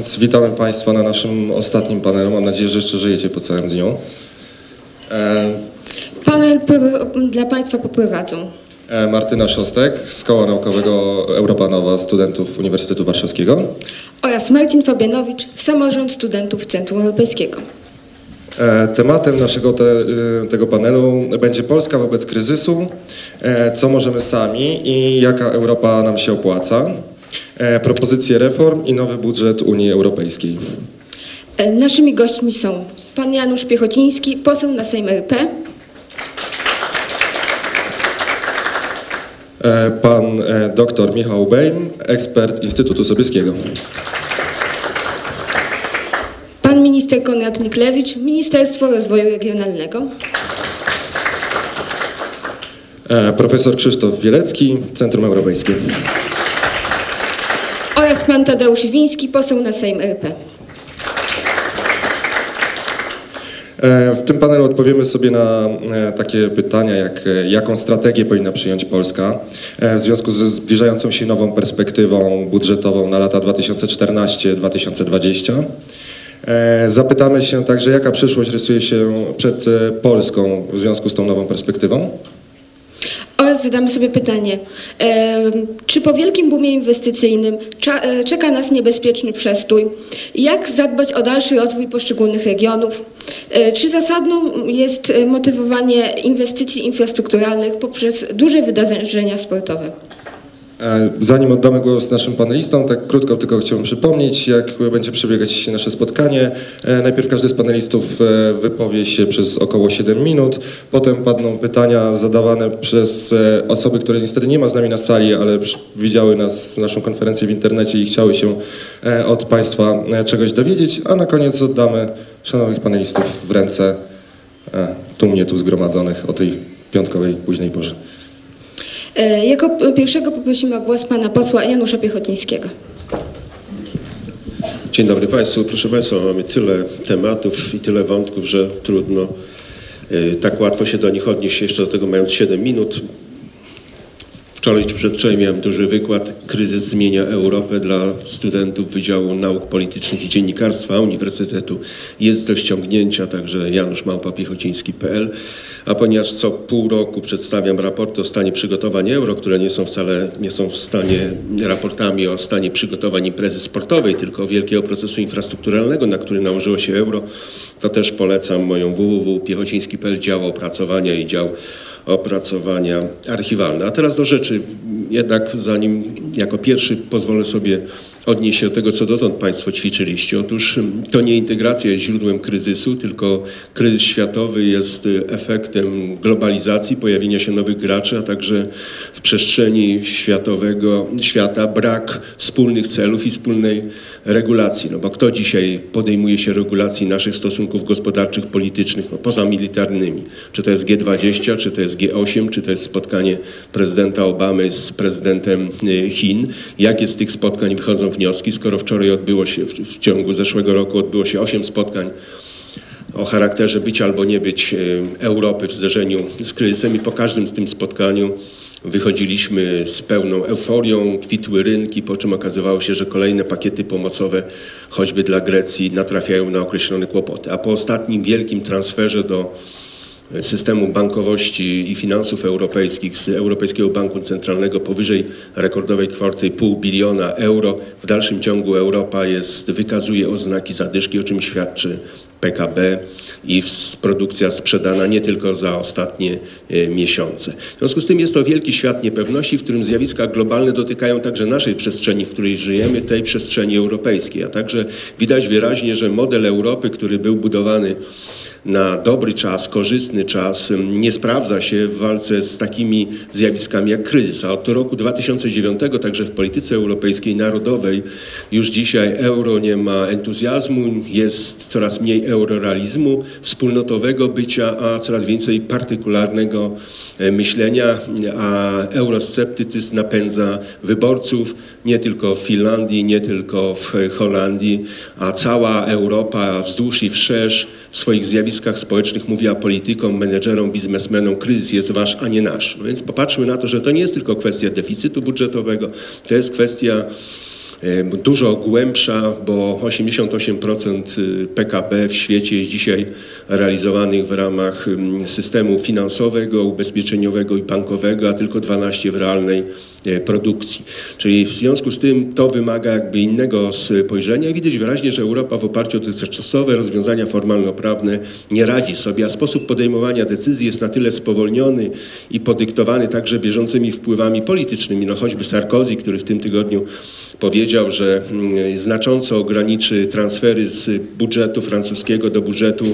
Więc witamy Państwa na naszym ostatnim panelu. Mam nadzieję, że jeszcze żyjecie po całym dniu. E, Panel dla Państwa poprowadzą e, Martyna Szostek z Koła Naukowego Europa Nowa Studentów Uniwersytetu Warszawskiego. oraz Marcin Fabianowicz, samorząd studentów Centrum Europejskiego. E, Tematem naszego te, y, tego panelu będzie Polska wobec kryzysu, e, co możemy sami i jaka Europa nam się opłaca, e, propozycje reform i nowy budżet Unii Europejskiej. E, Naszymi gośćmi są pan Janusz Piechociński, poseł na Sejm RP, E, Pan e, dr Michał Bejm, ekspert Instytutu Sobieskiego. pan minister Konrad Niklewicz, Ministerstwo Rozwoju Regionalnego, E, Profesor Krzysztof Wielecki, Centrum Europejskie. Oraz pan Tadeusz Wiński, poseł na Sejm RP. E, W tym panelu odpowiemy sobie na e, takie pytania, jak e, jaką strategię powinna przyjąć Polska w związku ze zbliżającą się nową perspektywą budżetową na lata 2014-2020. E, Zapytamy się także, jaka przyszłość rysuje się przed Polską w związku z tą nową perspektywą. Oraz zadamy sobie pytanie, czy po wielkim boomie inwestycyjnym e, czeka nas niebezpieczny przestój? Jak zadbać o dalszy rozwój poszczególnych regionów? E, czy zasadną jest e, motywowanie inwestycji infrastrukturalnych poprzez duże wydarzenia sportowe? E, Zanim oddamy głos naszym panelistom, tak krótko tylko chciałbym przypomnieć, jak będzie przebiegać nasze spotkanie. E, Najpierw każdy z panelistów e, wypowie się przez około 7 minut, potem padną pytania zadawane przez osoby, które niestety nie ma z nami na sali, ale widziały nas, naszą konferencję w internecie i chciały się od Państwa czegoś dowiedzieć, a na koniec oddamy szanownych panelistów w ręce tu mnie tu zgromadzonych o tej piątkowej późnej porze. E, Jako pierwszego poprosimy o głos pana posła Janusza Piechocińskiego. Dzień dobry Państwu. Proszę Państwa, mamy tyle tematów i tyle wątków, że trudno y, tak łatwo się do nich odnieść, jeszcze do tego mając 7 minut. Wczoraj czy przedwczoraj miałem duży wykład Kryzys zmienia Europę dla studentów Wydziału Nauk Politycznych i Dziennikarstwa Uniwersytetu. Jest do ściągnięcia, także januszmałpapiechociński.pl. A ponieważ co pół roku przedstawiam raporty o stanie przygotowań euro, które nie są wcale nie są w stanie raportami o stanie przygotowań imprezy sportowej, tylko wielkiego procesu infrastrukturalnego, na który nałożyło się euro, to też polecam moją www.piechociński.pl dział opracowania i dział opracowania archiwalne. A teraz do rzeczy. Jednak zanim jako pierwszy pozwolę sobie odnieść się do tego, co dotąd Państwo ćwiczyliście. Otóż mm, to nie integracja jest źródłem kryzysu, tylko kryzys światowy jest y, efektem globalizacji, pojawienia się nowych graczy, a także w przestrzeni światowego świata brak wspólnych celów i wspólnej regulacji. No bo kto dzisiaj podejmuje się regulacji naszych stosunków gospodarczych, politycznych, no poza militarnymi? Czy to jest G20, czy to jest G8, czy to jest spotkanie prezydenta Obamy z prezydentem y, Chin? Jakie z tych spotkań wychodzą wnioski, skoro wczoraj odbyło się, w, w ciągu zeszłego roku odbyło się 8 spotkań o charakterze być albo nie być y, Europy w zderzeniu z kryzysem i po każdym z tym spotkaniu wychodziliśmy z pełną euforią, kwitły rynki, po czym okazywało się, że kolejne pakiety pomocowe, choćby dla Grecji, natrafiają na określone kłopoty. A po ostatnim wielkim transferze do systemu bankowości i finansów europejskich z Europejskiego Banku Centralnego powyżej rekordowej kwoty pół biliona euro. W dalszym ciągu Europa jest, wykazuje oznaki zadyszki, o czym świadczy PKB i produkcja sprzedana nie tylko za ostatnie e, miesiące. W związku z tym jest to wielki świat niepewności, w którym zjawiska globalne dotykają także naszej przestrzeni, w której żyjemy, tej przestrzeni europejskiej. A także widać wyraźnie, że model Europy, który był budowany na dobry czas, korzystny czas, nie sprawdza się w walce z takimi zjawiskami jak kryzys. A od roku 2009 także w polityce europejskiej narodowej już dzisiaj euro nie ma entuzjazmu, jest coraz mniej eurorealizmu, wspólnotowego bycia, a coraz więcej partykularnego e, myślenia, a eurosceptycyzm napędza wyborców nie tylko w Finlandii, nie tylko w Holandii, a cała Europa wzdłuż i wszerz w swoich zjawiskach społecznych mówiła politykom, menedżerom, biznesmenom, kryzys jest wasz, a nie nasz. No więc popatrzmy na to, że to nie jest tylko kwestia deficytu budżetowego, to jest kwestia dużo głębsza, bo 88% PKB w świecie jest dzisiaj realizowanych w ramach systemu finansowego, ubezpieczeniowego i bankowego, a tylko 12 w realnej e, produkcji. Czyli w związku z tym to wymaga jakby innego spojrzenia widać wyraźnie, że Europa w oparciu o dotychczasowe rozwiązania formalno-prawne nie radzi sobie, a sposób podejmowania decyzji jest na tyle spowolniony i podyktowany także bieżącymi wpływami politycznymi, no choćby Sarkozy, który w tym tygodniu powiedział, że mm, znacząco ograniczy transfery z budżetu francuskiego do budżetu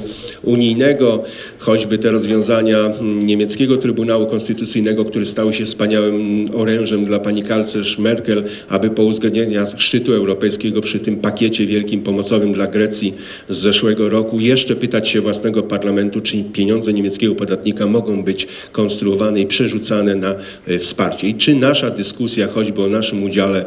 unijnego, choćby te rozwiązania mm, niemieckiego Trybunału Konstytucyjnego, które stały się wspaniałym orężem dla pani kanclerz Merkel, aby po uzgodnieniu szczytu europejskiego przy tym pakiecie wielkim pomocowym dla Grecji z zeszłego roku jeszcze pytać się własnego parlamentu, czy pieniądze niemieckiego podatnika mogą być konstruowane i przerzucane na e, wsparcie. I czy nasza dyskusja choćby o naszym udziale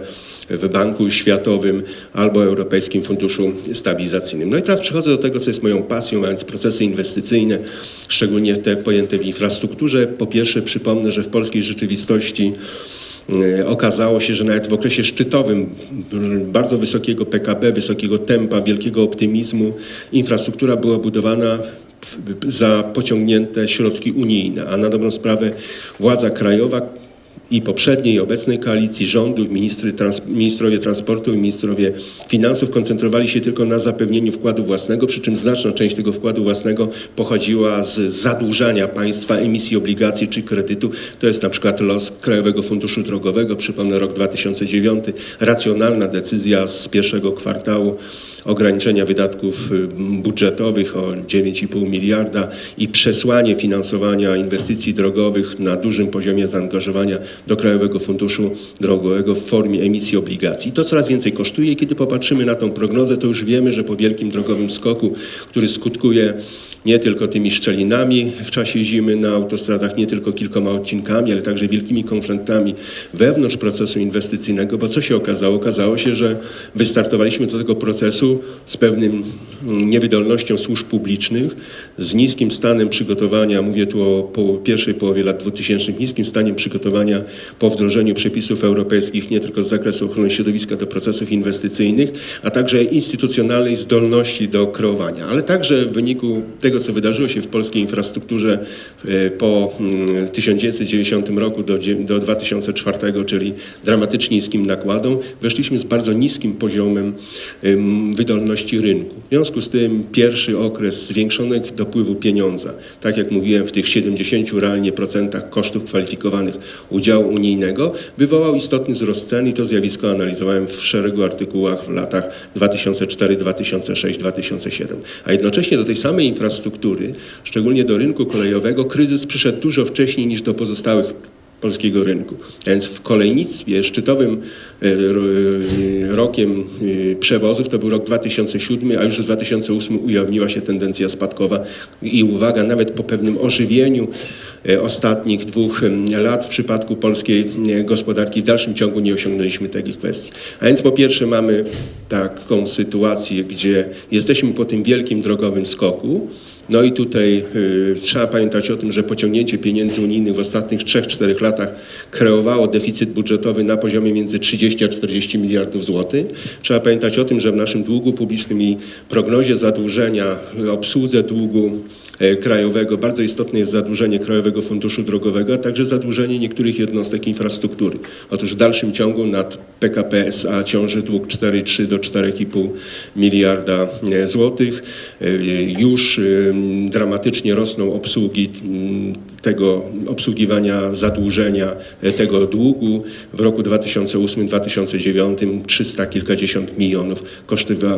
w Banku Światowym albo Europejskim Funduszu Stabilizacyjnym. No i teraz przechodzę do tego, co jest moją pasją, a więc procesy inwestycyjne, szczególnie te pojęte w infrastrukturze. Po pierwsze przypomnę, że w polskiej rzeczywistości e, okazało się, że nawet w okresie szczytowym bardzo wysokiego PKB, wysokiego tempa, wielkiego optymizmu infrastruktura była budowana za pociągnięte środki unijne, a na dobrą sprawę władza krajowa i poprzedniej i obecnej koalicji rządu, ministry, trans, ministrowie transportu i ministrowie finansów koncentrowali się tylko na zapewnieniu wkładu własnego, przy czym znaczna część tego wkładu własnego pochodziła z zadłużania państwa, emisji obligacji czy kredytu. To jest na przykład los Krajowego Funduszu Drogowego, przypomnę rok 2009, racjonalna decyzja z pierwszego kwartału ograniczenia wydatków y, budżetowych o 9,5 miliarda i przesłanie finansowania inwestycji drogowych na dużym poziomie zaangażowania do Krajowego Funduszu Drogowego w formie emisji obligacji. To coraz więcej kosztuje i kiedy popatrzymy na tą prognozę, to już wiemy, że po wielkim drogowym skoku, który skutkuje nie tylko tymi szczelinami w czasie zimy na autostradach, nie tylko kilkoma odcinkami, ale także wielkimi konfliktami wewnątrz procesu inwestycyjnego, bo co się okazało? Okazało się, że wystartowaliśmy do tego procesu z pewnym mm, niewydolnością służb publicznych, z niskim stanem przygotowania, mówię tu o pierwszej połowie lat 2000, niskim staniem przygotowania po wdrożeniu przepisów europejskich, nie tylko z zakresu ochrony środowiska do procesów inwestycyjnych, a także instytucjonalnej zdolności do kreowania, ale także w wyniku tego, tego, co wydarzyło się w polskiej infrastrukturze e, po 1990 mm, roku do, do 2004, czyli dramatycznie niskim nakładom, weszliśmy z bardzo niskim poziomem wydolności rynku. W związku z tym pierwszy okres zwiększonego dopływu pieniądza, tak jak mówiłem, w tych 70 realnie procentach kosztów kwalifikowanych udziału unijnego, wywołał istotny wzrost cen i to zjawisko analizowałem w szeregu artykułach w latach 2004, 2006, 2007. A jednocześnie do tej samej infrastruktury infrastruktury, szczególnie do rynku kolejowego, kryzys przyszedł dużo wcześniej niż do pozostałych polskiego rynku. A więc w kolejnictwie szczytowym e, e, rokiem e, przewozów to był rok 2007, a już w 2008 ujawniła się tendencja spadkowa i uwaga, nawet po pewnym ożywieniu ostatnich dwóch lat w przypadku polskiej gospodarki w dalszym ciągu nie osiągnęliśmy takich kwestii. A więc po pierwsze mamy taką sytuację, gdzie jesteśmy po tym wielkim drogowym skoku, no i tutaj y, trzeba pamiętać o tym, że pociągnięcie pieniędzy unijnych w ostatnich 3-4 latach kreowało deficyt budżetowy na poziomie między 30 a 40 miliardów złotych. Trzeba pamiętać o tym, że w naszym długu publicznym i prognozie zadłużenia, obsłudze długu E, krajowego. Bardzo istotne jest zadłużenie Krajowego Funduszu Drogowego, a także zadłużenie niektórych jednostek infrastruktury. Otóż w dalszym ciągu nad PKP SA ciąży dług 4,3 do 4,5 miliarda e, złotych. E, już dramatycznie rosną obsługi tego obsługiwania zadłużenia tego długu. W roku 2008-2009 300 kilkadziesiąt milionów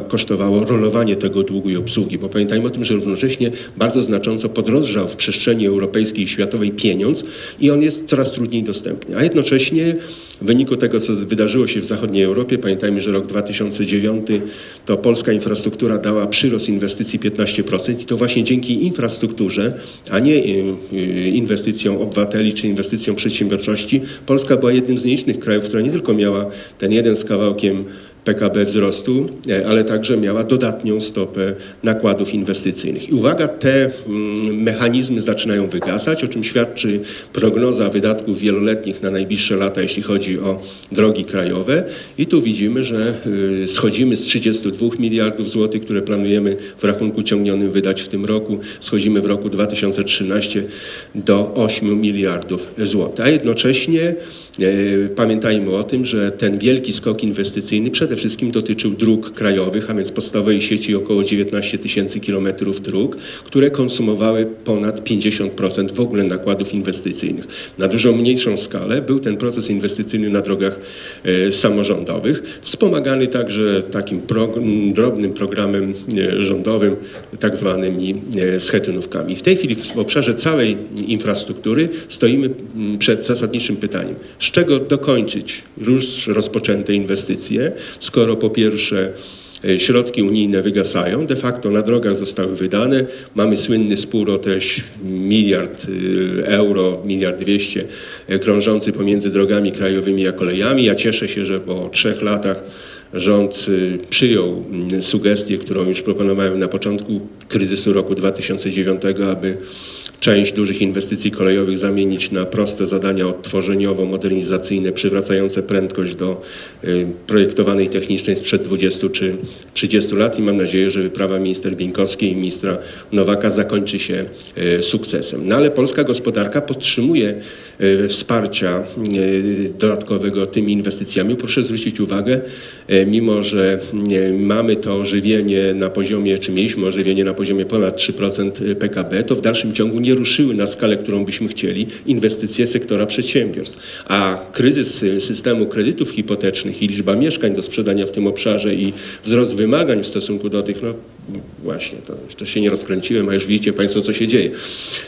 kosztowało rolowanie tego długu i obsługi. Bo pamiętajmy o tym, że równocześnie bardzo znacząco podrożał w przestrzeni europejskiej i światowej pieniądz i on jest coraz trudniej dostępny. A jednocześnie w wyniku tego, co wydarzyło się w zachodniej Europie, pamiętajmy, że rok 2009 to polska infrastruktura dała przyrost inwestycji 15% i to właśnie dzięki infrastrukturze, a nie y, y, inwestycjom obywateli czy inwestycjom przedsiębiorczości, Polska była jednym z nielicznych krajów, która nie tylko miała ten jeden z kawałkiem PKB wzrostu, e, ale także miała dodatnią stopę nakładów inwestycyjnych. I uwaga, te mm, mechanizmy zaczynają wygasać, o czym świadczy prognoza wydatków wieloletnich na najbliższe lata, jeśli chodzi o drogi krajowe. I tu widzimy, że y, schodzimy z 32 miliardów złotych, które planujemy w rachunku ciągnionym wydać w tym roku, schodzimy w roku 2013 do 8 miliardów złotych. A jednocześnie E, pamiętajmy o tym, że ten wielki skok inwestycyjny przede wszystkim dotyczył dróg krajowych, a więc podstawowej sieci około 19 tysięcy kilometrów dróg, które konsumowały ponad 50% w ogóle nakładów inwestycyjnych. Na dużo mniejszą skalę był ten proces inwestycyjny na drogach e, samorządowych, wspomagany także takim drobnym programem e, rządowym, tak zwanymi schetynówkami. W tej chwili w obszarze całej infrastruktury stoimy przed zasadniczym pytaniem z czego dokończyć już rozpoczęte inwestycje, skoro po pierwsze e, środki unijne wygasają, de facto na drogach zostały wydane. Mamy słynny spór o treść miliard e, euro, miliard dwieście e, krążący pomiędzy drogami krajowymi a kolejami. Ja cieszę się, że po trzech latach rząd przyjął mm, sugestię, którą już proponowałem na początku kryzysu roku 2009, aby część dużych inwestycji kolejowych zamienić na proste zadania odtworzeniowo-modernizacyjne, przywracające prędkość do y, projektowanej technicznej sprzed 20 czy 30 lat i mam nadzieję, że wyprawa minister Bieńkowskiej i ministra Nowaka zakończy się y, sukcesem. No ale polska gospodarka podtrzymuje y, wsparcia dodatkowego tymi inwestycjami. Proszę zwrócić uwagę, mimo że mamy to ożywienie na poziomie, czy mieliśmy ożywienie na poziomie ponad 3% PKB, to w dalszym ciągu nie nie ruszyły na skalę, którą byśmy chcieli, inwestycje sektora przedsiębiorstw. A kryzys systemu kredytów hipotecznych i liczba mieszkań do sprzedania w tym obszarze i wzrost wymagań w stosunku do tych, no właśnie, to jeszcze się nie rozkręciłem, a już widzicie Państwo, co się dzieje,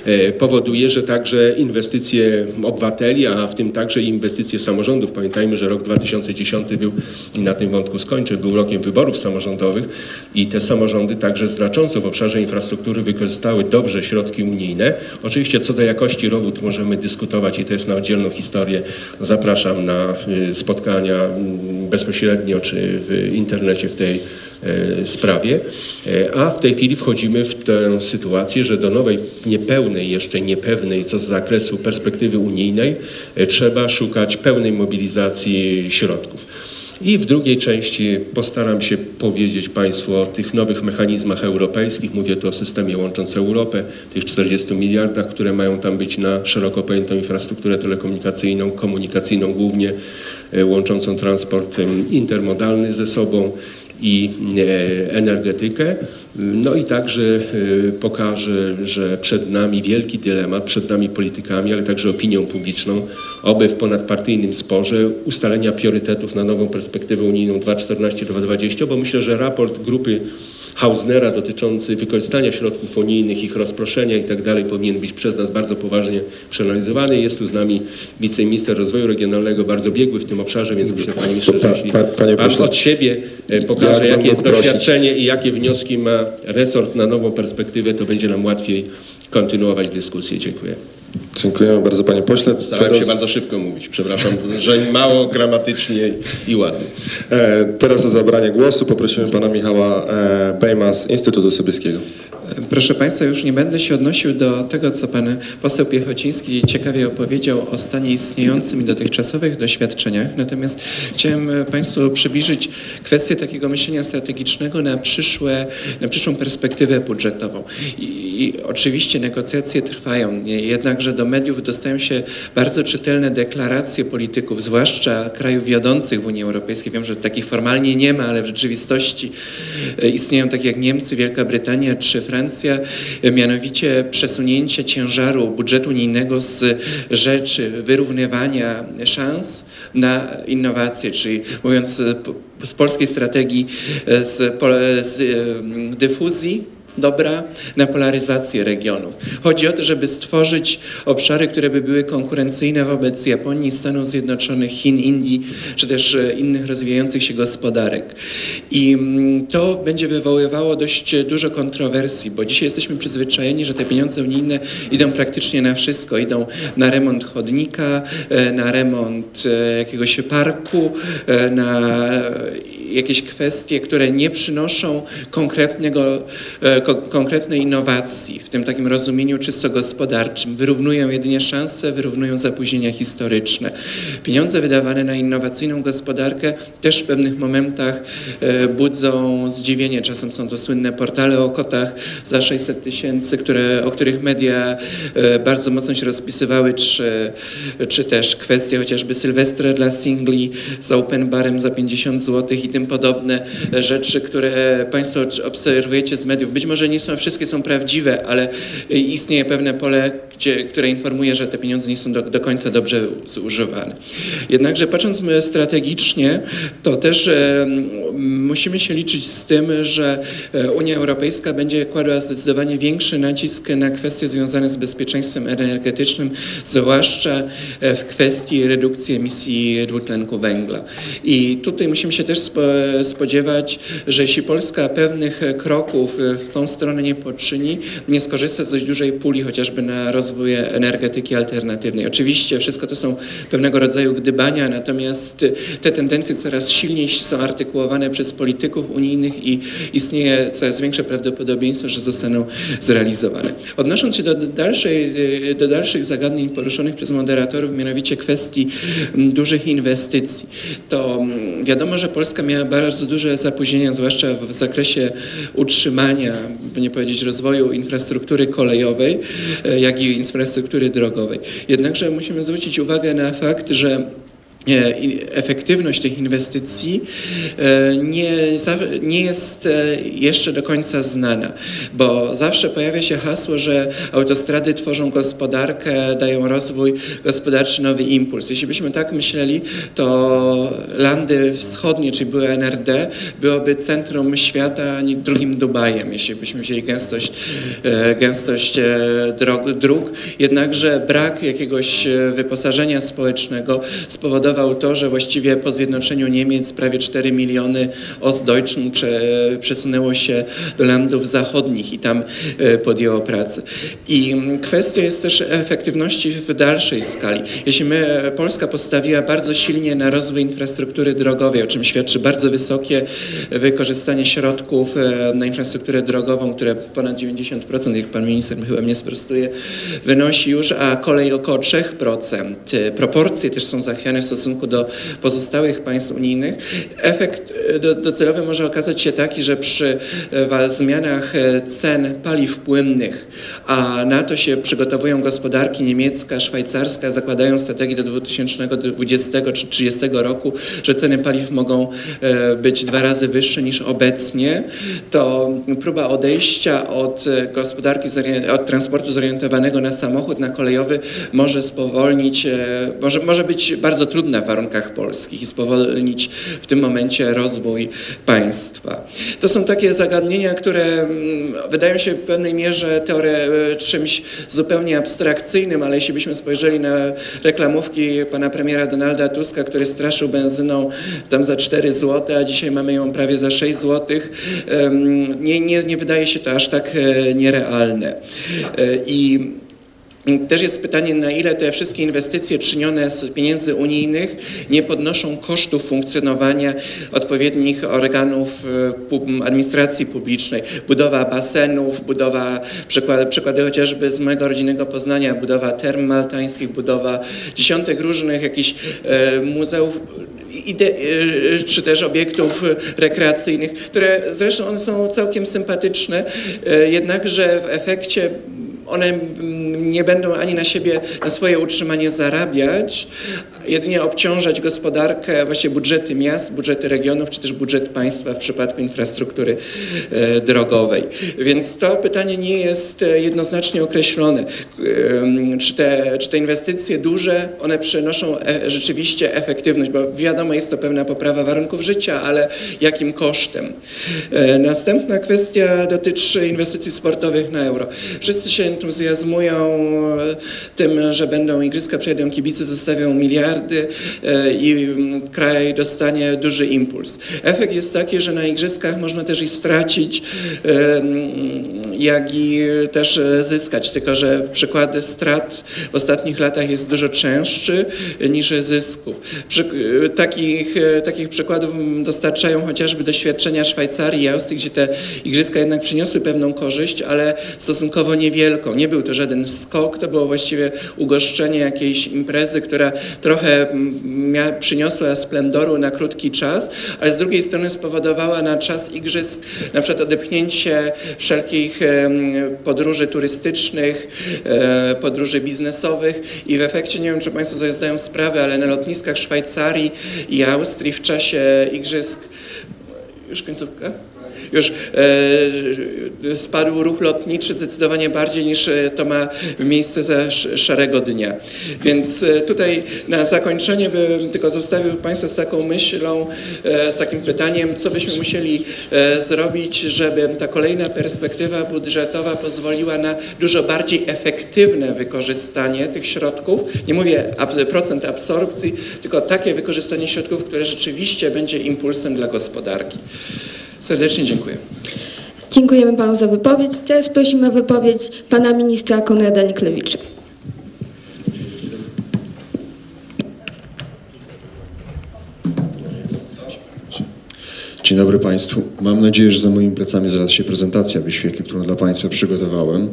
e, powoduje, że także inwestycje obywateli, a w tym także inwestycje samorządów, pamiętajmy, że rok 2010 był, i na tym wątku skończę, był rokiem wyborów samorządowych i te samorządy także znacząco w obszarze infrastruktury wykorzystały dobrze środki unijne. Oczywiście co do jakości robót możemy dyskutować i to jest na oddzielną historię. Zapraszam na y, spotkania mm, bezpośrednio czy w internecie w tej sprawie, e, a w tej chwili wchodzimy w tę sytuację, że do nowej, niepełnej, jeszcze niepewnej co do zakresu perspektywy unijnej e, trzeba szukać pełnej mobilizacji środków. I w drugiej części postaram się powiedzieć Państwu o tych nowych mechanizmach europejskich. Mówię tu o systemie łącząc Europę, tych 40 miliardach, które mają tam być na szeroko pojętą infrastrukturę telekomunikacyjną, komunikacyjną głównie, łączącą transport intermodalny ze sobą i e, energetykę. No i także e, pokaże, że przed nami wielki dylemat, przed nami politykami, ale także opinią publiczną, oby w ponadpartyjnym sporze ustalenia priorytetów na nową perspektywę unijną 2014-2020, bo myślę, że raport grupy Hausnera dotyczący wykorzystania środków unijnych, ich rozproszenia i tak dalej powinien być przez nas bardzo poważnie przeanalizowany. Jest tu z nami wiceminister rozwoju regionalnego, bardzo biegły w tym obszarze, więc myślę, panie ministrze, że jeśli pan od siebie e, pokaże, jakie jest doświadczenie i jakie wnioski ma resort na nową perspektywę, to będzie nam łatwiej kontynuować dyskusję. Dziękuję. Dziękujemy bardzo panie pośle. Starałem teraz... się bardzo szybko mówić, przepraszam, że mało gramatycznie i ładnie. E, teraz o zabranie głosu poprosimy pana Michała e, Bejma z Instytutu Sobieskiego. Proszę Państwa, już nie będę się odnosił do tego, co Pan poseł Piechociński ciekawie opowiedział o stanie istniejącym i dotychczasowych doświadczeniach. Natomiast chciałem Państwu przybliżyć kwestię takiego myślenia strategicznego na, przyszłe, na przyszłą perspektywę budżetową. I, I oczywiście negocjacje trwają, jednakże do mediów dostają się bardzo czytelne deklaracje polityków, zwłaszcza krajów wiodących w Unii Europejskiej. Wiem, że takich formalnie nie ma, ale w rzeczywistości e, istnieją takie jak Niemcy, Wielka Brytania czy Francja Francja, mianowicie przesunięcie ciężaru budżetu unijnego z rzeczy wyrównywania szans na innowacje, czyli mówiąc z polskiej strategii z, z dyfuzji dobra na polaryzację regionów. Chodzi o to, żeby stworzyć obszary, które by były konkurencyjne wobec Japonii, Stanów Zjednoczonych, Chin, Indii, czy też e, innych rozwijających się gospodarek. I mm, to będzie wywoływało dość dużo kontrowersji, bo dzisiaj jesteśmy przyzwyczajeni, że te pieniądze unijne idą praktycznie na wszystko. Idą na remont chodnika, e, na remont e, jakiegoś parku, na jakieś kwestie, które nie przynoszą konkretnego, e, ko, konkretnej innowacji w tym takim rozumieniu czysto gospodarczym. Wyrównują jedynie szanse, wyrównują zapóźnienia historyczne. Pieniądze wydawane na innowacyjną gospodarkę też w pewnych momentach e, budzą zdziwienie. Czasem są to słynne portale o kotach za 600 tysięcy, które, o których media e, bardzo mocno się rozpisywały, czy, czy też kwestie chociażby Sylwestra dla singli z open barem za 50 zł i tym podobne rzeczy, które Państwo obserwujecie z mediów. Być może nie są, wszystkie są prawdziwe, ale istnieje pewne pole, gdzie, które informuje, że te pieniądze nie są do, do końca dobrze zużywane. Jednakże patrząc strategicznie, to też e, musimy się liczyć z tym, że e, Unia Europejska będzie kładła zdecydowanie większy nacisk na kwestie związane z bezpieczeństwem energetycznym, zwłaszcza e, w kwestii redukcji emisji dwutlenku węgla. I tutaj musimy się też spodziewać, że jeśli Polska pewnych kroków w tą stronę nie poczyni, nie skorzysta z dość dużej puli chociażby na rozwój energetyki alternatywnej. Oczywiście wszystko to są pewnego rodzaju gdybania, natomiast te tendencje coraz silniej są artykułowane przez polityków unijnych i istnieje coraz większe prawdopodobieństwo, że zostaną zrealizowane. Odnosząc się do, dalszej, do dalszych zagadnień poruszonych przez moderatorów, mianowicie kwestii dużych inwestycji, to wiadomo, że Polska miała bardzo duże zapóźnienia, zwłaszcza w zakresie utrzymania, by nie powiedzieć rozwoju infrastruktury kolejowej, jak i infrastruktury drogowej. Jednakże musimy zwrócić uwagę na fakt, że efektywność tych inwestycji e, nie, nie jest e, jeszcze do końca znana, bo zawsze pojawia się hasło, że autostrady tworzą gospodarkę, dają rozwój gospodarczy, nowy impuls. Jeśli byśmy tak myśleli, to landy wschodnie, czyli były NRD, byłoby centrum świata, nie drugim Dubajem, jeśli byśmy wzięli gęstość, gęstość dróg. Jednakże brak jakiegoś wyposażenia społecznego spowodował, spowodował to, że właściwie po zjednoczeniu Niemiec prawie 4 miliony Ostdeutschen przesunęło się do landów zachodnich i tam e, podjęło pracę. I kwestia jest też efektywności w dalszej skali. Jeśli my, Polska postawiła bardzo silnie na rozwój infrastruktury drogowej, o czym świadczy bardzo wysokie wykorzystanie środków e, na infrastrukturę drogową, które ponad 90%, jak pan minister chyba mnie sprostuje, wynosi już, a kolej około 3%. Proporcje też są zachwiane w stosunku stosunku do pozostałych państw unijnych, efekt e, docelowy może okazać się taki, że przy e, zmianach e, cen paliw płynnych, a na to się przygotowują gospodarki niemiecka, szwajcarska, zakładają strategię do 2020 czy 2030 roku, że ceny paliw mogą być dwa razy wyższe niż obecnie, to próba odejścia od gospodarki, od transportu zorientowanego na samochód, na kolejowy może spowolnić, może, może być bardzo trudna na warunkach polskich i spowolnić w tym momencie rozwój państwa. To są takie zagadnienia, które mm, wydają się w pewnej mierze teore, czymś zupełnie abstrakcyjnym, ale jeśli byśmy spojrzeli na reklamówki pana premiera Donalda Tuska, który straszył benzyną tam za 4 zł, a dzisiaj mamy ją prawie za 6 zł, nie, nie, nie wydaje się to aż tak e, nierealne. E, I też jest pytanie, na ile te wszystkie inwestycje czynione z pieniędzy unijnych nie podnoszą kosztów funkcjonowania odpowiednich organów e, administracji publicznej. Budowa basenów, budowa, przykłady, przykłady chociażby z mojego rodzinnego Poznania, budowa term maltańskich, budowa dziesiątek różnych jakichś e, muzeów e, czy też obiektów rekreacyjnych, które zresztą one są całkiem sympatyczne, jednakże w efekcie one nie będą ani na siebie, na swoje utrzymanie zarabiać, jedynie obciążać gospodarkę, właśnie budżety miast, budżety regionów, czy też budżet państwa w przypadku infrastruktury e, drogowej. Więc to pytanie nie jest e, jednoznacznie określone. Czy te, czy te inwestycje duże, one przynoszą e, rzeczywiście efektywność, bo wiadomo, jest to pewna poprawa warunków życia, ale jakim kosztem? Następna kwestia dotyczy inwestycji sportowych na euro. Wszyscy się entuzjazmują e, tym, że będą igrzyska, przejdą kibice, zostawią miliardy e, i kraj dostanie duży impuls. Efekt jest taki, że na igrzyskach można też i stracić, jak i też e, zyskać, tylko że przykłady strat w ostatnich latach jest dużo częstszy niż zysków. Takich, takich przykładów dostarczają chociażby doświadczenia Szwajcarii i Austrii, gdzie te igrzyska jednak przyniosły pewną korzyść, ale stosunkowo niewielką. Nie był to żaden skok, to było właściwie ugoszczenie jakiejś imprezy, która trochę mm, przyniosła splendoru na krótki czas, ale z drugiej strony spowodowała na czas igrzysk na przykład odepchnięcie wszelkich podróży turystycznych, e, podróży biznesowych i w efekcie, nie wiem czy Państwo sobie zdają sprawę, ale na lotniskach Szwajcarii i Austrii w czasie igrzysk, już końcówka? Już e, spadł ruch lotniczy zdecydowanie bardziej niż e, to ma miejsce za sz- szarego dnia. Więc e, tutaj na zakończenie bym tylko zostawił Państwa z taką myślą, e, z takim pytaniem, co byśmy musieli e, zrobić, żeby ta kolejna perspektywa budżetowa pozwoliła na dużo bardziej efektywne wykorzystanie tych środków. Nie mówię procent absorpcji, tylko takie wykorzystanie środków, które rzeczywiście będzie impulsem dla gospodarki. Serdecznie dziękuję. Dziękujemy panu za wypowiedź. Teraz prosimy o wypowiedź pana ministra Konrada Niklewicza. Dzień dobry Państwu. Mam nadzieję, że za moimi plecami zaraz się prezentacja wyświetli, którą dla Państwa przygotowałem.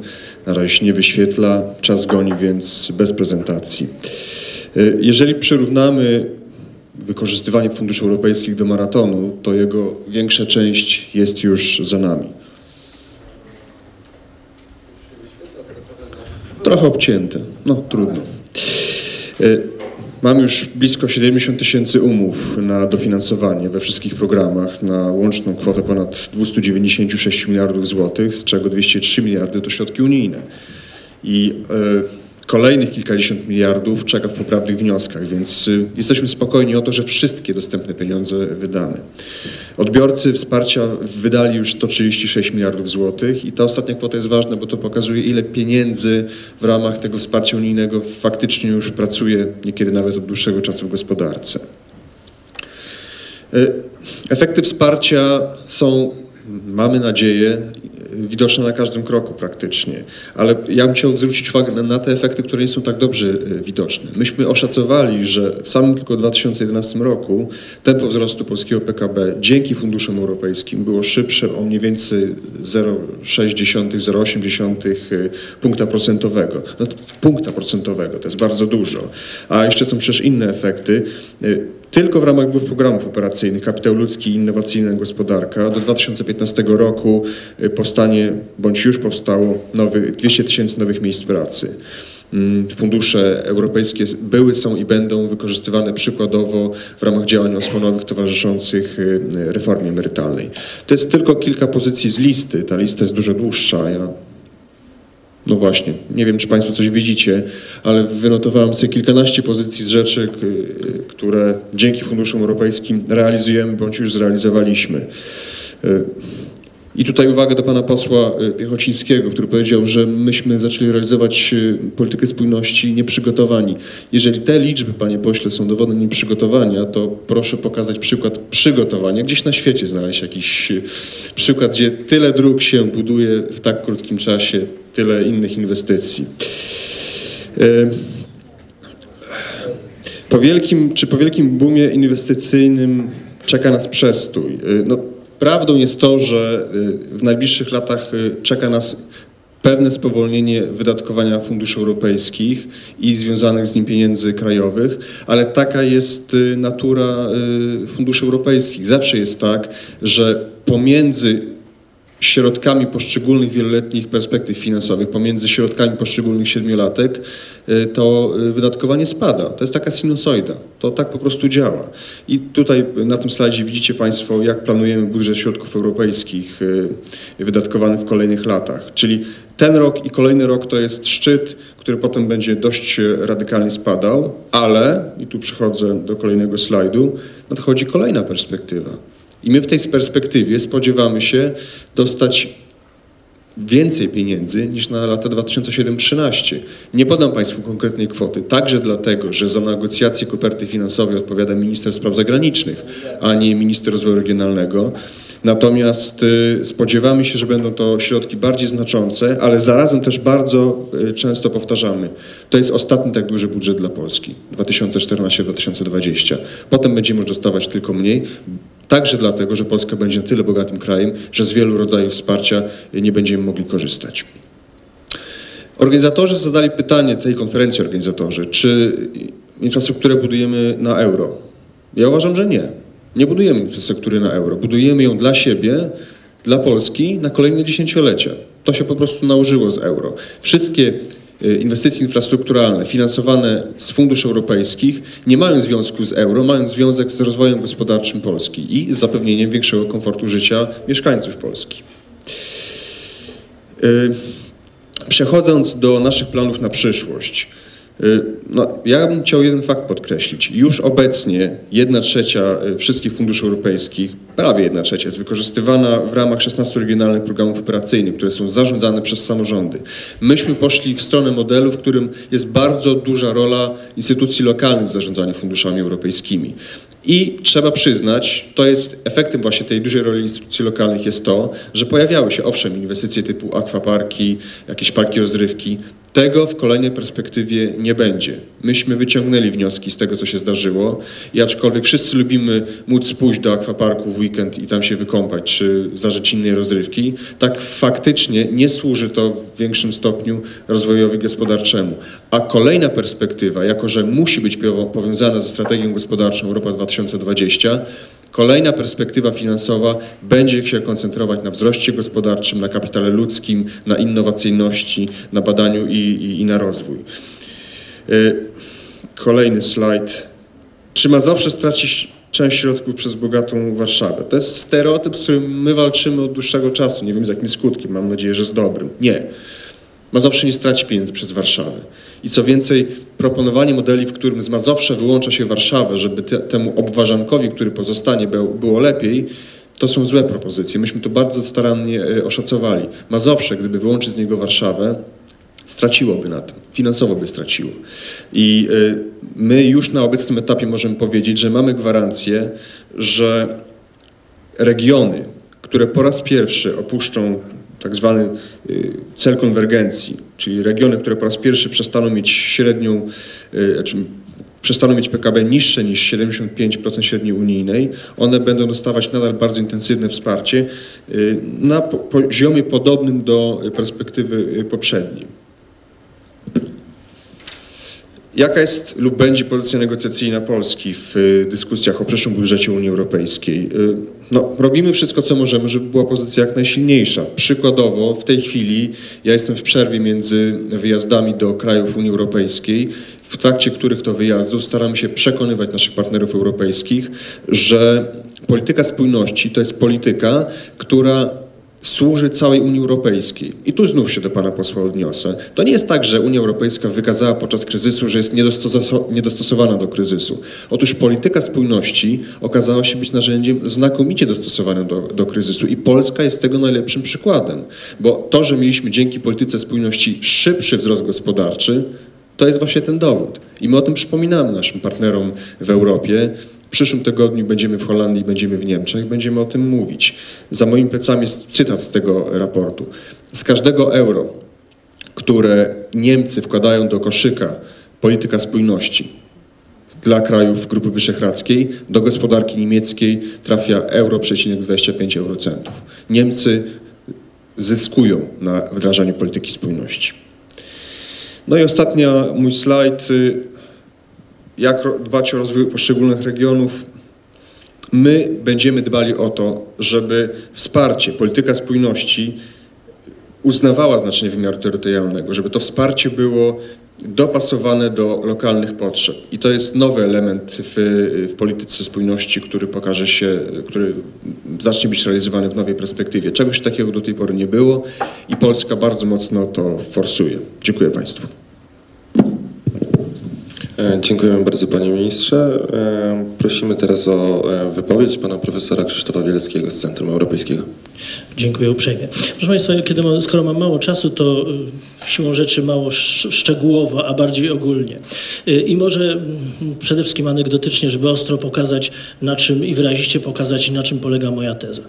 Na razie się nie wyświetla, czas goni, więc bez prezentacji. Y, Jeżeli przyrównamy wykorzystywanie funduszy europejskich do maratonu, to jego większa część jest już za nami. Trochę obcięte, no trudno. Y, Mamy już blisko 70 tysięcy umów na dofinansowanie we wszystkich programach na łączną kwotę ponad 296 miliardów złotych, z czego 203 miliardy to środki unijne. I e, kolejnych kilkadziesiąt miliardów czeka w poprawnych wnioskach, więc y, jesteśmy spokojni o to, że wszystkie dostępne pieniądze wydamy. Odbiorcy wsparcia wydali już 136 miliardów złotych i ta ostatnia kwota jest ważna, bo to pokazuje, ile pieniędzy w ramach tego wsparcia unijnego faktycznie już pracuje, niekiedy nawet od dłuższego czasu w gospodarce. Y, Efekty wsparcia są, mamy nadzieję, widoczne na każdym kroku praktycznie, ale ja bym chciał zwrócić uwagę na, na te efekty, które nie są tak dobrze y, widoczne. Myśmy oszacowali, że w samym tylko 2011 roku tempo wzrostu polskiego PKB dzięki funduszom europejskim było szybsze o mniej więcej 0,6-0,8 y, punkta procentowego. No, punkta procentowego to jest bardzo dużo. A jeszcze są przecież inne efekty. Tylko w ramach dwóch programów operacyjnych, kapitał ludzki i innowacyjna gospodarka, do 2015 roku y, powstanie, bądź już powstało nowych, 200 tysięcy nowych miejsc pracy. Mm, Fundusze europejskie były, są i będą wykorzystywane przykładowo w ramach działań osłonowych towarzyszących y, reformie emerytalnej. To jest tylko kilka pozycji z listy. Ta lista jest dużo dłuższa. Ja no właśnie, nie wiem, czy Państwo coś widzicie, ale wynotowałem sobie kilkanaście pozycji z rzeczy, które dzięki funduszom europejskim realizujemy bądź już zrealizowaliśmy. I tutaj uwaga do pana posła y, Piechocińskiego, który powiedział, że myśmy zaczęli realizować y, politykę spójności nieprzygotowani. Jeżeli te liczby, panie pośle, są dowodem nieprzygotowania, to proszę pokazać przykład przygotowania. Gdzieś na świecie znaleźć jakiś y, przykład, gdzie tyle dróg się buduje w tak krótkim czasie, tyle innych inwestycji. Po wielkim, czy po wielkim boomie inwestycyjnym czeka nas przestój? No, prawdą jest to, że y, w najbliższych latach y, czeka nas pewne spowolnienie wydatkowania funduszy europejskich i związanych z nim pieniędzy krajowych, ale taka jest y, natura funduszy europejskich. Zawsze jest tak, że pomiędzy środkami poszczególnych wieloletnich perspektyw finansowych, pomiędzy środkami poszczególnych siedmiolatek, y, to y, wydatkowanie spada. To jest taka sinusoida. To tak po prostu działa. I tutaj na tym slajdzie widzicie Państwo, jak planujemy budżet środków europejskich y, wydatkowany w kolejnych latach. Czyli ten rok i kolejny rok to jest szczyt, który potem będzie dość radykalnie spadał, ale, i tu przechodzę do kolejnego slajdu, nadchodzi kolejna perspektywa. I my w tej perspektywie spodziewamy się dostać więcej pieniędzy niż na lata 2007-2013. Nie podam Państwu konkretnej kwoty, także dlatego, że za negocjacje koperty finansowej odpowiada minister spraw zagranicznych, a nie minister rozwoju regionalnego. Natomiast y, spodziewamy się, że będą to środki bardziej znaczące, ale zarazem też bardzo y, często powtarzamy, to jest ostatni tak duży budżet dla Polski 2014-2020. Potem będziemy już dostawać tylko mniej, także dlatego, że Polska będzie tyle bogatym krajem, że z wielu rodzajów wsparcia nie będziemy mogli korzystać. Organizatorzy zadali pytanie tej konferencji, organizatorzy, czy infrastrukturę budujemy na euro? Ja uważam, że nie. Nie budujemy infrastruktury na euro. Budujemy ją dla siebie, dla Polski na kolejne dziesięciolecia. To się po prostu nałożyło z euro. Wszystkie inwestycje infrastrukturalne finansowane z funduszy europejskich nie mają związku z euro, mają związek z rozwojem gospodarczym Polski i z zapewnieniem większego komfortu życia mieszkańców Polski. Y, Przechodząc do naszych planów na przyszłość, no, ja bym chciał jeden fakt podkreślić. Już obecnie jedna trzecia y, wszystkich funduszy europejskich, prawie jedna trzecia, jest wykorzystywana w ramach 16 regionalnych programów operacyjnych, które są zarządzane przez samorządy. Myśmy poszli w stronę modelu, w którym jest bardzo duża rola instytucji lokalnych w zarządzaniu funduszami europejskimi. I trzeba przyznać, to jest efektem właśnie tej dużej roli instytucji lokalnych jest to, że pojawiały się owszem inwestycje typu akwaparki, jakieś parki rozrywki. Tego w kolejnej perspektywie nie będzie. Myśmy wyciągnęli wnioski z tego, co się zdarzyło i aczkolwiek wszyscy lubimy móc pójść do akwaparku w weekend i tam się wykąpać, czy zażyć innej rozrywki, tak faktycznie nie służy to w większym stopniu rozwojowi gospodarczemu. A kolejna perspektywa, jako że musi być powiązana ze strategią gospodarczą Europa 2020, Kolejna perspektywa finansowa będzie się koncentrować na wzroście gospodarczym, na kapitale ludzkim, na innowacyjności, na badaniu i, i, i na rozwój. Y, Kolejny slajd. Czy Mazowsze straci część środków przez bogatą Warszawę? To jest stereotyp, z którym my walczymy od dłuższego czasu. Nie wiem z jakim skutkiem, mam nadzieję, że z dobrym. Nie. Mazowsze nie straci pieniędzy przez Warszawę. I co więcej, proponowanie modeli, w którym z Mazowsza wyłącza się Warszawę, żeby te, temu obwarzankowi, który pozostanie, był, było lepiej, to są złe propozycje. Myśmy to bardzo starannie e, oszacowali. Mazowsze, gdyby wyłączyć z niego Warszawę, straciłoby na tym, finansowo by straciło. I y, my już na obecnym etapie możemy powiedzieć, że mamy gwarancję, że regiony, które po raz pierwszy opuszczą tak zwany y, cel konwergencji, czyli regiony, które po raz pierwszy przestaną mieć średnią, y, znaczy przestaną mieć PKB niższe niż 75% średniej unijnej, one będą dostawać nadal bardzo intensywne wsparcie y, na po- poziomie podobnym do perspektywy poprzedniej. Jaka jest lub będzie pozycja negocjacyjna Polski w y, dyskusjach o przyszłym budżecie Unii Europejskiej? Y, No, robimy wszystko, co możemy, żeby była pozycja jak najsilniejsza. Przykładowo, w tej chwili ja jestem w przerwie między wyjazdami do krajów Unii Europejskiej, w trakcie których to wyjazdów staramy się przekonywać naszych partnerów europejskich, że polityka spójności to jest polityka, która służy całej Unii Europejskiej. I tu znów się do pana posła odniosę. To nie jest tak, że Unia Europejska wykazała podczas kryzysu, że jest niedostoso- niedostosowana do kryzysu. Otóż polityka spójności okazała się być narzędziem znakomicie dostosowanym do, do kryzysu i Polska jest tego najlepszym przykładem. Bo to, że mieliśmy dzięki polityce spójności szybszy wzrost gospodarczy, to jest właśnie ten dowód. I my o tym przypominamy naszym partnerom w Europie. W przyszłym tygodniu będziemy w Holandii, będziemy w Niemczech, będziemy o tym mówić. Za moimi plecami jest cytat z tego raportu. Z każdego euro, które Niemcy wkładają do koszyka polityka spójności dla krajów Grupy Wyszehradzkiej, do gospodarki niemieckiej trafia euro przecinek 25 eurocentów. Niemcy zyskują na wdrażaniu polityki spójności. No i ostatnia mój slajd. Jak dbać o rozwój poszczególnych regionów? My będziemy dbali o to, żeby wsparcie, polityka spójności uznawała znaczenie wymiaru terytorialnego, żeby to wsparcie było dopasowane do lokalnych potrzeb. I to jest nowy element w, w polityce spójności, który pokaże się, który zacznie być realizowany w nowej perspektywie. Czegoś takiego do tej pory nie było i Polska bardzo mocno to forsuje. Dziękuję Państwu. E, Dziękujemy bardzo panie ministrze. E, Prosimy teraz o e, wypowiedź pana profesora Krzysztofa Bieleckiego z Centrum Europejskiego. Dziękuję uprzejmie. Proszę Państwa, kiedy mam, skoro mam mało czasu, to y, siłą rzeczy mało sz- szczegółowo, a bardziej ogólnie. Y, I może mm, przede wszystkim anegdotycznie, żeby ostro pokazać na czym i wyraziście pokazać, na czym polega moja teza.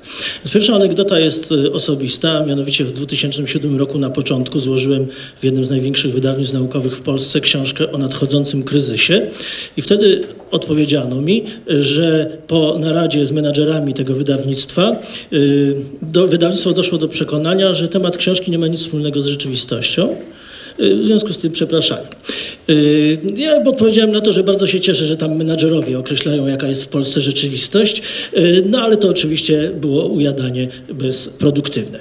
Pierwsza anegdota jest y, osobista, mianowicie w 2007 roku na początku złożyłem w jednym z największych wydawnictw naukowych w Polsce książkę o nadchodzącym kryzysie i wtedy odpowiedziano mi, że po naradzie z menadżerami tego wydawnictwa y, do, wydawnictwo doszło do przekonania, że temat książki nie ma nic wspólnego z rzeczywistością. Y, W związku z tym przepraszają. Y, Ja odpowiedziałem na to, że bardzo się cieszę, że tam menadżerowie określają, jaka jest w Polsce rzeczywistość, Y, no ale to oczywiście było ujadanie bezproduktywne.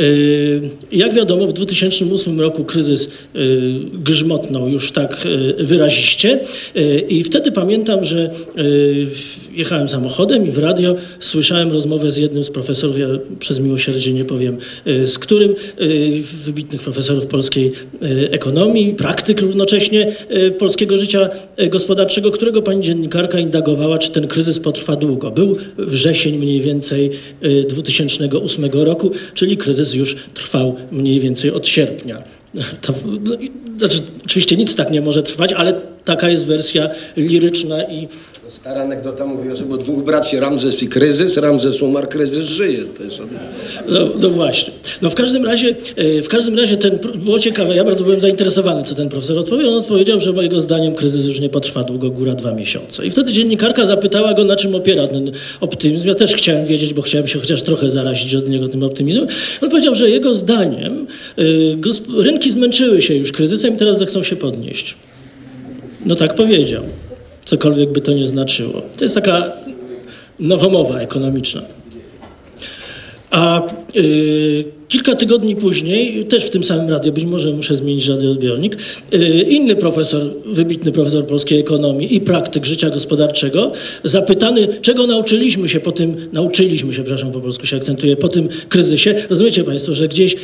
Y, Jak wiadomo, w 2008 roku kryzys grzmotnął już tak wyraziście i wtedy pamiętam, że jechałem samochodem i w radio słyszałem rozmowę z jednym z profesorów, ja przez miłosierdzie nie powiem z którym, wybitnych profesorów polskiej ekonomii, praktyk równocześnie polskiego życia y, gospodarczego, którego pani dziennikarka indagowała, czy ten kryzys potrwa długo. Był wrzesień mniej więcej y, 2008 roku, czyli kryzys już trwał mniej więcej od sierpnia. To, no, znaczy, oczywiście nic tak nie może trwać, ale taka jest wersja liryczna i Stara anegdota mówi, że było dwóch braci, Ramzes i Kryzys. Ramzes umarł, Kryzys żyje. To jest No, no właśnie. No w każdym razie, e, w każdym razie ten, było ciekawe, ja bardzo byłem zainteresowany, co ten profesor odpowiedział. On odpowiedział, że moim zdaniem kryzys już nie potrwa długo, góra dwa miesiące. I wtedy dziennikarka zapytała go, na czym opiera ten optymizm. Ja też chciałem wiedzieć, bo chciałem się chociaż trochę zarazić od niego tym optymizmem. On powiedział, że jego zdaniem gosp- rynki zmęczyły się już kryzysem i teraz zechcą się podnieść. No tak powiedział. Cokolwiek by to nie znaczyło. To jest taka nowomowa ekonomiczna. A y, kilka tygodni później, też w tym samym radiu, być może muszę zmienić radioodbiornik, y, inny profesor, wybitny profesor polskiej ekonomii i praktyk życia gospodarczego, zapytany, czego nauczyliśmy się po tym, nauczyliśmy się, przepraszam, po polsku się akcentuje, po tym kryzysie. Rozumiecie Państwo, że gdzieś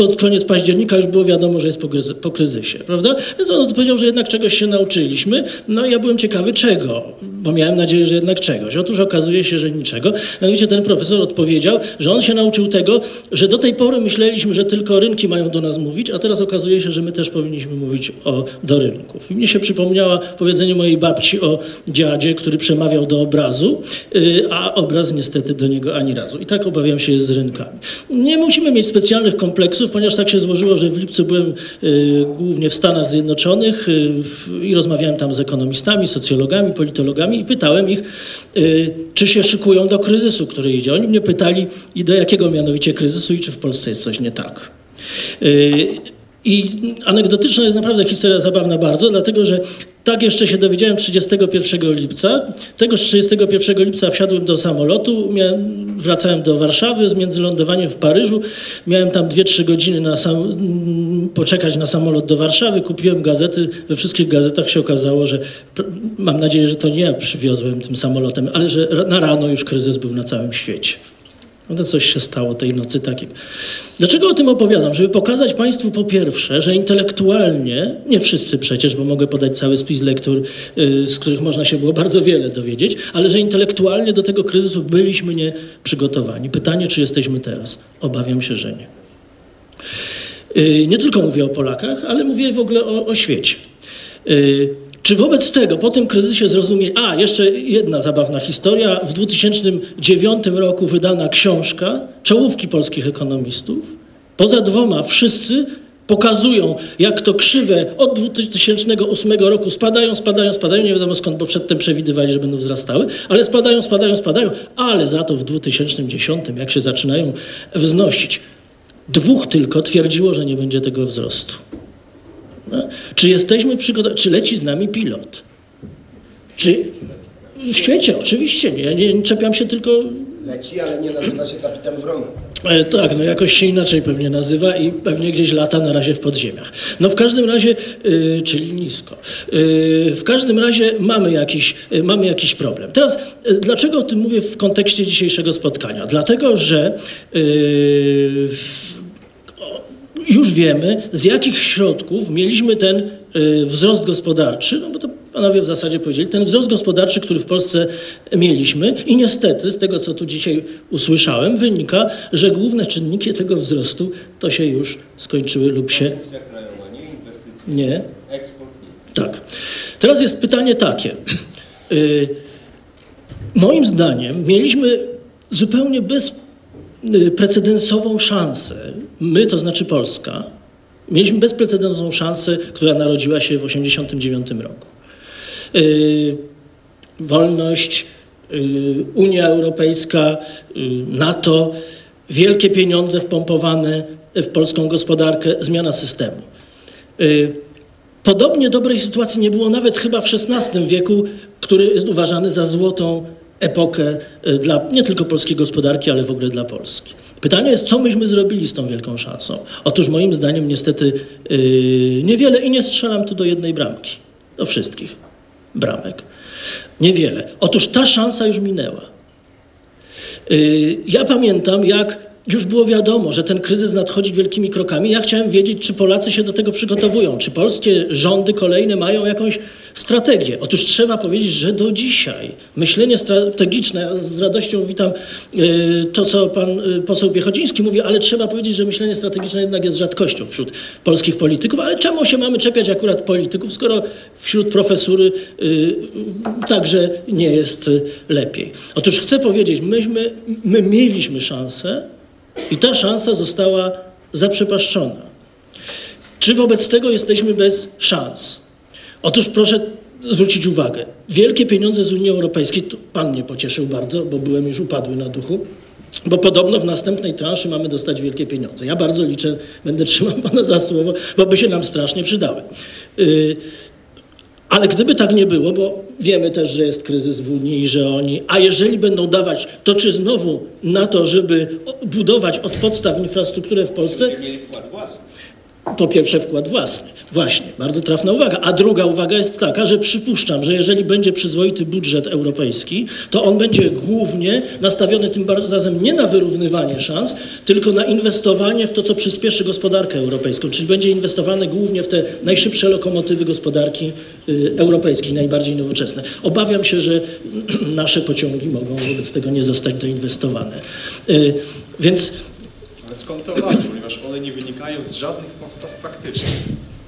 pod koniec października już było wiadomo, że jest po, kryzy- po kryzysie, prawda? Więc on odpowiedział, że jednak czegoś się nauczyliśmy. No i ja byłem ciekawy czego, bo miałem nadzieję, że jednak czegoś. Otóż okazuje się, że niczego. Mianowicie ten profesor odpowiedział, że on się nauczył tego, że do tej pory myśleliśmy, że tylko rynki mają do nas mówić, a teraz okazuje się, że my też powinniśmy mówić o, do rynków. I mnie się przypomniała powiedzenie mojej babci o dziadzie, który przemawiał do obrazu, y, a obraz niestety do niego ani razu. I tak obawiam się jest z rynkami. Nie musimy mieć specjalnych kompleksów, ponieważ tak się złożyło, że w lipcu byłem y, głównie w Stanach Zjednoczonych w, i rozmawiałem tam z ekonomistami, socjologami, politologami i pytałem ich, y, czy się szykują do kryzysu, który idzie. Oni mnie pytali, i do jakiego mianowicie kryzysu i czy w Polsce jest coś nie tak. I anegdotyczna jest naprawdę historia zabawna bardzo, dlatego że tak jeszcze się dowiedziałem 31 lipca. Tegoż 31 lipca wsiadłem do samolotu, miałem, wracałem do Warszawy z międzylądowaniem w Paryżu. Miałem tam 2-3 godziny na sam, poczekać na samolot do Warszawy. Kupiłem gazety. We wszystkich gazetach się okazało, że mam nadzieję, że to nie ja przywiozłem tym samolotem, ale że na rano już kryzys był na całym świecie. To coś się stało tej nocy takiego. Dlaczego o tym opowiadam? Żeby pokazać Państwu po pierwsze, że intelektualnie, nie wszyscy przecież, bo mogę podać cały spis lektur, y, z których można się było bardzo wiele dowiedzieć, ale że intelektualnie do tego kryzysu byliśmy nie przygotowani. Pytanie, czy jesteśmy teraz? Obawiam się, że nie. Y, Nie tylko mówię o Polakach, ale mówię w ogóle o, o świecie. Czy wobec tego, po tym kryzysie zrozumieli... A, jeszcze jedna zabawna historia. W 2009 roku wydana książka Czołówki polskich ekonomistów. Poza dwoma wszyscy pokazują, jak to krzywe od 2008 roku spadają, spadają, spadają, nie wiadomo skąd, bo przedtem przewidywali, że będą wzrastały, ale spadają, spadają, spadają, ale za to w 2010, jak się zaczynają wznosić, dwóch tylko twierdziło, że nie będzie tego wzrostu. No. Czy jesteśmy przygotowani? Czy leci z nami pilot? Czy w świecie? Oczywiście nie. Nie, nie czepiam się tylko. Leci, ale nie nazywa się kapitan Wrona. E, tak, no jakoś się inaczej pewnie nazywa i pewnie gdzieś lata na razie w podziemiach. No w każdym razie, y, czyli nisko. Y, w każdym razie mamy jakiś, y, mamy jakiś problem. Teraz, dlaczego o tym mówię w kontekście dzisiejszego spotkania? Dlatego, że już wiemy, z jakich środków mieliśmy ten y, wzrost gospodarczy, no bo to panowie w zasadzie powiedzieli, ten wzrost gospodarczy, który w Polsce mieliśmy i niestety z tego, co tu dzisiaj usłyszałem, wynika, że główne czynniki tego wzrostu to się już skończyły lub się... Nie. Tak. Teraz jest pytanie takie. Y, Moim zdaniem mieliśmy zupełnie bezprecedensową szansę, my to znaczy Polska, mieliśmy bezprecedensową szansę, która narodziła się w 1989 roku. Yy, wolność, yy, Unia Europejska, yy, NATO, wielkie pieniądze wpompowane w polską gospodarkę, zmiana systemu. Podobnie dobrej sytuacji nie było nawet chyba w XVI wieku, który jest uważany za złotą epokę y, dla nie tylko polskiej gospodarki, ale w ogóle dla Polski. Pytanie jest, co myśmy zrobili z tą wielką szansą? Otóż moim zdaniem niestety yy, niewiele i nie strzelam tu do jednej bramki, do wszystkich bramek. Niewiele. Otóż ta szansa już minęła. Yy, Ja pamiętam, jak już było wiadomo, że ten kryzys nadchodzi wielkimi krokami. Ja chciałem wiedzieć, czy Polacy się do tego przygotowują, czy polskie rządy kolejne mają jakąś strategię. Otóż trzeba powiedzieć, że do dzisiaj myślenie strategiczne, z radością witam y, to, co pan y, poseł Piechodziński mówi, ale trzeba powiedzieć, że myślenie strategiczne jednak jest rzadkością wśród polskich polityków. Ale czemu się mamy czepiać akurat polityków, skoro wśród profesury y, także nie jest lepiej? Otóż chcę powiedzieć, myśmy, my mieliśmy szansę, i ta szansa została zaprzepaszczona. Czy wobec tego jesteśmy bez szans? Otóż proszę zwrócić uwagę. Wielkie pieniądze z Unii Europejskiej, pan mnie pocieszył bardzo, bo byłem już upadły na duchu, bo podobno w następnej transzy mamy dostać wielkie pieniądze. Ja bardzo liczę, będę trzymał pana za słowo, bo by się nam strasznie przydały. Yy, ale gdyby tak nie było, bo wiemy też, że jest kryzys w Unii i że oni, a jeżeli będą dawać, to czy znowu na to, żeby budować od podstaw infrastrukturę w Polsce? Po pierwsze wkład własny. Właśnie, bardzo trafna uwaga. A druga uwaga jest taka, że przypuszczam, że jeżeli będzie przyzwoity budżet europejski, to on będzie głównie nastawiony tym razem nie na wyrównywanie szans, tylko na inwestowanie w to, co przyspieszy gospodarkę europejską, czyli będzie inwestowane głównie w te najszybsze lokomotywy gospodarki y, europejskiej, najbardziej nowoczesne. Obawiam się, że nasze pociągi mogą wobec tego nie zostać doinwestowane. Y, Więc Ale skąd obawy, ponieważ one nie wynikają z żadnych podstaw faktycznych.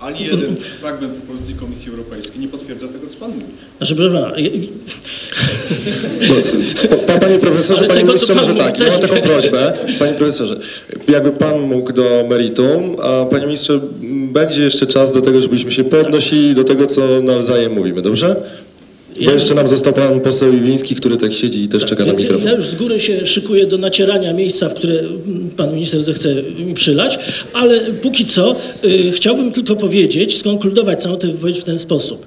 Ani jeden fragment pozycji Komisji Europejskiej nie potwierdza tego, co Pan mówi. Znaczy, Pa- Panie profesorze, panie tego, ministrze, co pan może tak, ja mam taką prośbę. Panie profesorze, jakby pan mógł do meritum, a panie ministrze, będzie jeszcze czas do tego, żebyśmy się podnosili do tego, co nawzajem mówimy, dobrze? Bo Ja- jeszcze nam został pan poseł Iwiński, który tak siedzi i też czeka na mikrofon. Ja już z góry się szykuję do nacierania miejsca, w które pan minister zechce mi przylać, ale póki co y, chciałbym tylko powiedzieć, skonkludować całą tę wypowiedź w ten sposób.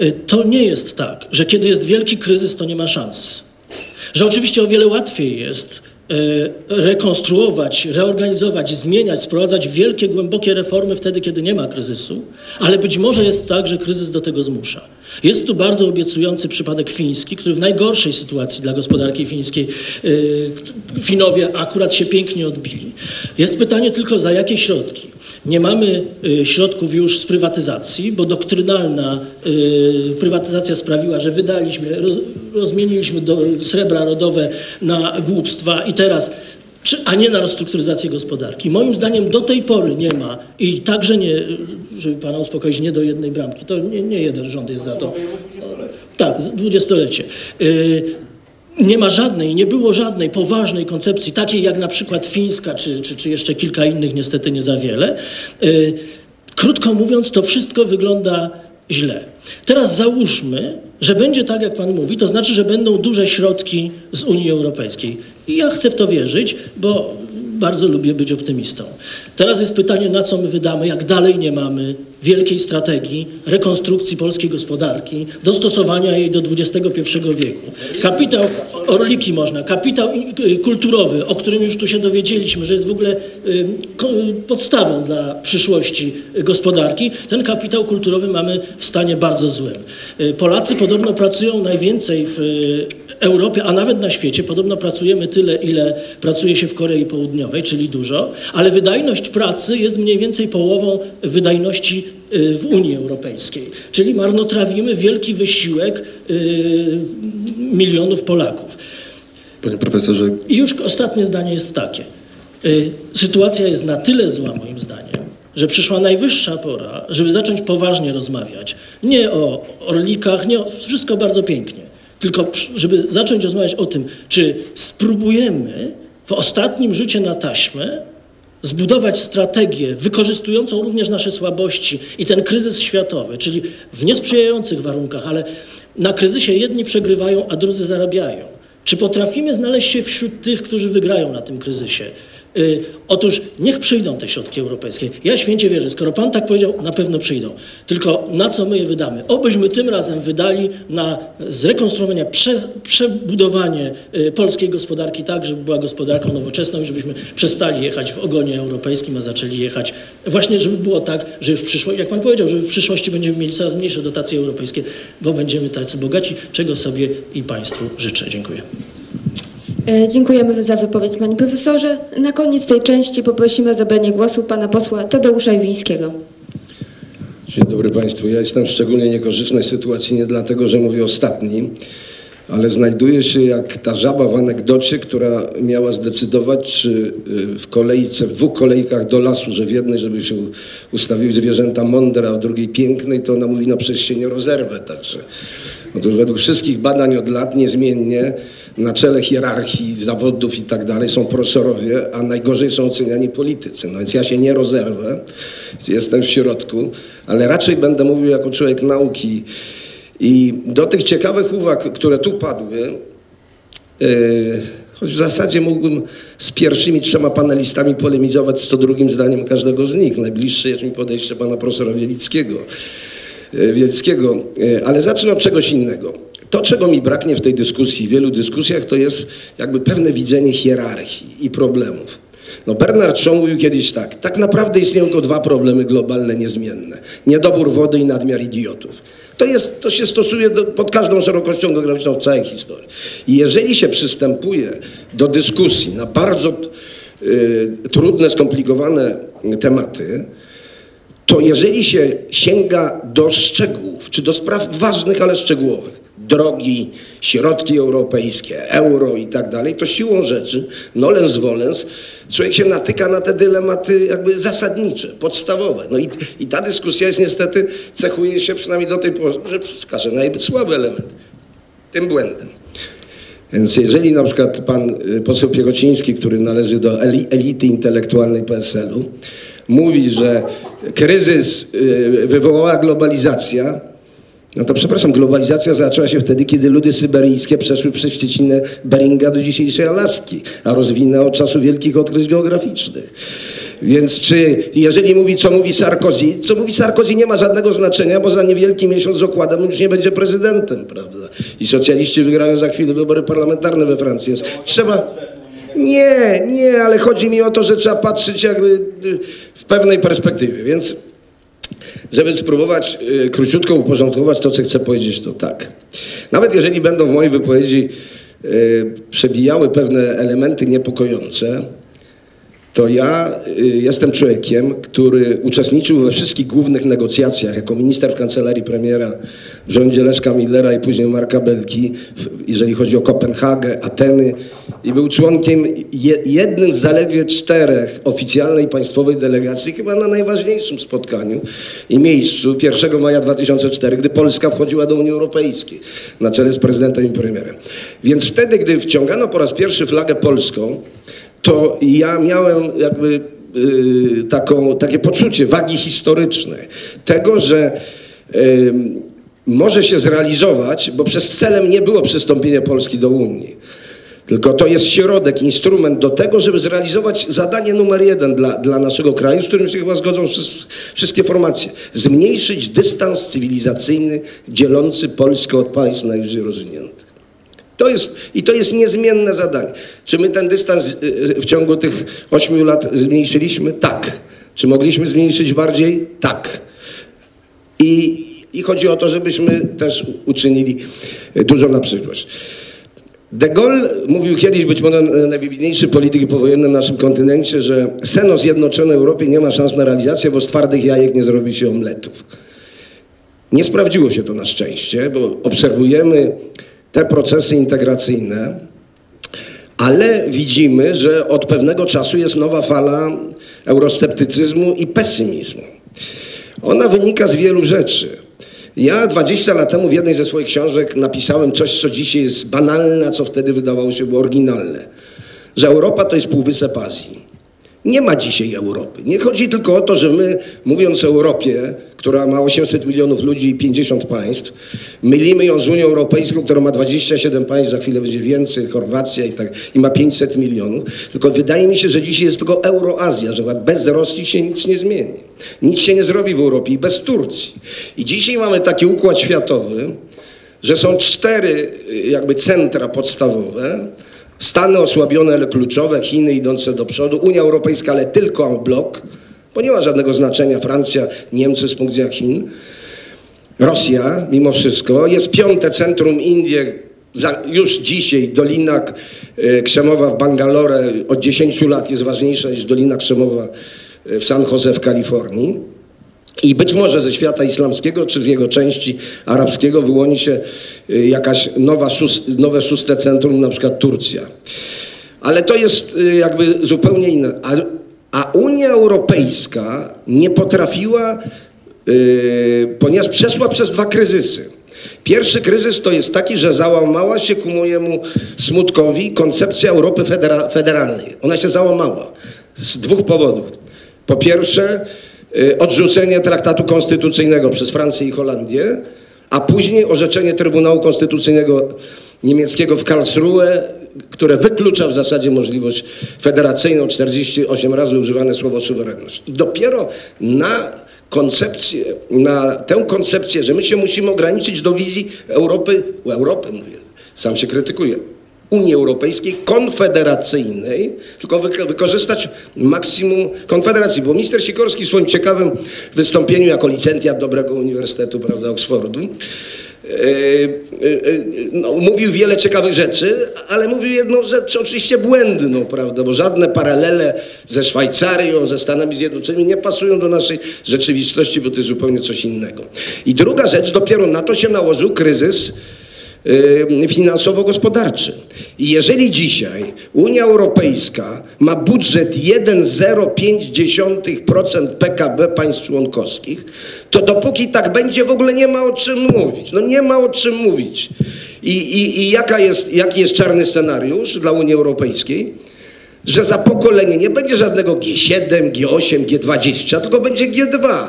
Y, to nie jest tak, że kiedy jest wielki kryzys, to nie ma szans. Że oczywiście o wiele łatwiej jest rekonstruować, reorganizować, zmieniać, sprowadzać wielkie, głębokie reformy wtedy, kiedy nie ma kryzysu, ale być może jest tak, że kryzys do tego zmusza. Jest tu bardzo obiecujący przypadek fiński, który w najgorszej sytuacji dla gospodarki fińskiej y, Finowie akurat się pięknie odbili. Jest pytanie tylko za jakie środki. Nie mamy y, środków już z prywatyzacji, bo doktrynalna prywatyzacja sprawiła, że wydaliśmy, roz, rozmieniliśmy srebra rodowe na głupstwa i teraz czy, a nie na restrukturyzację gospodarki. Moim zdaniem do tej pory nie ma i także nie, żeby pana uspokoić, nie do jednej bramki. To nie, nie jeden rząd jest za to. Tak, dwudziestolecie. Y, nie ma żadnej, nie było żadnej poważnej koncepcji, takiej jak na przykład fińska, czy, czy, czy jeszcze kilka innych, niestety nie za wiele. Y, Krótko mówiąc, to wszystko wygląda źle. Teraz załóżmy, że będzie tak, jak Pan mówi, to znaczy, że będą duże środki z Unii Europejskiej. I ja chcę w to wierzyć, bo bardzo lubię być optymistą. Teraz jest pytanie, na co my wydamy, jak dalej nie mamy wielkiej strategii rekonstrukcji polskiej gospodarki, dostosowania jej do XXI wieku. Kapitał, orliki można, kapitał y, kulturowy, o którym już tu się dowiedzieliśmy, że jest w ogóle y, podstawą dla przyszłości gospodarki, ten kapitał kulturowy mamy w stanie bardzo złym. Y, Polacy podobno pracują najwięcej w Europie, a nawet na świecie. Podobno pracujemy tyle, ile pracuje się w Korei Południowej. Czyli dużo, ale wydajność pracy jest mniej więcej połową wydajności y, w Unii Europejskiej. Czyli marnotrawimy wielki wysiłek y, milionów Polaków. Panie profesorze, I już ostatnie zdanie jest takie. Y, Sytuacja jest na tyle zła, moim zdaniem, że przyszła najwyższa pora, żeby zacząć poważnie rozmawiać. Nie o orlikach, nie o, wszystko bardzo pięknie, tylko żeby zacząć rozmawiać o tym, czy spróbujemy w ostatnim rzucie na taśmę zbudować strategię wykorzystującą również nasze słabości i ten kryzys światowy, czyli w niesprzyjających warunkach, ale na kryzysie jedni przegrywają, a drudzy zarabiają. Czy potrafimy znaleźć się wśród tych, którzy wygrają na tym kryzysie? Y, otóż niech przyjdą te środki europejskie. Ja święcie wierzę, skoro pan tak powiedział, na pewno przyjdą. Tylko na co my je wydamy? Obyśmy tym razem wydali na zrekonstruowanie, prze, przebudowanie y, polskiej gospodarki tak, żeby była gospodarką nowoczesną i żebyśmy przestali jechać w ogonie europejskim, a zaczęli jechać właśnie, żeby było tak, że w przyszłości, jak pan powiedział, że w przyszłości będziemy mieli coraz mniejsze dotacje europejskie, bo będziemy tacy bogaci, czego sobie i państwu życzę. Dziękuję. E, Dziękujemy za wypowiedź, panie profesorze. Na koniec tej części poprosimy o zabranie głosu pana posła Tadeusza Iwińskiego. Dzień dobry Państwu. Ja jestem w szczególnie niekorzystnej sytuacji nie dlatego, że mówię ostatni, ale znajduję się jak ta żaba w anegdocie, która miała zdecydować, czy y, w kolejce, w dwóch kolejkach do lasu, że w jednej, żeby się ustawiły zwierzęta mądre, a w drugiej pięknej, to ona mówi, no przecież się nie rozerwę. Także Otóż według wszystkich badań od lat niezmiennie na czele hierarchii zawodów i tak dalej są profesorowie, a najgorzej są oceniani politycy. No więc ja się nie rozerwę, jestem w środku, ale raczej będę mówił jako człowiek nauki. I do tych ciekawych uwag, które tu padły, yy, choć w zasadzie mógłbym z pierwszymi trzema panelistami polemizować z to drugim zdaniem każdego z nich. Najbliższe jest mi podejście pana profesora Wielickiego. E, Wielskiego, e, ale zacznę od czegoś innego. To, czego mi braknie w tej dyskusji, w wielu dyskusjach, to jest jakby pewne widzenie hierarchii i problemów. No Bernard Shaw mówił kiedyś tak, tak naprawdę istnieją tylko dwa problemy globalne niezmienne. Niedobór wody i nadmiar idiotów. To, jest, to się stosuje do, pod każdą szerokością geograficzną całej historii. I jeżeli się przystępuje do dyskusji na bardzo y, trudne, skomplikowane tematy, to jeżeli się sięga do szczegółów, czy do spraw ważnych, ale szczegółowych, drogi, środki europejskie, euro i tak dalej, to siłą rzeczy, nolens volens, człowiek się natyka na te dylematy jakby zasadnicze, podstawowe. No i, i ta dyskusja jest niestety, cechuje się przynajmniej do tej pory, że wskażę najsłaby element, tym błędem. Więc jeżeli na przykład pan y, poseł Piechociński, który należy do eli- elity intelektualnej PSL-u, mówi, że kryzys y, wywołała globalizacja, no to przepraszam, globalizacja zaczęła się wtedy, kiedy ludy syberyjskie przeszły przez Szczecinę Beringa do dzisiejszej Alaski, a rozwinęła od czasu wielkich odkryć geograficznych. Więc czy, jeżeli mówi, co mówi Sarkozy, co mówi Sarkozy nie ma żadnego znaczenia, bo za niewielki miesiąc z okładem już nie będzie prezydentem, prawda? I socjaliści wygrają za chwilę wybory parlamentarne we Francji, trzeba... Nie, nie, ale chodzi mi o to, że trzeba patrzeć jakby y, w pewnej perspektywie, więc żeby spróbować y, króciutko uporządkować to, co chcę powiedzieć, to tak. Nawet jeżeli będą w mojej wypowiedzi y, przebijały pewne elementy niepokojące, to ja y, jestem człowiekiem, który uczestniczył we wszystkich głównych negocjacjach jako minister w kancelarii premiera w rządzie Leszka Millera i później Marka Belki, jeżeli chodzi o Kopenhagę, Ateny i był członkiem je, jednym z zaledwie czterech oficjalnej państwowej delegacji, chyba na najważniejszym spotkaniu i miejscu 1 maja 2004, gdy Polska wchodziła do Unii Europejskiej na czele z prezydentem i premierem. Więc wtedy, gdy wciągano po raz pierwszy flagę polską, to ja miałem jakby y, taką, takie poczucie wagi historycznej. Tego, że ym, może się zrealizować, bo przez celem nie było przystąpienie Polski do Unii. Tylko to jest środek, instrument do tego, żeby zrealizować zadanie numer jeden dla, dla naszego kraju, z którym się chyba zgodzą wszys- wszystkie formacje. Zmniejszyć dystans cywilizacyjny dzielący Polskę od państw najwyżej rozwiniętych. To jest, I to jest niezmienne zadanie. Czy my ten dystans y, y, w ciągu tych ośmiu lat zmniejszyliśmy? Tak. Czy mogliśmy zmniejszyć bardziej? Tak. I, I chodzi o to, żebyśmy też uczynili dużo na przyszłość. De Gaulle mówił kiedyś, być może najwybitniejszy polityk powojenny na naszym kontynencie, że sen o zjednoczonej Europie nie ma szans na realizację, bo z twardych jajek nie zrobi się omletów. Nie sprawdziło się to na szczęście, bo obserwujemy te procesy integracyjne, ale widzimy, że od pewnego czasu jest nowa fala eurosceptycyzmu i pesymizmu. Ona wynika z wielu rzeczy. Ja 20 lat temu w jednej ze swoich książek napisałem coś, co dzisiaj jest banalne, a co wtedy wydawało się było oryginalne. Że Europa to jest półwysep Azji. Nie ma dzisiaj Europy. Nie chodzi tylko o to, że my, mówiąc o Europie, która ma 800 milionów ludzi i 50 państw, mylimy ją z Unią Europejską, która ma 27 państw, za chwilę będzie więcej, Chorwacja i tak, i ma 500 milionów. Tylko wydaje mi się, że dzisiaj jest tylko Euroazja, że bez Rosji się nic nie zmieni. Nic się nie zrobi w Europie i bez Turcji. I dzisiaj mamy taki układ światowy, że są cztery y, jakby centra podstawowe, Stany osłabione, ale kluczowe, Chiny idące do przodu, Unia Europejska, ale tylko en bloc, bo nie ma żadnego znaczenia Francja, Niemcy z punktu widzenia Chin. Rosja, mimo wszystko, jest piąte centrum Indie, już dzisiaj Dolina e, Krzemowa w Bangalore od 10 lat jest ważniejsza niż Dolina Krzemowa e, w San Jose w Kalifornii. I być może ze świata islamskiego, czy z jego części arabskiego wyłoni się y, jakaś nowa, szóst, nowe szóste centrum, na przykład Turcja. Ale to jest y, jakby zupełnie inne. A, a Unia Europejska nie potrafiła, yy, ponieważ przeszła przez dwa kryzysy. Pierwszy kryzys to jest taki, że załamała się ku mojemu smutkowi koncepcja Europy federa federalnej. Ona się załamała z dwóch powodów. Po pierwsze, odrzucenie traktatu konstytucyjnego przez Francję i Holandię, a później orzeczenie Trybunału Konstytucyjnego niemieckiego w Karlsruhe, które wyklucza w zasadzie możliwość federacyjną, 48 razy używane słowo suwerenność. I dopiero na koncepcję, na tę koncepcję, że my się musimy ograniczyć do wizji Europy, Europy mówię, sam się krytykuję, Unii Europejskiej konfederacyjnej, tylko wykorzystać maksimum konfederacji. Bo minister Sikorski w swoim ciekawym wystąpieniu jako licencjat dobrego uniwersytetu, prawda, Oksfordu, e, e, e, no, mówił wiele ciekawych rzeczy, ale mówił jedną rzecz oczywiście błędną, prawda, bo żadne paralele ze Szwajcarią, ze Stanami Zjednoczonymi nie pasują do naszej rzeczywistości, bo to jest zupełnie coś innego. I druga rzecz, dopiero na to się nałożył kryzys finansowo-gospodarczy. I jeżeli dzisiaj Unia Europejska ma budżet 1,05% PKB państw członkowskich, to dopóki tak będzie, w ogóle nie ma o czym mówić. No nie ma o czym mówić. I, i, i jaka jest, jaki jest czarny scenariusz dla Unii Europejskiej? Że za pokolenie nie będzie żadnego G7, G8, G20, tylko będzie G2.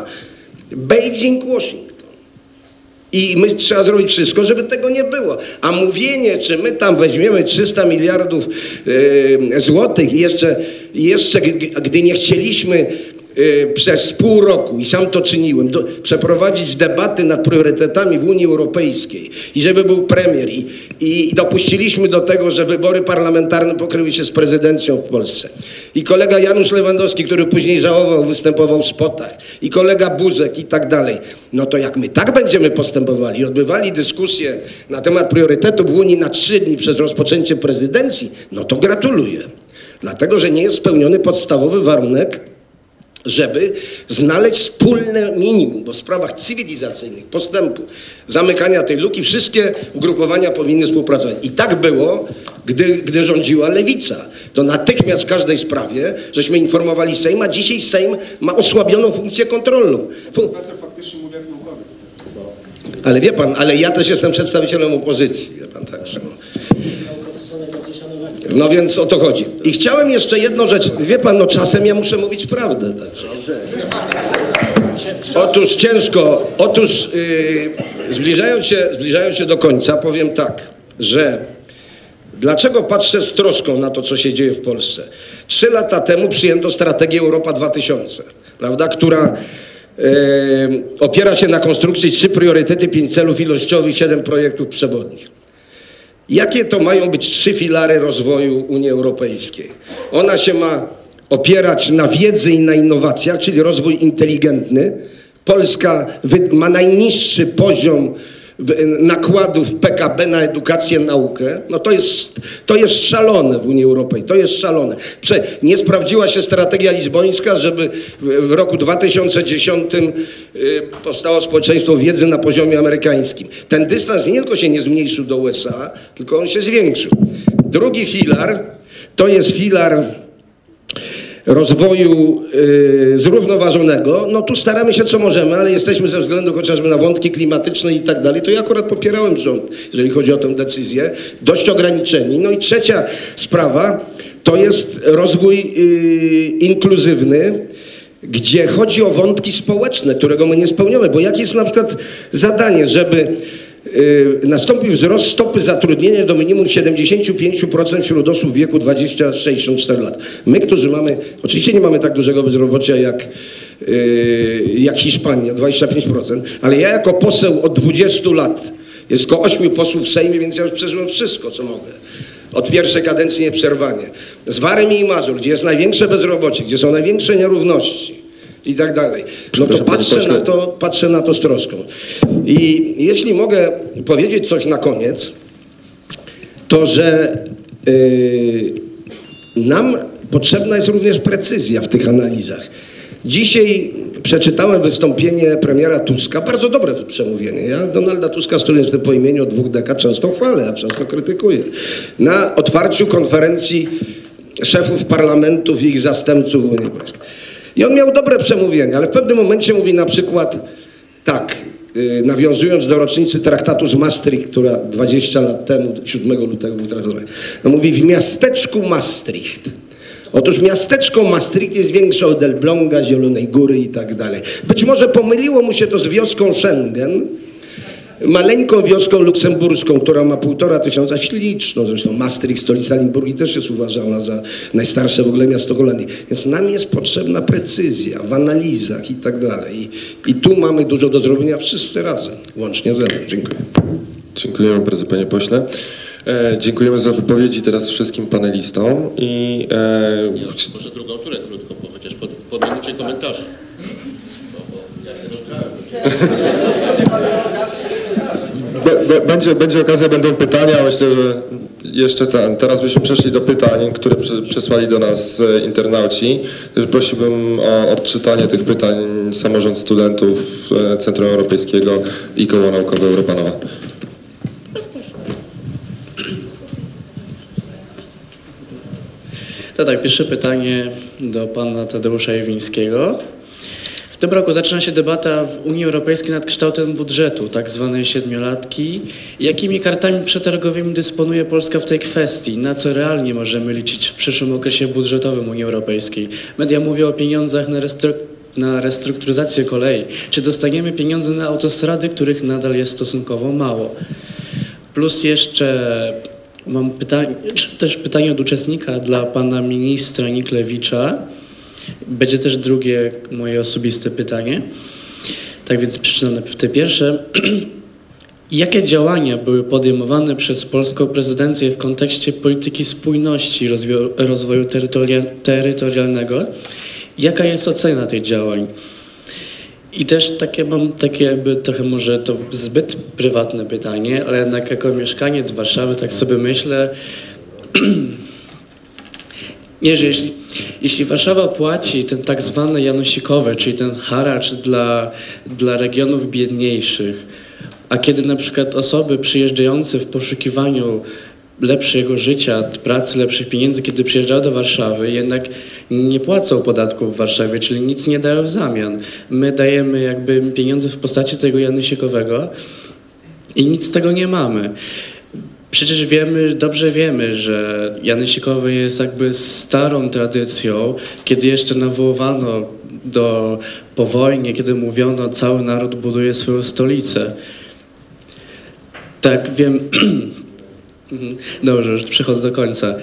Beijing, Washington. I my trzeba zrobić wszystko, żeby tego nie było. A mówienie, czy my tam weźmiemy 300 miliardów yy, złotych i jeszcze, jeszcze, gdy nie chcieliśmy przez pół roku, i sam to czyniłem, do, przeprowadzić debaty nad priorytetami w Unii Europejskiej i żeby był premier i, i dopuściliśmy do tego, że wybory parlamentarne pokryły się z prezydencją w Polsce. I kolega Janusz Lewandowski, który później żałował, występował w spotach. I kolega Buzek i tak dalej. No to jak my tak będziemy postępowali i odbywali dyskusje na temat priorytetów w Unii na trzy dni przez rozpoczęcie prezydencji, no to gratuluję. Dlatego, że nie jest spełniony podstawowy warunek żeby znaleźć wspólne minimum, bo w sprawach cywilizacyjnych, postępu, zamykania tej luki, wszystkie ugrupowania powinny współpracować. I tak było, gdy, gdy rządziła lewica. To natychmiast w każdej sprawie, żeśmy informowali Sejm, a dzisiaj Sejm ma osłabioną funkcję kontrolną. Ale wie pan, ale ja też jestem przedstawicielem opozycji, wie pan także. No. No więc o to chodzi. I chciałem jeszcze jedną rzecz. Wie pan, no czasem ja muszę mówić prawdę. Otóż ciężko, otóż yy, zbliżając, się, zbliżając się do końca powiem tak, że dlaczego patrzę z troską na to, co się dzieje w Polsce. Trzy lata temu przyjęto strategię Europa 2000, prawda, która yy, opiera się na konstrukcji trzy priorytety, pięć celów ilościowych, siedem projektów przewodnich. Jakie to mają być trzy filary rozwoju Unii Europejskiej? Ona się ma opierać na wiedzy i na innowacjach, czyli rozwój inteligentny. Polska ma najniższy poziom nakładów PKB na edukację, naukę, no to jest, to jest szalone w Unii Europejskiej, to jest szalone. Prze, nie sprawdziła się strategia lizbońska, żeby w, roku 2010 y, powstało społeczeństwo wiedzy na poziomie amerykańskim. Ten dystans nie tylko się nie zmniejszył do USA, tylko on się zwiększył. Drugi filar to jest filar rozwoju y, zrównoważonego, no tu staramy się co możemy, ale jesteśmy ze względu chociażby na wątki klimatyczne i tak dalej, to ja akurat popierałem rząd, jeżeli chodzi o tę decyzję, dość ograniczeni. No i trzecia sprawa to jest rozwój y, inkluzywny, gdzie chodzi o wątki społeczne, którego my nie spełniamy, bo jakie jest na przykład zadanie, żeby nastąpił wzrost stopy zatrudnienia do minimum 75% wśród osób w wieku 20-64 lat. My, którzy mamy, oczywiście nie mamy tak dużego bezrobocia jak, y, jak Hiszpania, 25%, ale ja jako poseł od 20 lat, jest tylko 8 posłów w Sejmie, więc ja już przeżyłem wszystko, co mogę. Od pierwszej kadencji nieprzerwanie. Z Warmii i Mazur, gdzie jest największe bezrobocie, gdzie są największe nierówności i tak dalej. No to patrzę na to, patrzę na to z troską. I jeśli mogę powiedzieć coś na koniec, to że yy, nam potrzebna jest również precyzja w tych analizach. Dzisiaj przeczytałem wystąpienie premiera Tuska, bardzo dobre przemówienie. Ja Donalda Tuska, z którym jestem po imieniu od dwóch dekad, często chwalę, a często krytykuję. Na otwarciu konferencji szefów parlamentów i ich zastępców w Unii Europejskiej. I on miał dobre przemówienie, ale w pewnym momencie mówi na przykład tak, yy, nawiązując do rocznicy traktatu z Maastricht, która 20 lat temu, 7 lutego był traktowany. No mówi, w miasteczku Maastricht. Otóż miasteczko Maastricht jest większe od Elbląga, Zielonej Góry i tak dalej. Być może pomyliło mu się to z wioską Schengen, maleńką wioską luksemburską, która ma półtora tysiąca, śliczną zresztą. Maastricht, stolica Limburgii też jest uważana za najstarsze w ogóle miasto Holandii. Więc nam jest potrzebna precyzja w analizach i tak dalej. I, I tu mamy dużo do zrobienia wszyscy razem, łącznie ze mną. Dziękuję. Dziękujemy bardzo panie pośle. E, dziękujemy za wypowiedzi teraz wszystkim panelistom i e, Ja może drugą turę krótko, bo chociaż po, po minucie komentarza. Bo, bo ja się rozgrzałem. będzie, będzie okazja, będą pytania. Myślę, że jeszcze ten, teraz byśmy przeszli do pytań, które przesłali do nas e, internauci. Też prosiłbym o odczytanie tych pytań samorząd studentów e, Centrum Europejskiego i Koło Naukowe Europanowa. To tak, pierwsze pytanie do pana Tadeusza Jewińskiego. Tym roku zaczyna się debata w Unii Europejskiej nad kształtem budżetu, tak zwanej siedmiolatki. Jakimi kartami przetargowymi dysponuje Polska w tej kwestii? Na co realnie możemy liczyć w przyszłym okresie budżetowym Unii Europejskiej? Media mówią o pieniądzach na, restru- na restrukturyzację kolei. Czy dostaniemy pieniądze na autostrady, których nadal jest stosunkowo mało? Plus jeszcze mam pytanie, też pytanie od uczestnika dla pana ministra Niklewicza. Będzie też drugie moje osobiste pytanie. Tak więc najpierw te pierwsze. Jakie działania były podejmowane przez polską prezydencję w kontekście polityki spójności rozwoju terytoria- terytorialnego? Jaka jest ocena tych działań? I też takie mam takie jakby trochę może to zbyt prywatne pytanie, ale jednak jako mieszkaniec Warszawy tak sobie myślę, nie, że jeśli, jeśli Warszawa płaci ten tak zwany janosikowy, czyli ten haracz dla, dla regionów biedniejszych, a kiedy na przykład osoby przyjeżdżające w poszukiwaniu lepszego życia, pracy, lepszych pieniędzy, kiedy przyjeżdżają do Warszawy, jednak nie płacą podatków w Warszawie, czyli nic nie dają w zamian. My dajemy jakby pieniądze w postaci tego janosikowego i nic z tego nie mamy. Przecież wiemy, dobrze wiemy, że Janysikowy jest jakby starą tradycją, kiedy jeszcze nawoływano do po wojnie, kiedy mówiono, cały naród buduje swoją stolicę. Tak, wiem. Dobrze, już przechodzę do końca.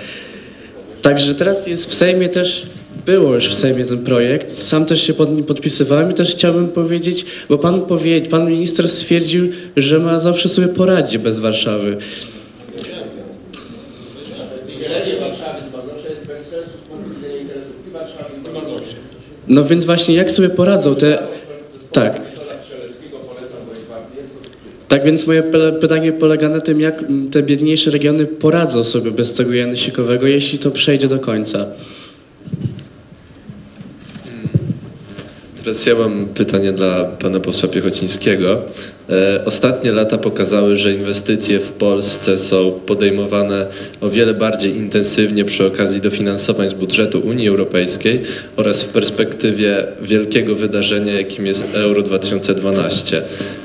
Także teraz jest w Sejmie też, było już w Sejmie ten projekt, sam też się pod nim podpisywałem i też chciałbym powiedzieć, bo pan, powie, pan minister stwierdził, że ma zawsze sobie poradzi bez Warszawy. No więc właśnie jak sobie poradzą te... Tak. Tak więc moje pytanie polega na tym, jak te biedniejsze regiony poradzą sobie bez tego janosikowego, jeśli to przejdzie do końca. Teraz ja mam pytanie dla pana posła Piechocińskiego. E, Ostatnie lata pokazały, że inwestycje w Polsce są podejmowane o wiele bardziej intensywnie przy okazji dofinansowań z budżetu Unii Europejskiej oraz w perspektywie wielkiego wydarzenia, jakim jest Euro 2012.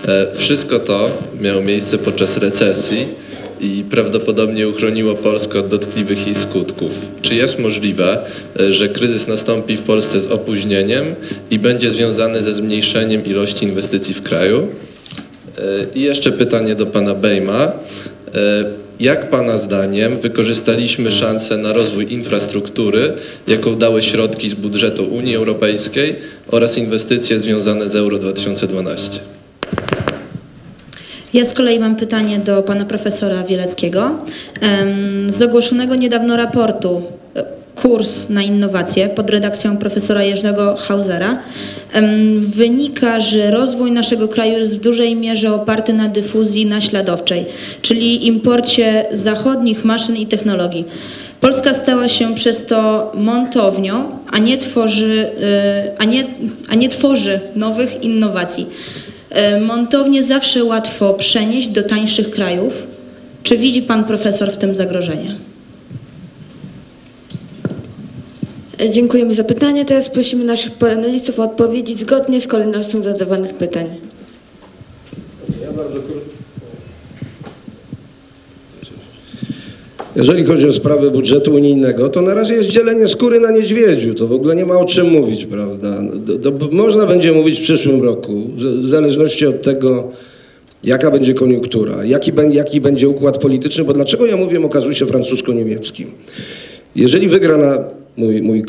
E, Wszystko to miało miejsce podczas recesji i prawdopodobnie uchroniło Polskę od dotkliwych jej skutków. Czy jest możliwe, e, że kryzys nastąpi w Polsce z opóźnieniem i będzie związany ze zmniejszeniem ilości inwestycji w kraju? E, I jeszcze pytanie do pana Bejma. E, Jak pana zdaniem wykorzystaliśmy szansę na rozwój infrastruktury, jaką dały środki z budżetu Unii Europejskiej oraz inwestycje związane z Euro 2012? Ja z kolei mam pytanie do pana profesora Wieleckiego. Z ogłoszonego niedawno raportu e, Kurs na innowacje pod redakcją profesora Jerzego Hausera wynika, że rozwój naszego kraju jest w dużej mierze oparty na dyfuzji naśladowczej, czyli imporcie zachodnich maszyn i technologii. Polska stała się przez to montownią, a nie tworzy, y, a nie, a nie tworzy nowych innowacji. E, Montownie zawsze łatwo przenieść do tańszych krajów. Czy widzi pan profesor w tym zagrożenie? E, Dziękujemy za pytanie. Teraz prosimy naszych panelistów o odpowiedzi zgodnie z kolejnością zadawanych pytań. Jeżeli chodzi o sprawę budżetu unijnego, to na razie jest dzielenie skóry na niedźwiedziu. To w ogóle nie ma o czym mówić, prawda? Do, można będzie mówić w przyszłym roku, w zależności od tego, jaka będzie koniunktura, jaki, jaki będzie układ polityczny, bo dlaczego ja mówię o kazusie francusko-niemieckim? Jeżeli wygra na mój, mój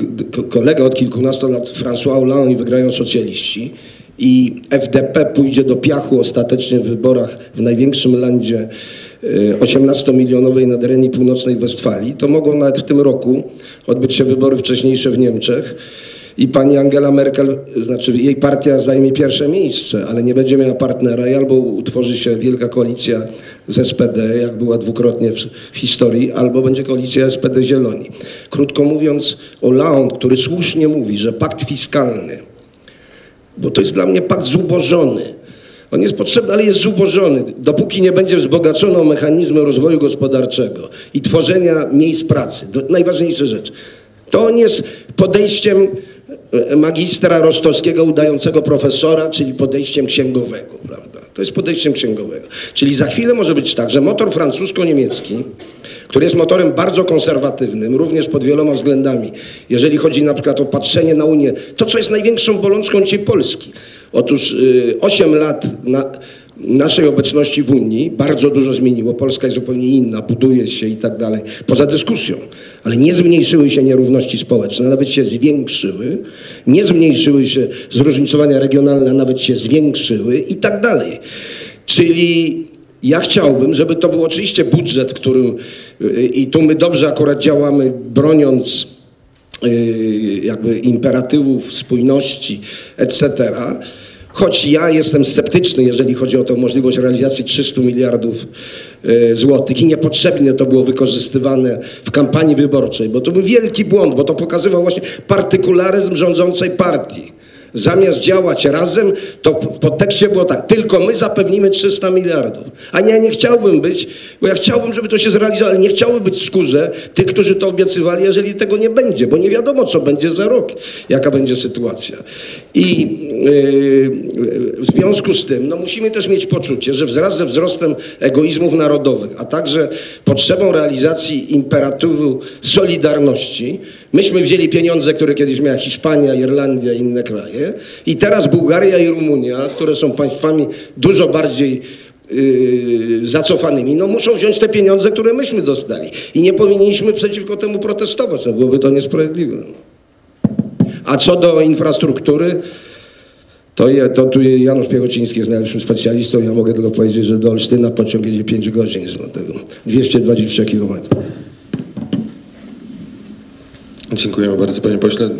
kolega od kilkunastu lat François Hollande i wygrają socjaliści i FDP pójdzie do piachu ostatecznie w wyborach w największym landzie y, 18-milionowej na terenie północnej Westfalii, to mogą nawet w tym roku odbyć się wybory wcześniejsze w Niemczech i pani Angela Merkel, znaczy jej partia zajmie pierwsze miejsce, ale nie będzie miała partnera i albo utworzy się wielka koalicja z SPD, jak była dwukrotnie w historii, albo będzie koalicja SPD-Zieloni. Krótko mówiąc, Hollande, który słusznie mówi, że pakt fiskalny, bo to jest dla mnie pakt zubożony. On jest potrzebny, ale jest zubożony. Dopóki nie będzie wzbogacony o mechanizmy rozwoju gospodarczego i tworzenia miejsc pracy, najważniejsza rzecz. To on jest podejściem e, magistra rostowskiego udającego profesora, czyli podejściem księgowego, prawda? To jest podejściem księgowego. Czyli za chwilę może być tak, że motor francusko-niemiecki, który jest motorem bardzo konserwatywnym, również pod wieloma względami, jeżeli chodzi na przykład o patrzenie na Unię, to co jest największą bolączką dzisiaj Polski. Otóż y, 8 lat na, naszej obecności w Unii bardzo dużo zmieniło. Polska jest zupełnie inna, buduje się i tak dalej, poza dyskusją. Ale nie zmniejszyły się nierówności społeczne, nawet się zwiększyły. Nie zmniejszyły się zróżnicowania regionalne, nawet się zwiększyły i tak dalej. Czyli ja chciałbym, żeby to był oczywiście budżet, którym i tu my dobrze akurat działamy, broniąc y, jakby imperatywów spójności, etc. Choć ja jestem sceptyczny, jeżeli chodzi o tę możliwość realizacji 300 miliardów y, złotych i niepotrzebnie to było wykorzystywane w kampanii wyborczej, bo to był wielki błąd, bo to pokazywał właśnie partykularyzm rządzącej partii. Zamiast działać razem, to w podtekście było tak, tylko my zapewnimy 300 miliardów. A ja nie chciałbym być, bo ja chciałbym, żeby to się zrealizowało, ale nie chciałbym być w skórze tych, którzy to obiecywali, jeżeli tego nie będzie, bo nie wiadomo, co będzie za rok, jaka będzie sytuacja. I yy, w związku z tym, no musimy też mieć poczucie, że wraz ze wzrostem egoizmów narodowych, a także potrzebą realizacji imperatywu solidarności, myśmy wzięli pieniądze, które kiedyś miała Hiszpania, Irlandia i inne kraje i teraz Bułgaria i Rumunia, które są państwami dużo bardziej yy, zacofanymi, no muszą wziąć te pieniądze, które myśmy dostali. I nie powinniśmy przeciwko temu protestować, no byłoby to niesprawiedliwe. A co do infrastruktury, to, je, to tu Janusz Piechociński jest najlepszym specjalistą. Ja mogę tylko powiedzieć, że do Olsztyna pociąg jedzie 5 godzin, do tego 220 kilometrów. Dziękujemy bardzo panie pośle.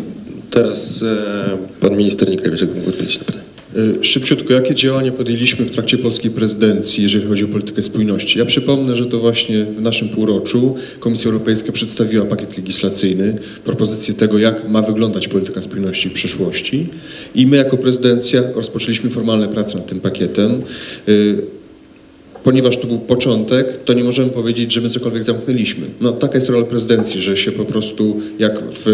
Teraz e, pan minister Niklewicz, jak mógł odpowiedzieć na pytanie. Y, Szybciutko, jakie działania podjęliśmy w trakcie polskiej prezydencji, jeżeli chodzi o politykę spójności? Ja przypomnę, że to właśnie w naszym półroczu Komisja Europejska przedstawiła pakiet legislacyjny, propozycję tego, jak ma wyglądać polityka spójności w przyszłości i my jako prezydencja rozpoczęliśmy formalne prace nad tym pakietem. Ponieważ to był początek, to nie możemy powiedzieć, że my cokolwiek zamknęliśmy. No taka jest rola prezydencji, że się po prostu jak w,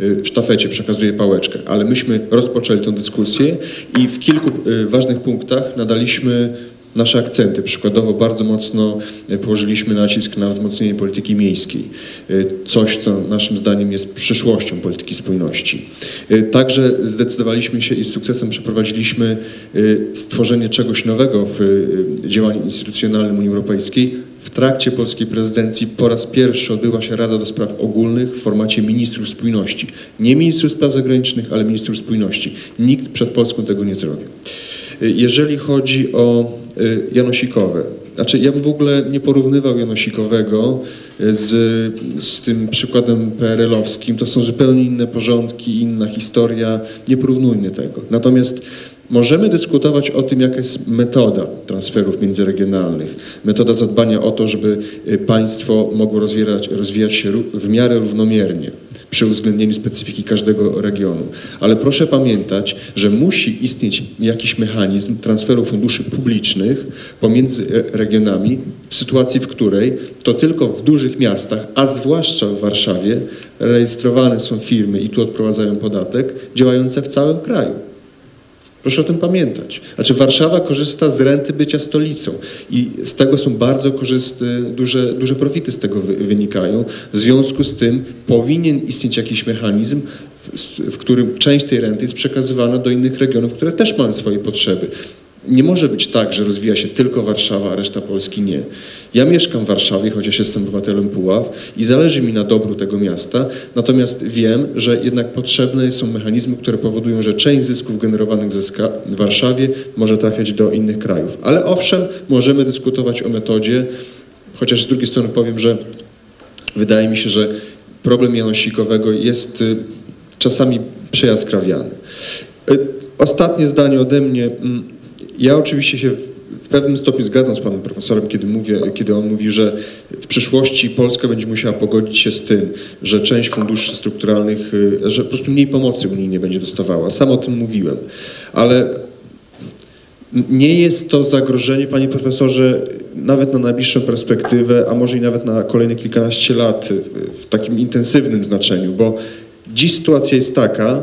y, w sztafecie przekazuje pałeczkę. Ale myśmy rozpoczęli tę dyskusję i w kilku y, ważnych punktach nadaliśmy nasze akcenty. Przykładowo bardzo mocno y, położyliśmy nacisk na wzmocnienie polityki miejskiej. Y, Coś, co naszym zdaniem jest przyszłością polityki spójności. Y, Także zdecydowaliśmy się i z sukcesem przeprowadziliśmy stworzenie czegoś nowego w działaniu instytucjonalnym Unii Europejskiej. W trakcie polskiej prezydencji po raz pierwszy odbyła się Rada do Spraw Ogólnych w formacie ministrów spójności. Nie ministrów spraw zagranicznych, ale ministrów spójności. Nikt przed Polską tego nie zrobił. Jeżeli chodzi o y, Janosikowe, znaczy ja bym w ogóle nie porównywał Janosikowego z, z tym przykładem PRL-owskim. To są zupełnie inne porządki, inna historia. Nie porównujmy tego. Natomiast Możemy dyskutować o tym, jaka jest metoda transferów międzyregionalnych, metoda zadbania o to, żeby y, państwo mogło rozwijać, rozwijać się w miarę równomiernie przy uwzględnieniu specyfiki każdego regionu. Ale proszę pamiętać, że musi istnieć jakiś mechanizm transferu funduszy publicznych pomiędzy e, regionami w sytuacji, w której to tylko w dużych miastach, a zwłaszcza w Warszawie, rejestrowane są firmy i tu odprowadzają podatek, działające w całym kraju. Proszę o tym pamiętać. Znaczy Warszawa korzysta z renty bycia stolicą i z tego są bardzo korzystne, duże, duże profity z tego wy, wynikają. W związku z tym powinien istnieć jakiś mechanizm, w, w którym część tej renty jest przekazywana do innych regionów, które też mają swoje potrzeby. Nie może być tak, że rozwija się tylko Warszawa, a reszta Polski nie. Ja mieszkam w Warszawie, chociaż jestem obywatelem Puław i zależy mi na dobru tego miasta, natomiast wiem, że jednak potrzebne są mechanizmy, które powodują, że część zysków generowanych w Warszawie może trafiać do innych krajów. Ale owszem, możemy dyskutować o metodzie, chociaż z drugiej strony powiem, że wydaje mi się, że problem Janosikowego jest y, czasami przejaskrawiany. Y, Ostatnie zdanie ode mnie. Ja oczywiście się w- pewnym stopniu zgadzam z panem profesorem, kiedy, mówię, kiedy on mówi, że w przyszłości Polska będzie musiała pogodzić się z tym, że część funduszy strukturalnych, y, że po prostu mniej pomocy unijnie będzie dostawała. Sam o tym mówiłem. Ale nie jest to zagrożenie, panie profesorze, nawet na najbliższą perspektywę, a może i nawet na kolejne kilkanaście lat w takim intensywnym znaczeniu, bo dziś sytuacja jest taka,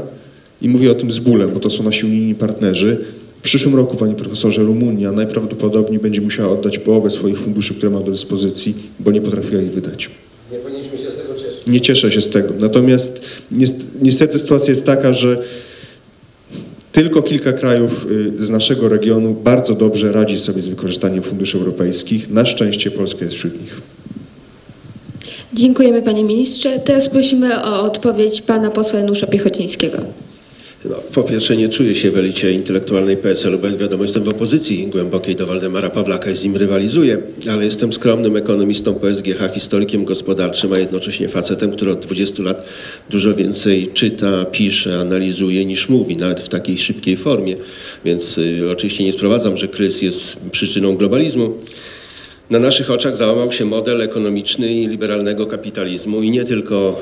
i mówię o tym z bólem, bo to są nasi unijni partnerzy, w przyszłym roku, panie profesorze, Rumunia najprawdopodobniej będzie musiała oddać połowę swoich funduszy, które ma do dyspozycji, bo nie potrafiła ich wydać. Nie powinniśmy się z tego cieszyć. Nie cieszę się z tego. Natomiast niest- niestety sytuacja jest taka, że tylko kilka krajów y, z naszego regionu bardzo dobrze radzi sobie z wykorzystaniem funduszy europejskich. Na szczęście Polska jest wśród nich. Dziękujemy panie ministrze. Teraz prosimy o odpowiedź pana posła Janusza Piechocińskiego. No, po pierwsze nie czuję się w elicie intelektualnej PSL-u, bo jak wiadomo jestem w opozycji głębokiej do Waldemara Pawlaka i z nim rywalizuję, ale jestem skromnym ekonomistą po SGH, historykiem gospodarczym, a jednocześnie facetem, który od 20 lat dużo więcej czyta, pisze, analizuje niż mówi, nawet w takiej szybkiej formie. Więc y, oczywiście nie sprowadzam, że kryzys jest przyczyną globalizmu. Na naszych oczach załamał się model ekonomiczny i liberalnego kapitalizmu i nie tylko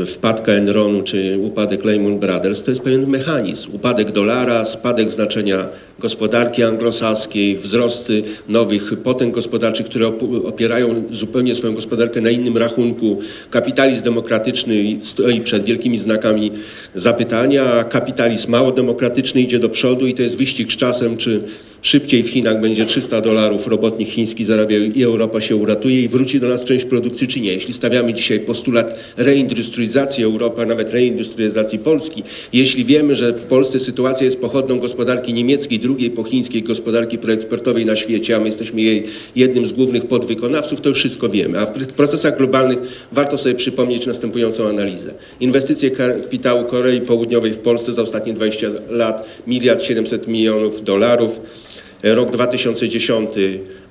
y, wpadka Enronu czy upadek Lehman Brothers, to jest pewien mechanizm. Upadek dolara, spadek znaczenia gospodarki anglosaskiej, wzrosty nowych potęg gospodarczych, które op- opierają zupełnie swoją gospodarkę na innym rachunku. Kapitalizm demokratyczny stoi przed wielkimi znakami zapytania, a kapitalizm mało demokratyczny idzie do przodu i to jest wyścig z czasem, czy Szybciej w Chinach będzie 300 dolarów robotnik chiński zarabiał i Europa się uratuje i wróci do nas część produkcji, czy nie. Jeśli stawiamy dzisiaj postulat reindustrializacji Europy, a nawet reindustrializacji Polski, jeśli wiemy, że w Polsce sytuacja jest pochodną gospodarki niemieckiej, drugiej po chińskiej gospodarki proeksportowej na świecie, a my jesteśmy jej jednym z głównych podwykonawców, to już wszystko wiemy. A w pr- procesach globalnych warto sobie przypomnieć następującą analizę. Inwestycje kapitału Korei Południowej w Polsce za ostatnie 20 lat miliard 700 milionów dolarów. Rok 2010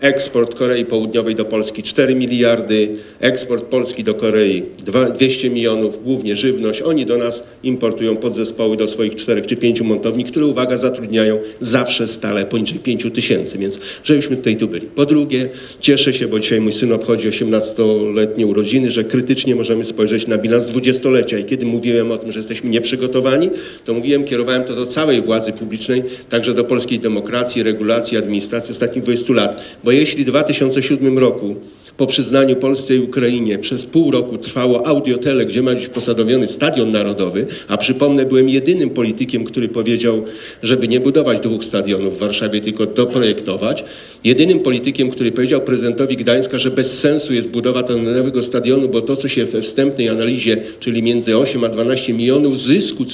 eksport Korei Południowej do Polski 4 miliardy, eksport Polski do Korei dwa- 200 milionów, głównie żywność. Oni do nas importują podzespoły do swoich czterech czy pięciu montowni, które, uwaga, zatrudniają zawsze stale poniżej 5 tysięcy, więc żebyśmy tutaj tu byli. Po drugie, cieszę się, bo dzisiaj mój syn obchodzi 18-letnie urodziny, że krytycznie możemy spojrzeć na bilans dwudziestolecia i kiedy mówiłem o tym, że jesteśmy nieprzygotowani, to mówiłem, kierowałem to do całej władzy publicznej, także do polskiej demokracji, regulacji, administracji ostatnich 20 lat, bo jeśli w 2007 roku po przyznaniu Polsce i Ukrainie przez pół roku trwało audiotele, gdzie ma być posadowiony stadion narodowy, a przypomnę, byłem jedynym politykiem, który powiedział, żeby nie budować dwóch stadionów w Warszawie, tylko doprojektować. Jedynym politykiem, który powiedział prezydentowi Gdańska, że bez sensu jest budowa nowego stadionu, bo to, co się we wstępnej analizie, czyli między 8 a 12 milionów zysku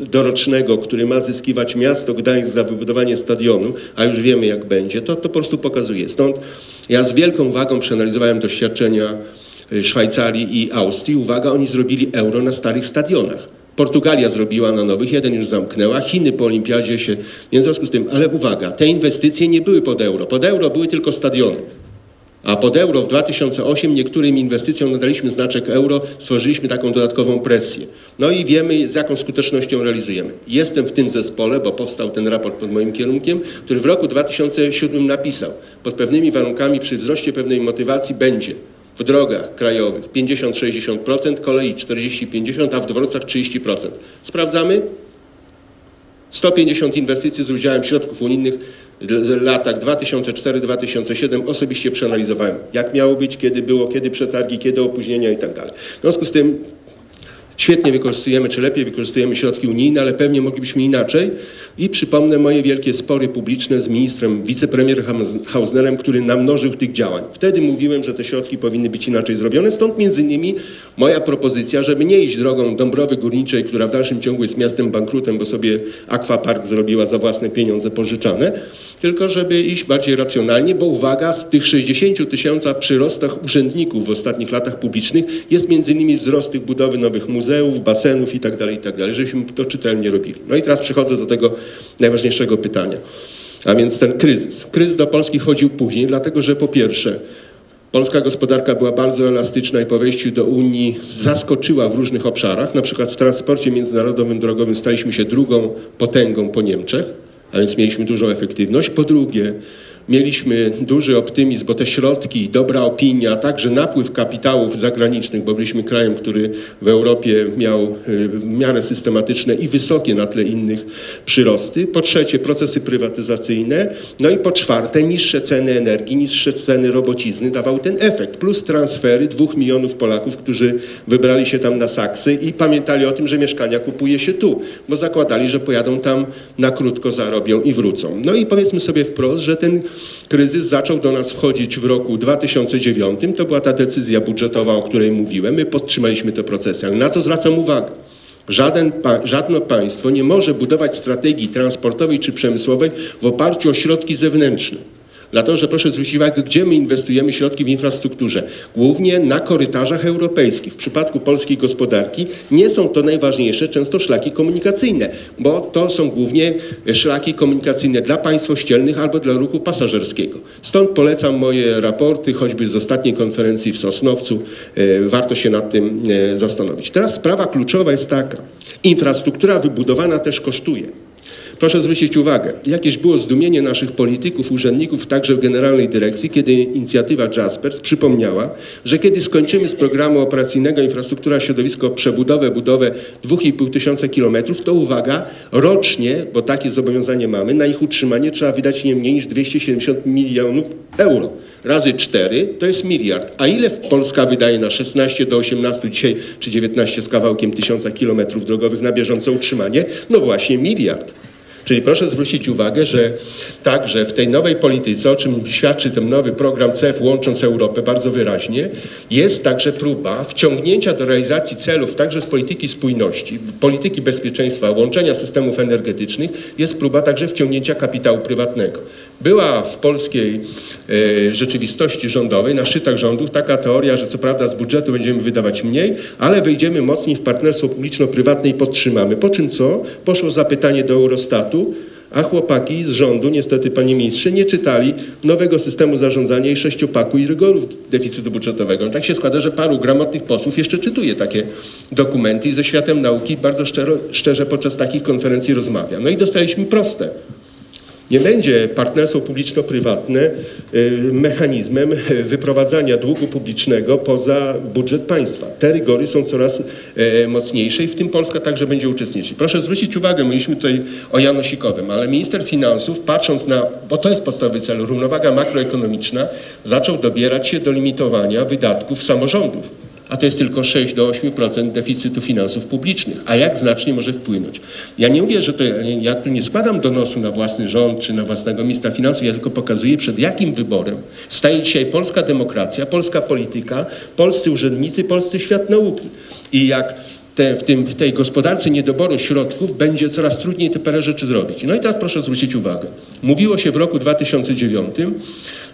dorocznego, który ma zyskiwać miasto Gdańsk za wybudowanie stadionu, a już wiemy jak będzie, to, to po prostu pokazuje. Stąd ja z wielką wagą przeanalizowałem doświadczenia y, Szwajcarii i Austrii. Uwaga, oni zrobili euro na starych stadionach. Portugalia zrobiła na nowych, jeden już zamknęła, Chiny po olimpiadzie się, w związku z tym, ale uwaga, te inwestycje nie były pod euro. Pod euro były tylko stadiony. A pod euro w 2008 niektórym inwestycjom nadaliśmy znaczek euro, stworzyliśmy taką dodatkową presję. No i wiemy, z jaką skutecznością realizujemy. Jestem w tym zespole, bo powstał ten raport pod moim kierunkiem, który w roku 2007 napisał, pod pewnymi warunkami, przy wzroście pewnej motywacji będzie w drogach krajowych 50-60%, kolei 40-50%, a w dworcach 30%. Sprawdzamy? 150 inwestycji z udziałem środków unijnych w latach 2004-2007 osobiście przeanalizowałem, jak miało być, kiedy było, kiedy przetargi, kiedy opóźnienia i tak. W związku z tym świetnie wykorzystujemy, czy lepiej wykorzystujemy środki unijne, ale pewnie moglibyśmy inaczej. I przypomnę moje wielkie spory publiczne z ministrem, wicepremierem Hausnerem, który namnożył tych działań. Wtedy mówiłem, że te środki powinny być inaczej zrobione, stąd między innymi moja propozycja, żeby nie iść drogą Dąbrowy Górniczej, która w dalszym ciągu jest miastem bankrutem, bo sobie Aquapark zrobiła za własne pieniądze pożyczane, tylko żeby iść bardziej racjonalnie, bo uwaga, z tych 60 tysiąca przyrostach urzędników w ostatnich latach publicznych jest między innymi wzrost tych budowy nowych muzeów, basenów i tak dalej, i tak żebyśmy to czytelnie robili. No i teraz przechodzę do tego najważniejszego pytania, a więc ten kryzys. Kryzys do Polski wchodził później, dlatego że po pierwsze Polska gospodarka była bardzo elastyczna i po wejściu do Unii zaskoczyła w różnych obszarach. Na przykład w transporcie międzynarodowym drogowym staliśmy się drugą potęgą po Niemczech, a więc mieliśmy dużą efektywność. Po drugie, mieliśmy duży optymizm, bo te środki, dobra opinia, także napływ kapitałów zagranicznych, bo byliśmy krajem, który w Europie miał y, w miarę systematyczne i wysokie na tle innych przyrosty. Po trzecie, procesy prywatyzacyjne. No i po czwarte, niższe ceny energii, niższe ceny robocizny dawał ten efekt. Plus transfery dwóch milionów Polaków, którzy wybrali się tam na Saksy i pamiętali o tym, że mieszkania kupuje się tu, bo zakładali, że pojadą tam na krótko, zarobią i wrócą. No i powiedzmy sobie wprost, że ten kryzys zaczął do nas wchodzić w roku 2009. To była ta decyzja budżetowa, o której mówiłem. My podtrzymaliśmy te procesy. Ale na co zwracam uwagę? Żaden, pa, żadne państwo nie może budować strategii transportowej czy przemysłowej w oparciu o środki zewnętrzne. Dlatego, że proszę zwrócić uwagę, gdzie my inwestujemy środki w infrastrukturze. Głównie na korytarzach europejskich. W przypadku polskiej gospodarki nie są to najważniejsze często szlaki komunikacyjne, bo to są głównie szlaki komunikacyjne dla państw ościelnych albo dla ruchu pasażerskiego. Stąd polecam moje raporty, choćby z ostatniej konferencji w Sosnowcu. E, Warto się nad tym e, zastanowić. Teraz sprawa kluczowa jest taka. Infrastruktura wybudowana też kosztuje. Proszę zwrócić uwagę, jakieś było zdumienie naszych polityków, urzędników, także w Generalnej Dyrekcji, kiedy inicjatywa Jaspers przypomniała, że kiedy skończymy z programu operacyjnego Infrastruktura Środowisko przebudowę, budowę 2,5 tysiąca kilometrów, to uwaga, rocznie, bo takie zobowiązanie mamy, na ich utrzymanie trzeba wydać nie mniej niż 270 milionów euro. Razy 4 to jest miliard. A ile Polska wydaje na 16 do 18 dzisiaj, czy 19 z kawałkiem tysiąca kilometrów drogowych na bieżące utrzymanie? No właśnie miliard. Czyli proszę zwrócić uwagę, że także w tej nowej polityce, o czym świadczy ten nowy program CEF łącząc Europę bardzo wyraźnie, jest także próba wciągnięcia do realizacji celów także z polityki spójności, polityki bezpieczeństwa, łączenia systemów energetycznych, jest próba także wciągnięcia kapitału prywatnego. Była w polskiej e, rzeczywistości rządowej, na szczytach rządów taka teoria, że co prawda z budżetu będziemy wydawać mniej, ale wejdziemy mocniej w partnerstwo publiczno-prywatne i podtrzymamy. Po czym co? Poszło zapytanie do Eurostatu, A chłopaki z rządu, niestety panie ministrze, nie czytali nowego systemu zarządzania i sześciopaku i rygorów deficytu budżetowego. No tak się składa, że paru gramotnych posłów jeszcze czytuje takie dokumenty i ze światem nauki bardzo szczero, szczerze podczas takich konferencji rozmawia. No i dostaliśmy proste. Nie będzie partnerstwo publiczno-prywatne y, mechanizmem y, wyprowadzania długu publicznego poza budżet państwa. Te rygory są coraz e, mocniejsze i w tym Polska także będzie uczestniczyć. Proszę zwrócić uwagę, mówiliśmy tutaj o Janosikowym, ale minister finansów patrząc na, bo to jest podstawowy cel, równowaga makroekonomiczna, zaczął dobierać się do limitowania wydatków samorządów a to jest tylko 6 do 8% deficytu finansów publicznych. A jak znacznie może wpłynąć? Ja nie mówię, że to, ja tu nie składam donosu na własny rząd czy na własnego ministra finansów, ja tylko pokazuję przed jakim wyborem staje dzisiaj polska demokracja, polska polityka, polscy urzędnicy, polscy świat nauki. I jak te, w tym, tej gospodarce niedoboru środków będzie coraz trudniej te parę rzeczy zrobić. No i teraz proszę zwrócić uwagę. Mówiło się w roku 2009,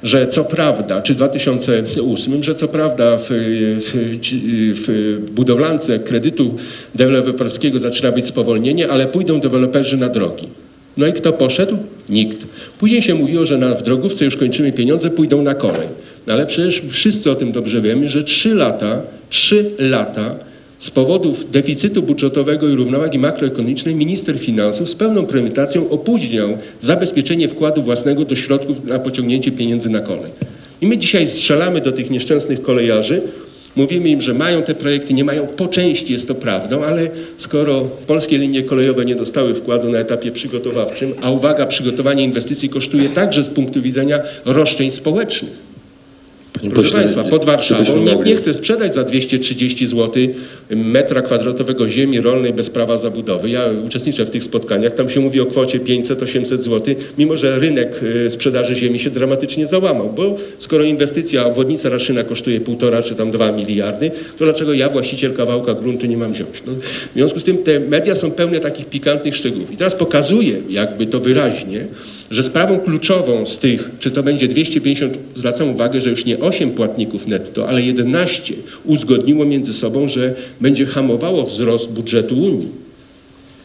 że co prawda, czy 2008, że co prawda w, w, w budowlance kredytu deweloperskiego zaczyna być spowolnienie, ale pójdą deweloperzy na drogi. No i kto poszedł? Nikt. Później się mówiło, że na, w drogówce już kończymy pieniądze, pójdą na kolej. No ale przecież wszyscy o tym dobrze wiemy, że trzy lata, trzy lata z powodów deficytu budżetowego i równowagi makroekonomicznej minister finansów z pełną premedytacją opóźniał zabezpieczenie wkładu własnego do środków na pociągnięcie pieniędzy na kolej. I my dzisiaj strzelamy do tych nieszczęsnych kolejarzy, mówimy im, że mają te projekty, nie mają, po części jest to prawdą, ale skoro polskie linie kolejowe nie dostały wkładu na etapie przygotowawczym, a uwaga, przygotowanie inwestycji kosztuje także z punktu widzenia roszczeń społecznych. Proszę pośle, Państwa, pod Warszawą nikt nie chce sprzedać za 230 zł metra kwadratowego ziemi rolnej bez prawa zabudowy. Ja uczestniczę w tych spotkaniach, tam się mówi o kwocie 500-800 zł, mimo że rynek e, sprzedaży ziemi się dramatycznie załamał, bo skoro inwestycja, obwodnica Raszyna kosztuje 1,5 czy tam 2 miliardy, to dlaczego ja, właściciel kawałka gruntu, nie mam wziąć? No, w związku z tym te media są pełne takich pikantnych szczegółów. I teraz pokazuję jakby to wyraźnie, że sprawą kluczową z tych, czy to będzie 250, zwracam uwagę, że już nie 8 płatników netto, ale 11 uzgodniło między sobą, że będzie hamowało wzrost budżetu Unii.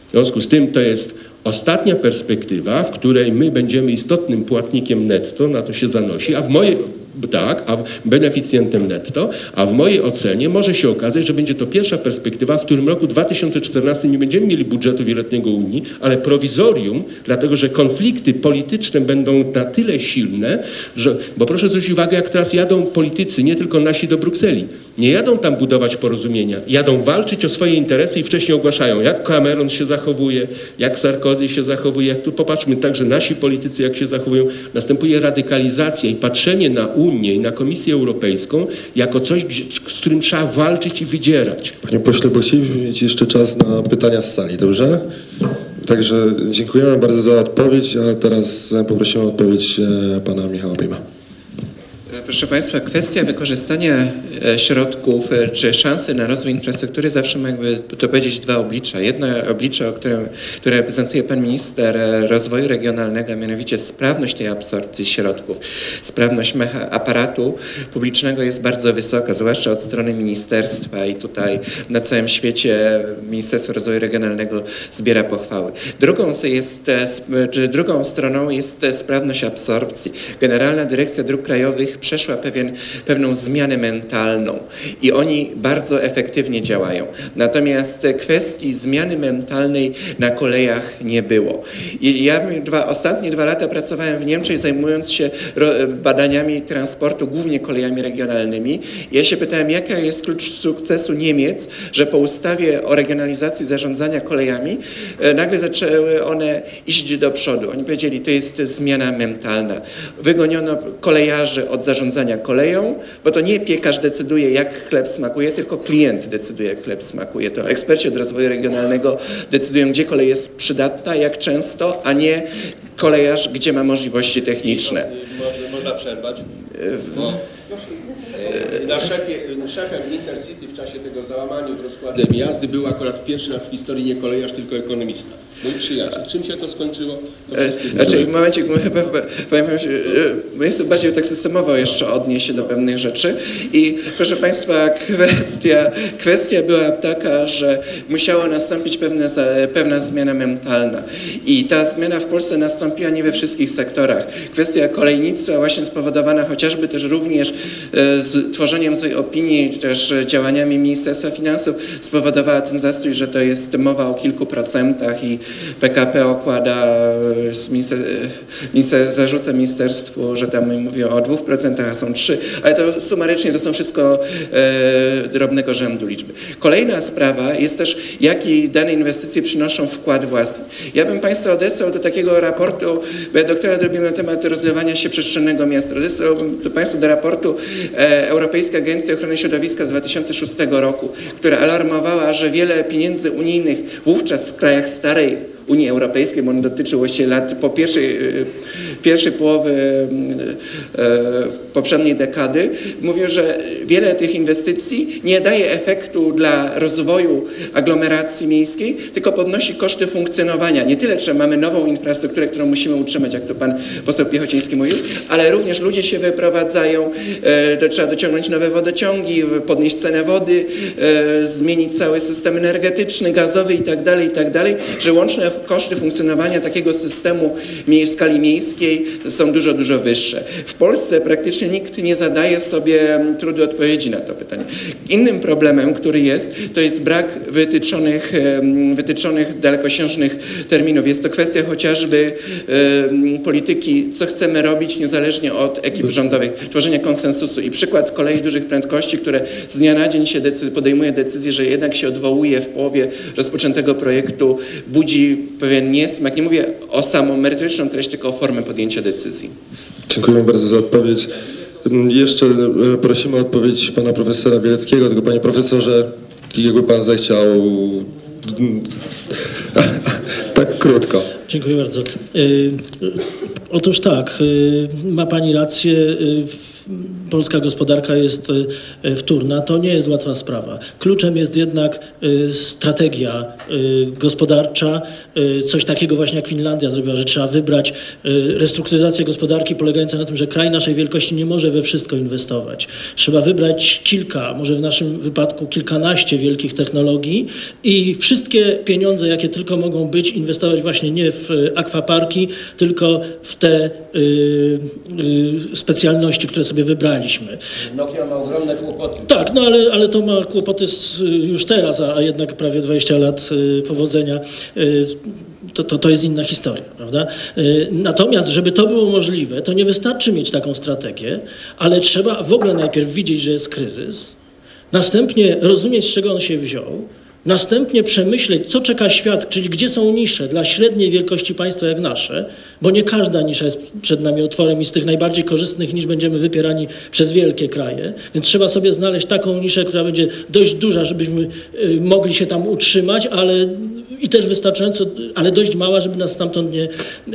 W związku z tym to jest ostatnia perspektywa, w której my będziemy istotnym płatnikiem netto, na to się zanosi, a w mojej tak, a beneficjentem netto, a w mojej ocenie może się okazać, że będzie to pierwsza perspektywa, w którym roku 2014 nie będziemy mieli budżetu wieloletniego Unii, ale prowizorium, dlatego że konflikty polityczne będą na tyle silne, że, bo proszę zwrócić uwagę, jak teraz jadą politycy, nie tylko nasi do Brukseli, nie jadą tam budować porozumienia, jadą walczyć o swoje interesy i wcześniej ogłaszają, jak Cameron się zachowuje, jak Sarkozy się zachowuje, jak tu popatrzmy także nasi politycy, jak się zachowują. Następuje radykalizacja i patrzenie na Unię i na Komisję Europejską jako coś, z którym trzeba walczyć i wydzierać. Panie pośle, bo chcielibyśmy mieć jeszcze czas na pytania z sali, dobrze? Także dziękujemy bardzo za odpowiedź, a teraz poprosimy o odpowiedź e, pana Michała Bejma. Proszę Państwa, kwestia wykorzystania e, środków e, czy szansy na rozwój infrastruktury zawsze ma jakby to powiedzieć dwa oblicza. Jedno oblicze, o którym, które reprezentuje Pan Minister e, Rozwoju Regionalnego, a mianowicie sprawność tej absorpcji środków. Sprawność aparatu publicznego jest bardzo wysoka, zwłaszcza od strony ministerstwa i tutaj na całym świecie Ministerstwo Rozwoju Regionalnego zbiera pochwały. Drugą, jest, czy drugą stroną jest sprawność absorpcji. Generalna Dyrekcja Dróg Krajowych przeszła pewien, pewną zmianę mentalną i oni bardzo efektywnie działają. Natomiast kwestii zmiany mentalnej na kolejach nie było. I ja dwa, ostatnie dwa lata pracowałem w Niemczech zajmując się badaniami transportu, głównie kolejami regionalnymi. Ja się pytałem, jaka jest klucz sukcesu Niemiec, że po ustawie o regionalizacji zarządzania kolejami e, nagle zaczęły one iść do przodu. Oni powiedzieli, to jest zmiana mentalna. Wygoniono kolejarzy od zarządzania koleją, bo to nie piekarz decyduje, jak chleb smakuje, tylko klient decyduje, jak chleb smakuje. To eksperci od rozwoju regionalnego decydują, gdzie kolej jest przydatna, jak często, a nie kolejarz, gdzie ma możliwości techniczne. Można, przerwać. Bo e, na szefie, szefem Intercity w czasie tego załamania rozkładem jazdy był akurat pierwszy raz w historii nie kolejarz, tylko ekonomista. Mój przyjaciel. Czym się to skończyło? To E, Znaczy, w momencie, chyba, chyba, powiem e, bo ja chcę bardziej tak systemowo jeszcze odnieść się do pewnych rzeczy. I proszę Państwa, kwestia, kwestia była taka, że musiała nastąpić pewne, pewna zmiana mentalna. I ta zmiana w Polsce nastąpiła nie we wszystkich sektorach. Kwestia kolejnictwa właśnie spowodowana chociażby też również e, z tworzeniem złej opinii, też działaniami Ministerstwa Finansów spowodowała ten zastój, że to jest mowa o kilku procentach i PKP okłada, z minister, e, minister, zarzuca ministerstwu, że tam mówią o dwóch procentach, a są trzy, ale to sumarycznie to są wszystko e, drobnego rzędu liczby. Kolejna sprawa jest też, jaki dane inwestycje przynoszą wkład własny. Ja bym Państwa odesłał do takiego raportu, bo ja doktorat robiłem na temat rozlewania się przestrzennego miasta. Odesłałbym do Państwa do raportu e, Europejskiej Agencji Ochrony Środowiska z 2006 roku, która alarmowała, że wiele pieniędzy unijnych wówczas w krajach starej Unii Europejskiej, bo on dotyczył właściwie lat po pierwszej, e, pierwszej połowy e, e, poprzedniej dekady, mówił, że wiele tych inwestycji nie daje efektu dla rozwoju aglomeracji miejskiej, tylko podnosi koszty funkcjonowania. Nie tyle, że mamy nową infrastrukturę, którą musimy utrzymać, jak to pan poseł Piechociński mówił, ale również ludzie się wyprowadzają, to trzeba dociągnąć nowe wodociągi, podnieść cenę wody, zmienić cały system energetyczny, gazowy i tak dalej, i tak że łączne koszty funkcjonowania takiego systemu w skali miejskiej są dużo, dużo wyższe. W Polsce praktycznie nikt nie zadaje sobie mm, trudu odpowiedzi na to pytanie. Innym problemem, który jest, to jest brak wytyczonych, wytyczonych dalekosiężnych terminów. Jest to kwestia chociażby polityki, co chcemy robić niezależnie od ekip rządowych, tworzenia konsensusu. I przykład kolei dużych prędkości, które z dnia na dzień się decy- podejmuje decyzję, że jednak się odwołuje w połowie rozpoczętego projektu, budzi pewien niesmak. Nie mówię o samą merytoryczną treść, tylko o formę podjęcia decyzji. Dziękuję bardzo za odpowiedź. Mm, Jeszcze e, prosimy o odpowiedź pana profesora Wieleckiego, tylko panie profesorze, jakby pan zechciał mm, tak krótko. Dziękuję bardzo. Y, y, Otóż tak, ma Pani rację. Y, Polska gospodarka jest y, wtórna. To nie jest łatwa sprawa. Kluczem jest jednak y, strategia y, gospodarcza. Y, Coś takiego właśnie jak Finlandia zrobiła, że trzeba wybrać y, restrukturyzację gospodarki polegającą na tym, że kraj naszej wielkości nie może we wszystko inwestować. Trzeba wybrać kilka, może w naszym wypadku kilkanaście wielkich technologii i wszystkie pieniądze, jakie tylko mogą być, inwestować właśnie nie w y, akwaparki, tylko w te y, y, specjalności, które sobie wybraliśmy. Nokia ma ogromne kłopoty. Tak, no ale, ale to ma kłopoty z, już teraz, a, a jednak prawie 20 lat y, powodzenia. Y, to, to, to jest inna historia, prawda? Y, Natomiast, żeby to było możliwe, to nie wystarczy mieć taką strategię, ale trzeba w ogóle najpierw widzieć, że jest kryzys, następnie rozumieć, z czego on się wziął, następnie przemyśleć, co czeka świat, czyli gdzie są nisze dla średniej wielkości państwa jak nasze, bo nie każda nisza jest przed nami otworem i z tych najbardziej korzystnych niż będziemy wypierani przez wielkie kraje, więc trzeba sobie znaleźć taką niszę, która będzie dość duża, żebyśmy y, mogli się tam utrzymać, ale i też wystarczająco, ale dość mała, żeby nas stamtąd nie,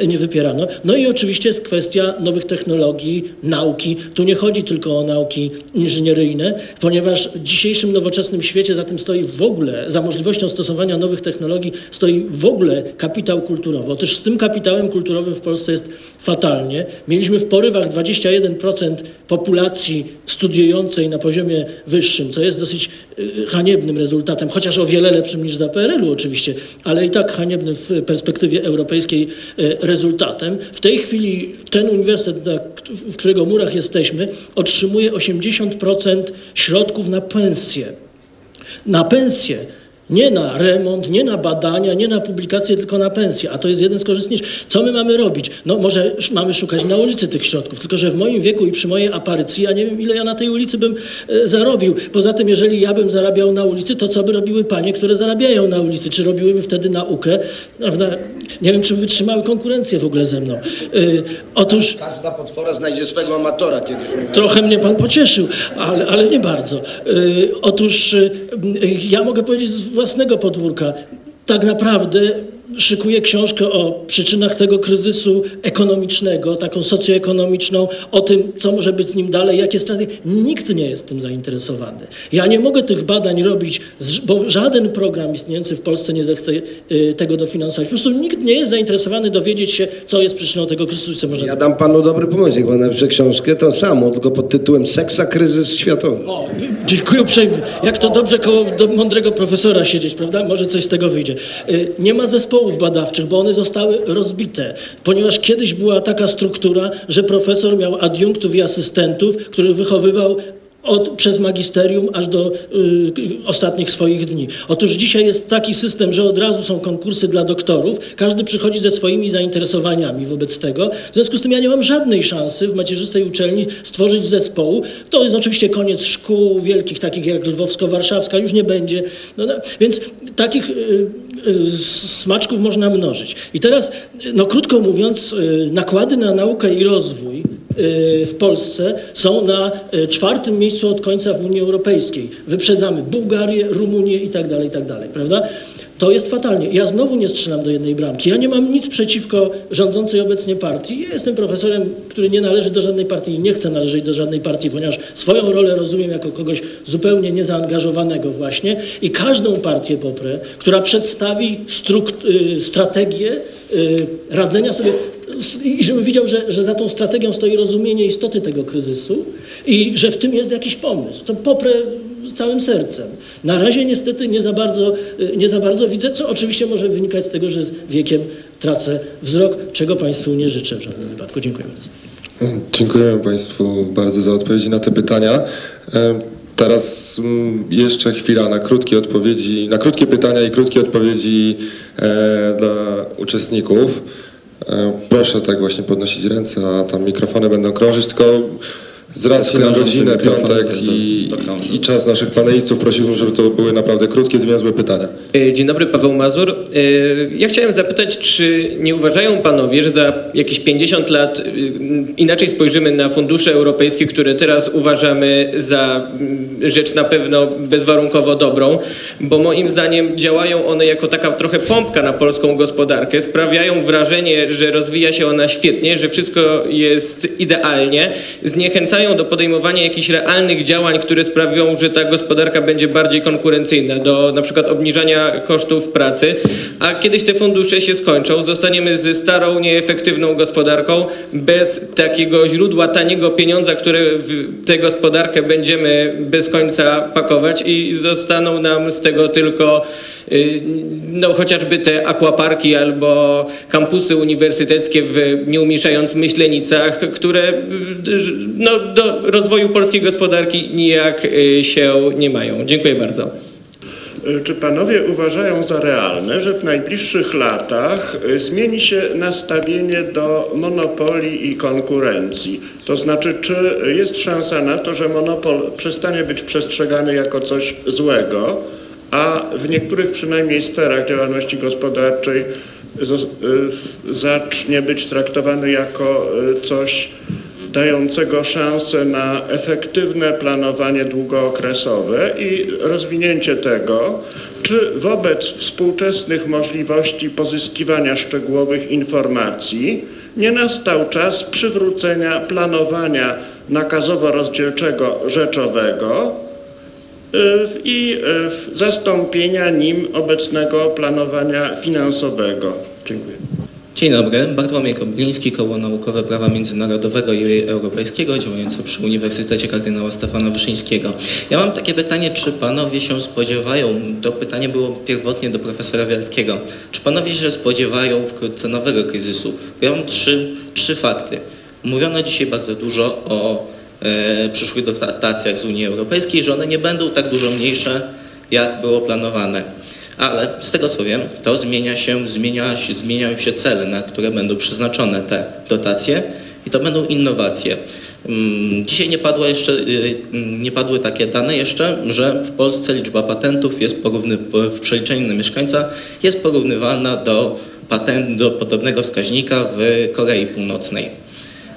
nie wypierano. No i oczywiście jest kwestia nowych technologii, nauki. Tu nie chodzi tylko o nauki inżynieryjne, ponieważ w dzisiejszym nowoczesnym świecie za tym stoi w ogóle, za możliwością stosowania nowych technologii stoi w ogóle kapitał kulturowy. Otóż z tym kapitałem kulturowym w Polsce jest fatalnie. Mieliśmy w porywach 21% populacji studiującej na poziomie wyższym, co jest dosyć y, haniebnym rezultatem, chociaż o wiele lepszym niż za PRL-u oczywiście, ale i tak haniebnym w perspektywie europejskiej y, rezultatem. W tej chwili ten uniwersytet, w którego murach jesteśmy, otrzymuje 80% środków na pensje na pensję. Nie na remont, nie na badania, nie na publikacje, tylko na pensję. A to jest jeden z korzystniejszych. Co my mamy robić? No może mamy szukać na ulicy tych środków. Tylko, że w moim wieku i przy mojej aparycji, ja nie wiem, ile ja na tej ulicy bym e, zarobił. Poza tym, jeżeli ja bym zarabiał na ulicy, to co by robiły panie, które zarabiają na ulicy? Czy robiłyby wtedy naukę? Prawda? Nie wiem, czy wytrzymały konkurencję w ogóle ze mną. E, otóż... Każda potwora znajdzie swego amatora kiedyś. Trochę mnie pan pocieszył, ale, ale nie bardzo. Y, otóż y, y, ja mogę powiedzieć z własnego podwórka, tak naprawdę szykuję książkę o przyczynach tego kryzysu ekonomicznego, taką socjoekonomiczną, o tym, co może być z nim dalej, jakie strategie. Nikt nie jest tym zainteresowany. Ja nie mogę tych badań robić, bo żaden program istniejący w Polsce nie zechce y, tego dofinansować. Po prostu nikt nie jest zainteresowany dowiedzieć się, co jest przyczyną tego kryzysu, i co można Ja dam panu dobry pomysł, jak pan napisze książkę, to samo, tylko pod tytułem Seksa, kryzys światowy. O, dziękuję uprzejmie. Jak to dobrze koło mądrego profesora siedzieć, prawda? Może coś z tego wyjdzie. Y, Nie ma zespołów badawczych, bo one zostały rozbite, ponieważ kiedyś była taka struktura, że profesor miał adiunktów i asystentów, których wychowywał od, przez magisterium aż do y, ostatnich swoich dni. Otóż dzisiaj jest taki system, że od razu są konkursy dla doktorów, każdy przychodzi ze swoimi zainteresowaniami wobec tego. W związku z tym ja nie mam żadnej szansy w macierzystej uczelni stworzyć zespołu. To jest oczywiście koniec szkół wielkich, takich jak Lwowsko-Warszawska, już nie będzie. No, no, więc takich y, y, smaczków można mnożyć. I teraz, no krótko mówiąc, y, nakłady na naukę i rozwój w Polsce są na y, czwartym miejscu od końca w Unii Europejskiej. Wyprzedzamy Bułgarię, Rumunię i tak dalej, i tak dalej, prawda? To jest fatalnie. Ja znowu nie strzelam do jednej bramki. Ja nie mam nic przeciwko rządzącej obecnie partii. Ja jestem profesorem, który nie należy do żadnej partii i nie chce należeć do żadnej partii, ponieważ swoją rolę rozumiem jako kogoś zupełnie niezaangażowanego właśnie i każdą partię poprę, która przedstawi y, strategię y, radzenia sobie i żebym widział, że, że za tą strategią stoi rozumienie istoty tego kryzysu i że w tym jest jakiś pomysł. To poprę całym sercem. Na razie niestety nie za bardzo, y, nie za bardzo widzę, co oczywiście może wynikać z tego, że z wiekiem tracę wzrok, czego Państwu nie życzę w żadnym wypadku. Dziękuję bardzo. Dziękujemy Państwu bardzo za odpowiedzi na te pytania. E, Teraz mm, jeszcze chwila na krótkie odpowiedzi, na krótkie pytania i krótkie odpowiedzi e, dla uczestników. E, Proszę tak właśnie podnosić ręce, a tam mikrofony będą krążyć, tylko z racji na godzinę, piątek i, dokrąży. i czas naszych panelistów prosiłbym, żeby to były naprawdę krótkie, zwięzłe pytania. E, Dzień dobry, Paweł Mazur. E, Ja chciałem zapytać, czy nie uważają panowie, że za jakieś 50 lat e, inaczej spojrzymy na fundusze europejskie, które teraz uważamy za mm, rzecz na pewno bezwarunkowo dobrą, bo moim zdaniem działają one jako taka trochę pompka na polską gospodarkę, sprawiają wrażenie, że rozwija się ona świetnie, że wszystko jest idealnie, zniechęcają do podejmowania jakichś realnych działań, które sprawią, że ta gospodarka będzie bardziej konkurencyjna, do na przykład obniżania kosztów pracy, a kiedyś te fundusze się skończą, zostaniemy ze starą, nieefektywną gospodarką, bez takiego źródła taniego pieniądza, które w tę gospodarkę będziemy bez końca pakować i zostaną nam z tego tylko y, no, chociażby te aquaparki albo kampusy uniwersyteckie w nieumniejszając Myślenicach, które y, no, do rozwoju polskiej gospodarki nijak y, się nie mają. Dziękuję bardzo. Czy panowie uważają za realne, że w najbliższych latach y, zmieni się nastawienie do monopolii i konkurencji? To znaczy, czy jest szansa na to, że monopol przestanie być przestrzegany jako coś złego, a w niektórych przynajmniej sferach działalności gospodarczej y, zacznie być traktowany jako coś dającego szansę na efektywne planowanie długookresowe i rozwinięcie tego, czy wobec współczesnych możliwości pozyskiwania szczegółowych informacji nie nastał czas przywrócenia planowania nakazowo-rozdzielczego rzeczowego y, i y, zastąpienia nim obecnego planowania finansowego. Dziękuję. Dzień dobry, Bartłomiej Kobliński, Koło Naukowe Prawa Międzynarodowego i Europejskiego, działające przy Uniwersytecie Kardynała Stefana Wyszyńskiego. Ja mam takie pytanie, czy panowie się spodziewają, to pytanie było pierwotnie do profesora Wielskiego, czy panowie się spodziewają wkrótce nowego kryzysu? Ja mam trzy, trzy fakty. Mówiono dzisiaj bardzo dużo o e, przyszłych dotacjach z Unii Europejskiej, że one nie będą tak dużo mniejsze, jak było planowane. Ale z tego co wiem, to zmienia się, zmienia się, zmieniają się cele, na które będą przeznaczone te dotacje i to będą innowacje. Mm, Dzisiaj nie, padło jeszcze, y, mm, nie padły takie dane jeszcze, że w Polsce liczba patentów jest porówny, w przeliczeniu na mieszkańca jest porównywalna do, patent, do podobnego wskaźnika w Korei Północnej.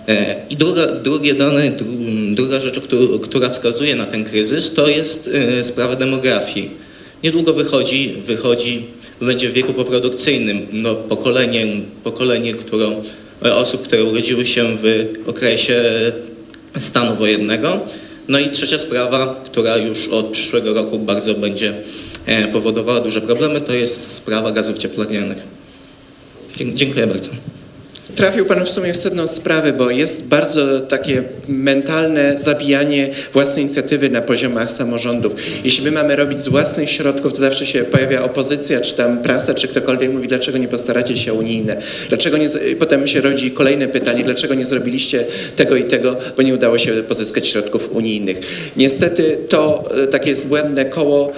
E, I druga, drugie dane, dru- druga rzecz, któ- która wskazuje na ten kryzys, to jest e, sprawa demografii. Niedługo wychodzi, wychodzi będzie w wieku poprodukcyjnym. No, pokolenie, pokolenie którą, osób, które urodziły się w okresie stanu wojennego. No i trzecia sprawa, która już od przyszłego roku bardzo będzie e, powodowała duże problemy, to jest sprawa gazów cieplarnianych. Dziękuję bardzo. Trafił Pan w sumie w sedno sprawy, bo jest bardzo takie mentalne zabijanie własnej inicjatywy na poziomach samorządów. Jeśli my mamy robić z własnych środków, to zawsze się pojawia opozycja, czy tam prasa, czy ktokolwiek mówi, dlaczego nie postaracie się o unijne. Dlaczego nie, potem się rodzi kolejne pytanie, dlaczego nie zrobiliście tego i tego, bo nie udało się pozyskać środków unijnych. Niestety to e, takie jest błędne koło,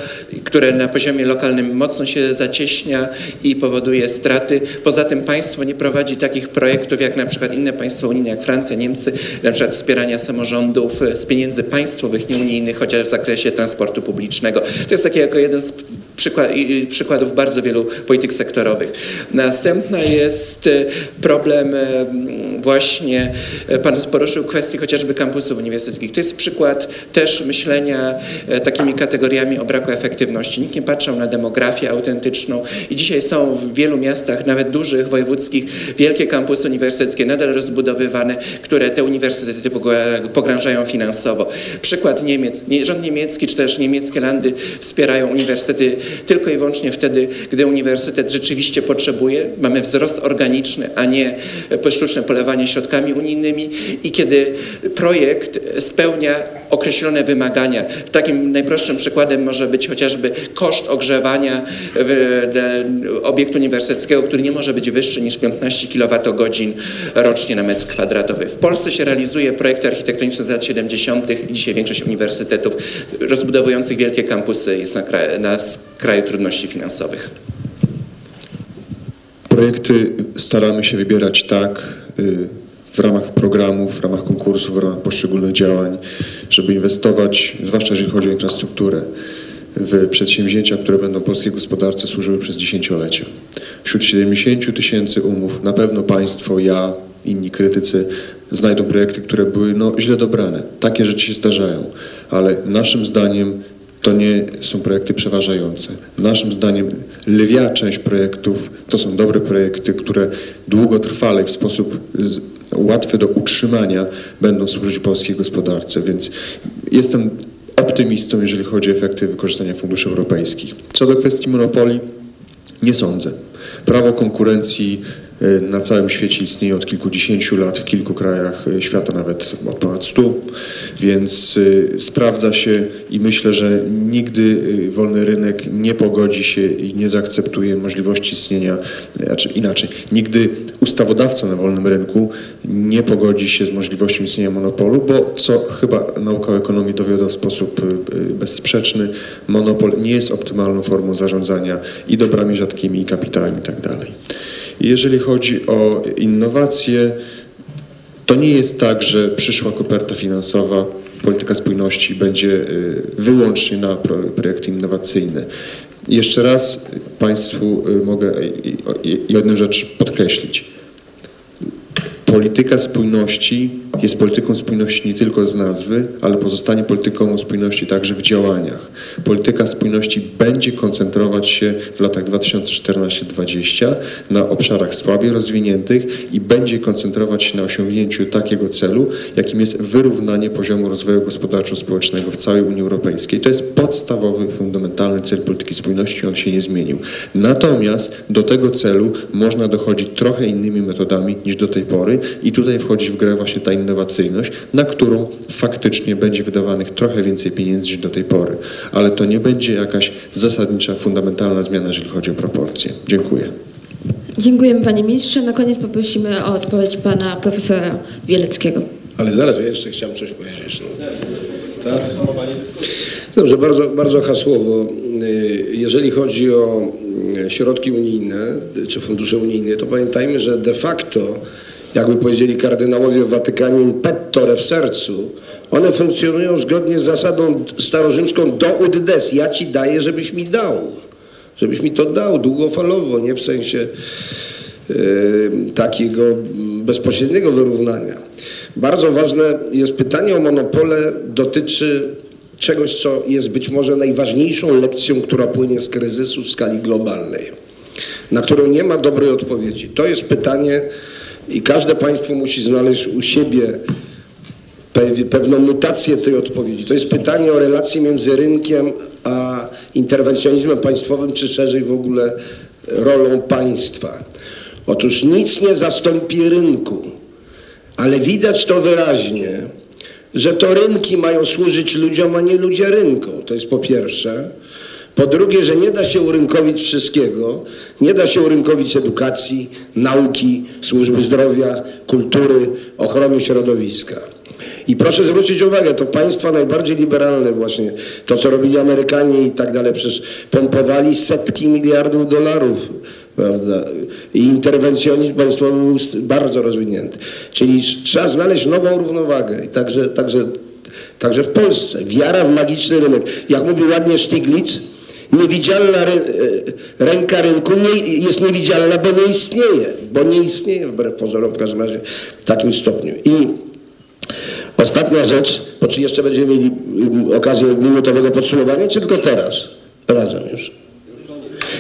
które na poziomie lokalnym mocno się zacieśnia i powoduje straty. Poza tym państwo nie prowadzi takich projektów, jak na przykład inne państwa unijne, jak Francja, Niemcy, na przykład wspierania samorządów z pieniędzy państwowych, nieunijnych, chociaż w zakresie transportu publicznego. To jest taki jako jeden z przykładów bardzo wielu polityk sektorowych. Następna jest e, problem e, właśnie, e, Pan poruszył kwestię chociażby kampusów uniwersyteckich. To jest przykład też myślenia takimi kategoriami o braku efektywności. Nikt nie patrzył na demografię autentyczną i dzisiaj są w wielu miastach, nawet dużych, wojewódzkich, wielkie kampusy uniwersyteckie nadal rozbudowywane, które te uniwersytety pogrążają finansowo. Przykład Niemiec. Nie- Rząd niemiecki czy też niemieckie landy wspierają uniwersytety tylko i wyłącznie wtedy, gdy uniwersytet rzeczywiście potrzebuje. Mamy wzrost organiczny, a nie sztuczne polewanie środkami unijnymi i kiedy projekt spełnia określone wymagania. Takim najprostszym przykładem może być chociażby koszt ogrzewania w- de- obiektu uniwersyteckiego, który nie może być wyższy niż 15 kWh rocznie na metr kwadratowy. W Polsce się realizuje projekty architektoniczne z lat 70. i dzisiaj większość uniwersytetów rozbudowujących wielkie kampusy jest na, na skraju trudności finansowych. Projekty staramy się wybierać tak y, w ramach programów, w ramach konkursów, w ramach poszczególnych działań, żeby inwestować, zwłaszcza jeżeli chodzi o infrastrukturę, w przedsięwzięcia, które będą polskiej gospodarce służyły przez dziesięciolecia. Wśród 70 tysięcy umów na pewno Państwo, ja, inni krytycy znajdą projekty, które były no, źle dobrane. Takie rzeczy się zdarzają, ale naszym zdaniem to nie są projekty przeważające. Naszym zdaniem lwia część projektów to są dobre projekty, które długotrwale w sposób z, łatwy do utrzymania będą służyć polskiej gospodarce, więc jestem optymistą, jeżeli chodzi o efekty wykorzystania funduszy europejskich. Co do kwestii monopolii, nie sądzę. Prawo konkurencji na całym świecie istnieje od kilkudziesięciu lat, w kilku krajach y, świata nawet od ponad stu, więc y, sprawdza się i myślę, że nigdy y, wolny rynek nie pogodzi się i nie zaakceptuje możliwości istnienia, znaczy inaczej, nigdy ustawodawca na wolnym rynku nie pogodzi się z możliwością istnienia monopolu, bo co chyba nauka ekonomii dowiodła w sposób bezsprzeczny, monopol nie jest optymalną formą zarządzania i dobrami rzadkimi, i kapitałem i tak. Jeżeli chodzi o innowacje, to nie jest tak, że przyszła koperta finansowa, polityka spójności będzie y, wyłącznie na pro- projekty innowacyjne. Jeszcze raz Państwu y, mogę jedną rzecz podkreślić. Polityka spójności jest polityką spójności nie tylko z nazwy, ale pozostanie polityką spójności także w działaniach. Polityka spójności będzie koncentrować się w latach 2014-2020 na obszarach słabiej rozwiniętych i będzie koncentrować się na osiągnięciu takiego celu, jakim jest wyrównanie poziomu rozwoju gospodarczo-społecznego w całej Unii Europejskiej. To jest podstawowy, fundamentalny cel polityki spójności, on się nie zmienił. Natomiast do tego celu można dochodzić trochę innymi metodami niż do tej pory i tutaj wchodzi w grę właśnie ta innowacyjność, na którą faktycznie będzie wydawanych trochę więcej pieniędzy niż do tej pory. Ale to nie będzie jakaś zasadnicza, fundamentalna zmiana, jeżeli chodzi o proporcje. Dziękuję. Dziękujemy panie ministrze. Na koniec poprosimy o odpowiedź pana profesora Bieleckiego. Ale zaraz, ja jeszcze chciałem coś powiedzieć. No. Tak? Dobrze, bardzo, bardzo hasłowo. Jeżeli chodzi o środki unijne czy fundusze unijne, to pamiętajmy, że de facto, jakby powiedzieli kardynałowie w Watykanie, in pettore w sercu, one funkcjonują zgodnie z zasadą starorzymską do ud des. Ja ci daję, żebyś mi dał. Żebyś mi to dał długofalowo, nie w sensie y, takiego bezpośredniego wyrównania. Bardzo ważne jest pytanie o monopole, dotyczy czegoś, co jest być może najważniejszą lekcją, która płynie z kryzysu w skali globalnej. na którą nie ma dobrej odpowiedzi. To jest pytanie i każde państwo musi znaleźć u siebie pe- pewną mutację tej odpowiedzi. To jest pytanie o relacje między rynkiem a interwencjonizmem państwowym, czy szerzej w ogóle rolą państwa. Otóż nic nie zastąpi rynku, ale widać to wyraźnie, że to rynki mają służyć ludziom, a nie ludzie rynkom. To jest po pierwsze. Po drugie, że nie da się urynkowić wszystkiego, nie da się urynkowić edukacji, nauki, służby zdrowia, kultury, ochrony środowiska. I proszę zwrócić uwagę, to państwa najbardziej liberalne właśnie, to co robili Amerykanie i tak dalej, przecież pompowali setki miliardów dolarów, prawda? I interwencjonizm państwowy był bardzo rozwinięty. Czyli trzeba znaleźć nową równowagę i także, także, także w Polsce. Wiara w magiczny rynek. Jak mówi ładnie Stiglitz, niewidzialna ry, e, ręka rynku nie, jest niewidzialna, bo nie istnieje. Bo nie istnieje wbrew pozorom w każdym razie w takim stopniu. I Ostatnia rzecz, bo czy jeszcze będziemy mieli mm, okazję minutowego podsumowania, czy tylko teraz? Razem już.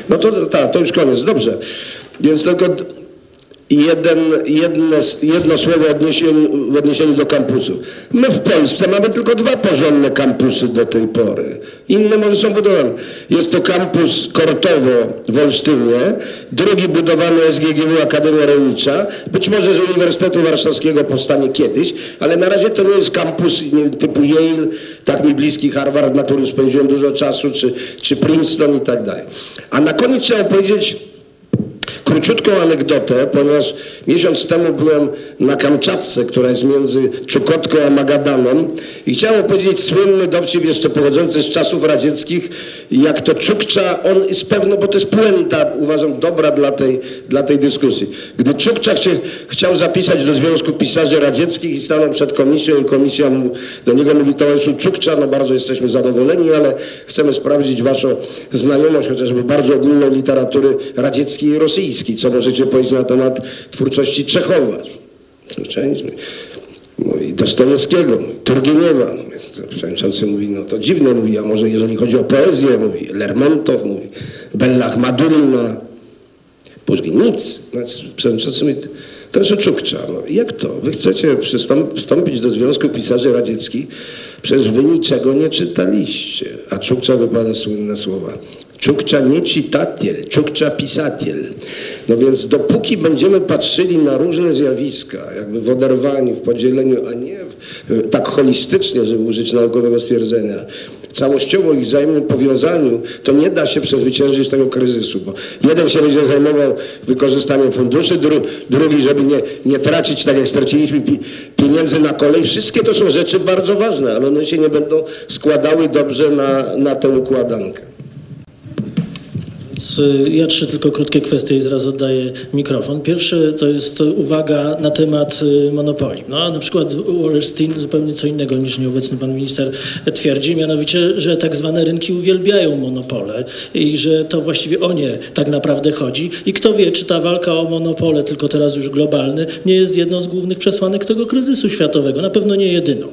No to tak, to już koniec, dobrze. Więc tylko jeden, jedne, jedno słowo odniesieniu, w odniesieniu do kampusu. My w Polsce mamy tylko dwa porządne kampusy do tej pory. Inne może są budowane. Jest to kampus Kortowo w Olsztynie, drugi budowany SGGW Akademia Rolnicza. Być może z Uniwersytetu Warszawskiego powstanie kiedyś, ale na razie to nie jest kampus nie, typu Yale, tak mi bliski Harvard, na którym spędziłem dużo czasu, czy, czy Princeton i tak dalej. A na koniec chciałem powiedzieć, króciutką anegdotę, ponieważ miesiąc temu byłem na Kamczatce, która jest między Czukotką a Magadanem i chciałem opowiedzieć słynny dowcip jeszcze pochodzący z czasów radzieckich, jak to Czukcza, on jest pewno, bo to jest puenta, uważam, dobra dla tej, dla tej dyskusji. Gdy Czukcza chciał zapisać do Związku Pisarzy Radzieckich i stanął przed komisją i komisja mu, do niego mówi, towarzyszu Czukcza, no bardzo jesteśmy zadowoleni, ale chcemy sprawdzić waszą znajomość chociażby bardzo ogólnej literatury radzieckiej i rosyjskiej. Co możecie powiedzieć na temat twórczości Czechowa? Mówi Dostojewskiego, mówi Turgieniewa. Przewodniczący mówi, no to dziwne, mówi, a może jeżeli chodzi o poezję, mówi Lermontow, mówi Bellach Madurina, Puszkin, nic. No, Przewodniczący mówi, to jest Czukcza. No, jak to? Wy chcecie przystąp- wstąpić do Związku Pisarzy Radzieckich, przecież wy niczego nie czytaliście. A Czukcza wypada słynne słowa. Czukcza nie czytatiel, Czukcza pisatiel. No więc dopóki będziemy patrzyli na różne zjawiska, jakby w oderwaniu, w podzieleniu, a nie w, tak holistycznie, żeby użyć naukowego stwierdzenia, całościowo i wzajemnym powiązaniu, to nie da się przezwyciężyć tego kryzysu, bo jeden się będzie zajmował wykorzystaniem funduszy, dru, drugi, żeby nie, nie tracić, tak jak straciliśmy pi, pieniędzy na kolej. Wszystkie to są rzeczy bardzo ważne, ale one się nie będą składały dobrze na, na tę układankę. Y, Ja trzy tylko krótkie kwestie i zaraz oddaję mikrofon. Pierwsze to jest uwaga na temat y, monopoli. No, na przykład Wallerstein zupełnie co innego niż nieobecny pan minister twierdzi, mianowicie, że tak zwane rynki uwielbiają monopole i że to właściwie o nie tak naprawdę chodzi. I kto wie, czy ta walka o monopole, tylko teraz już globalny, nie jest jedną z głównych przesłanek tego kryzysu światowego. Na pewno nie jedyną.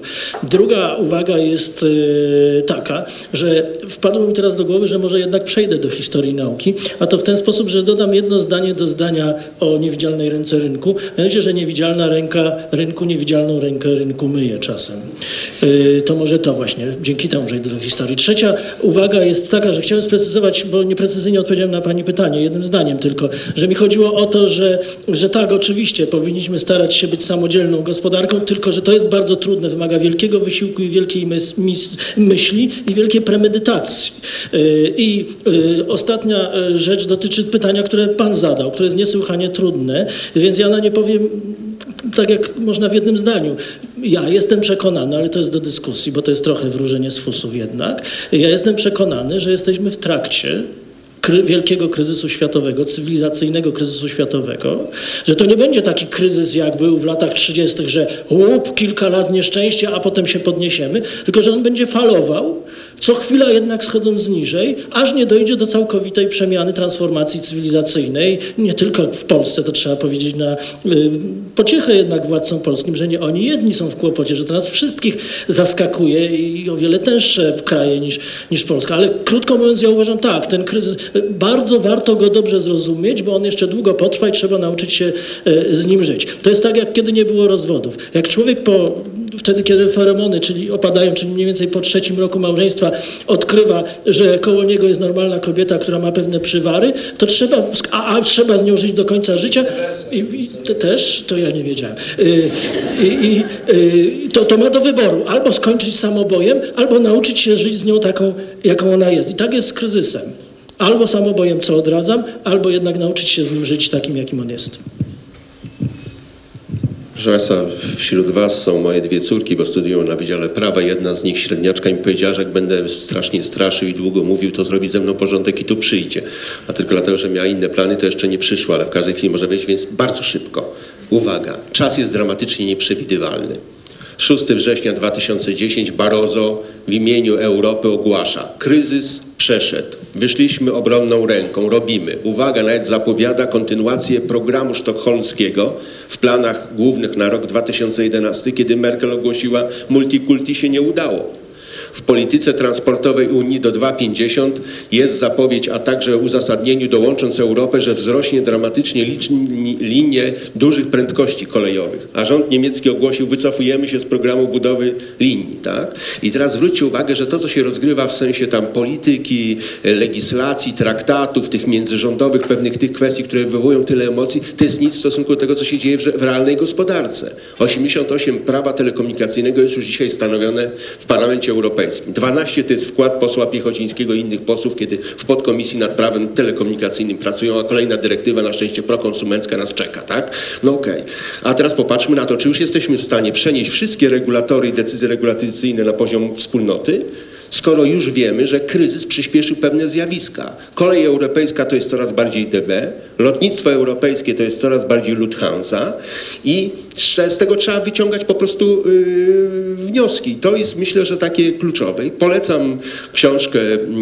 Druga uwaga jest y, taka, że wpadło mi teraz do głowy, że może jednak przejdę do historii nauki, a to w ten sposób, że dodam jedno zdanie do zdania o niewidzialnej ręce rynku. Mianowicie, że niewidzialna ręka rynku, niewidzialną rękę rynku myje czasem. Yy, to może to właśnie, dzięki temu przejdę do historii. Trzecia uwaga jest taka, że chciałem sprecyzować, bo nieprecyzyjnie odpowiedziałem na Pani pytanie, jednym zdaniem tylko, że mi chodziło o to, że, że tak, oczywiście powinniśmy starać się być samodzielną gospodarką, tylko że to jest bardzo trudne, wymaga wielkiego wysiłku i wielkiej mys, myśli i wielkiej premedytacji. Yy, I yy, ostatnia yy, rzecz dotyczy pytania, które Pan zadał, które jest niesłychanie trudne, więc ja na nie powiem tak jak można w jednym zdaniu. Ja jestem przekonany, ale to jest do dyskusji, bo to jest trochę wróżenie z fusów jednak. Ja jestem przekonany, że jesteśmy w trakcie kry, wielkiego kryzysu światowego, cywilizacyjnego kryzysu światowego, że to nie będzie taki kryzys, jak był w latach 30., że łup, kilka lat nieszczęścia, a potem się podniesiemy, tylko że on będzie falował co chwila jednak schodząc niżej, aż nie dojdzie do całkowitej przemiany, transformacji cywilizacyjnej, nie tylko w Polsce, to trzeba powiedzieć na y, pociechę jednak władcom polskim, że nie oni jedni są w kłopocie, że to nas wszystkich zaskakuje i o wiele tęższe kraje niż, niż Polska. Ale krótko mówiąc, ja uważam tak, ten kryzys, y, bardzo warto go dobrze zrozumieć, bo on jeszcze długo potrwa i trzeba nauczyć się y, z nim żyć. To jest tak, jak kiedy nie było rozwodów. Jak człowiek po, wtedy, kiedy feromony, czyli opadają, czyli mniej więcej po trzecim roku małżeństwa odkrywa, że koło niego jest normalna kobieta, która ma pewne przywary, to trzeba, a, a trzeba z nią żyć do końca życia. I, i to też, to ja nie wiedziałem. Y, I, i, y, to, to ma do wyboru. Albo skończyć samobojem, albo nauczyć się żyć z nią taką, jaką ona jest. I tak jest z kryzysem. Albo samobojem, co odradzam, albo jednak nauczyć się z nim żyć takim, jakim on jest. Proszę Państwa, wśród Was są moje dwie córki, bo studiują na Wydziale Prawa. Jedna z nich, średniaczka, mi powiedziała, że jak będę strasznie straszył i długo mówił, to zrobi ze mną porządek i tu przyjdzie. A tylko dlatego, że miała inne plany, to jeszcze nie przyszła, ale w każdej chwili może wejść, więc bardzo szybko. Uwaga, czas jest dramatycznie nieprzewidywalny. 6 września 2010 Barroso w imieniu Europy ogłasza kryzys przeszedł. Wyszliśmy obronną ręką, robimy. Uwaga, nawet zapowiada kontynuację programu sztokholmskiego w planach głównych na rok 2011, kiedy Merkel ogłosiła multikulti się nie udało. W polityce transportowej Unii do 2,50 jest zapowiedź, a także uzasadnieniu dołącząc Europę, że wzrośnie dramatycznie linie dużych prędkości kolejowych. A rząd niemiecki ogłosił, wycofujemy się z programu budowy linii. Tak? I teraz zwróćcie uwagę, że to, co się rozgrywa w sensie tam polityki, legislacji, traktatów, tych międzyrządowych, pewnych tych kwestii, które wywołują tyle emocji, to jest nic w stosunku do tego, co się dzieje w, w realnej gospodarce. 88 prawa telekomunikacyjnego jest już dzisiaj stanowione w Parlamencie Europejskim. 12 to jest wkład posła Piechocińskiego i innych posłów, kiedy w podkomisji nad prawem telekomunikacyjnym pracują, a kolejna dyrektywa, na szczęście prokonsumencka nas czeka, tak? No okej. A teraz popatrzmy na to, czy już jesteśmy w stanie przenieść wszystkie regulatory i decyzje regulacyjne na poziom wspólnoty, skoro już wiemy, że kryzys przyspieszył pewne zjawiska. Kolej europejska to jest coraz bardziej DB, lotnictwo europejskie to jest coraz bardziej Lufthansa i z tego trzeba wyciągać po prostu yy, wnioski. To jest myślę, że takie kluczowe. Polecam książkę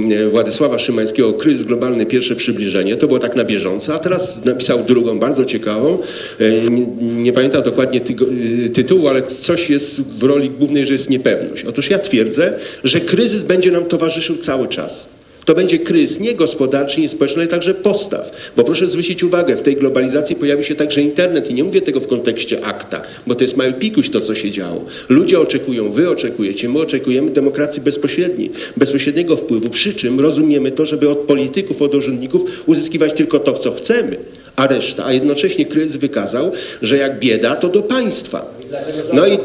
yy, Władysława Szymańskiego Kryzys globalny, pierwsze przybliżenie. To było tak na bieżąco, a teraz napisał drugą, bardzo ciekawą. Yy, nie, pamiętam dokładnie tytułu, ale coś jest w roli głównej, że jest niepewność. Otóż ja twierdzę, że kryzys będzie nam towarzyszył cały czas. To będzie kryzys nie gospodarczy, nie społeczny, ale także postaw. Bo proszę zwrócić uwagę, w tej globalizacji pojawi się także internet i nie mówię tego w kontekście akta, bo to jest mały pikuś to, co się działo. Ludzie oczekują, wy oczekujecie, my oczekujemy demokracji bezpośredniej, bezpośredniego wpływu, przy czym rozumiemy to, żeby od polityków, od urzędników uzyskiwać tylko to, co chcemy, a reszta, a jednocześnie kryzys wykazał, że jak bieda, to do państwa. No i,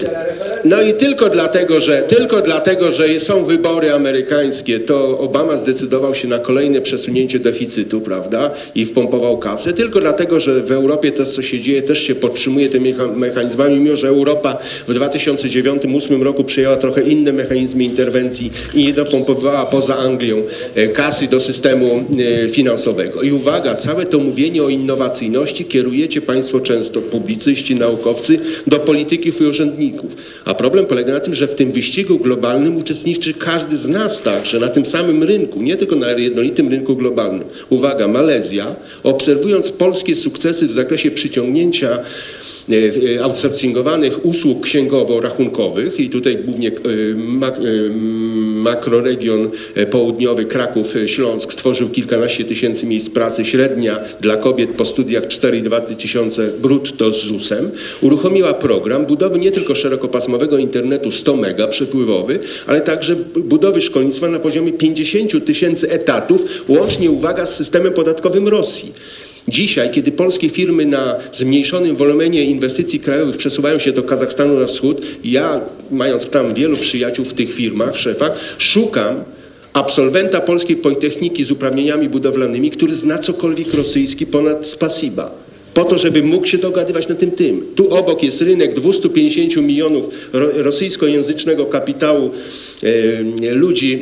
no i tylko dlatego, że tylko dlatego, że są wybory amerykańskie, to Obama zdecydował się na kolejne przesunięcie deficytu, prawda? I wpompował kasę. Tylko dlatego, że w Europie to, co się dzieje, też się podtrzymuje tymi mecha- mechanizmami, mimo że Europa w 2009-2008 roku przyjęła trochę inne mechanizmy interwencji i nie dopompowała poza Anglią e, kasy do systemu e, finansowego. I uwaga, całe to mówienie o innowacyjności kierujecie Państwo często, publicyści, naukowcy, do polityków i urzędników. A problem polega na tym, że w tym wyścigu globalnym uczestniczy każdy z nas także na tym samym rynku, nie tylko na jednolitym rynku globalnym. Uwaga, Malezja, obserwując polskie sukcesy w zakresie przyciągnięcia outsourcingowanych usług księgowo-rachunkowych i tutaj głównie e, mak, e, makroregion e, południowy Kraków, e, Śląsk stworzył kilkanaście tysięcy miejsc pracy, średnia dla kobiet po studiach 4,2 tysiące brutto z ZUS-em, uruchomiła program budowy nie tylko szerokopasmowego internetu 100 mega przepływowy, ale także budowy szkolnictwa na poziomie 50 tysięcy etatów, łącznie uwaga z systemem podatkowym Rosji. Dzisiaj, kiedy polskie firmy na zmniejszonym wolumenie inwestycji krajowych przesuwają się do Kazachstanu na wschód, ja, mając tam wielu przyjaciół w tych firmach, szefach, szukam absolwenta polskiej politechniki z uprawnieniami budowlanymi, który zna cokolwiek rosyjski ponad spasiba. Po to, żeby mógł się dogadywać na tym tym. Tu obok jest rynek 250 milionów ro, rosyjskojęzycznego kapitału e, ludzi,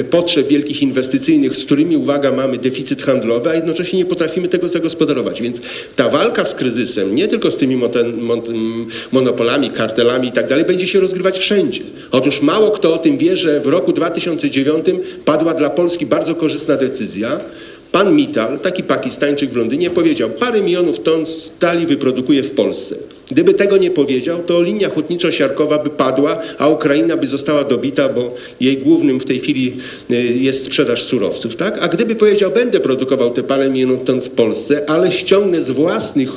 e, potrzeb wielkich inwestycyjnych, z którymi, uwaga, mamy deficyt handlowy, a jednocześnie nie potrafimy tego zagospodarować. Więc ta walka z kryzysem, nie tylko z tymi moten, mont, m, monopolami, kartelami i tak dalej, będzie się rozgrywać wszędzie. Otóż mało kto o tym wie, że w roku 2009 padła dla Polski bardzo korzystna decyzja, Pan Mittal, taki Pakistańczyk w Londynie, powiedział, parę milionów ton stali wyprodukuje w Polsce. Gdyby tego nie powiedział, to linia hutniczo-siarkowa by padła, a Ukraina by została dobita, bo jej głównym w tej chwili y, jest sprzedaż surowców. Tak? A gdyby powiedział, będę produkował te parę milionów ton w Polsce, ale ściągnę z własnych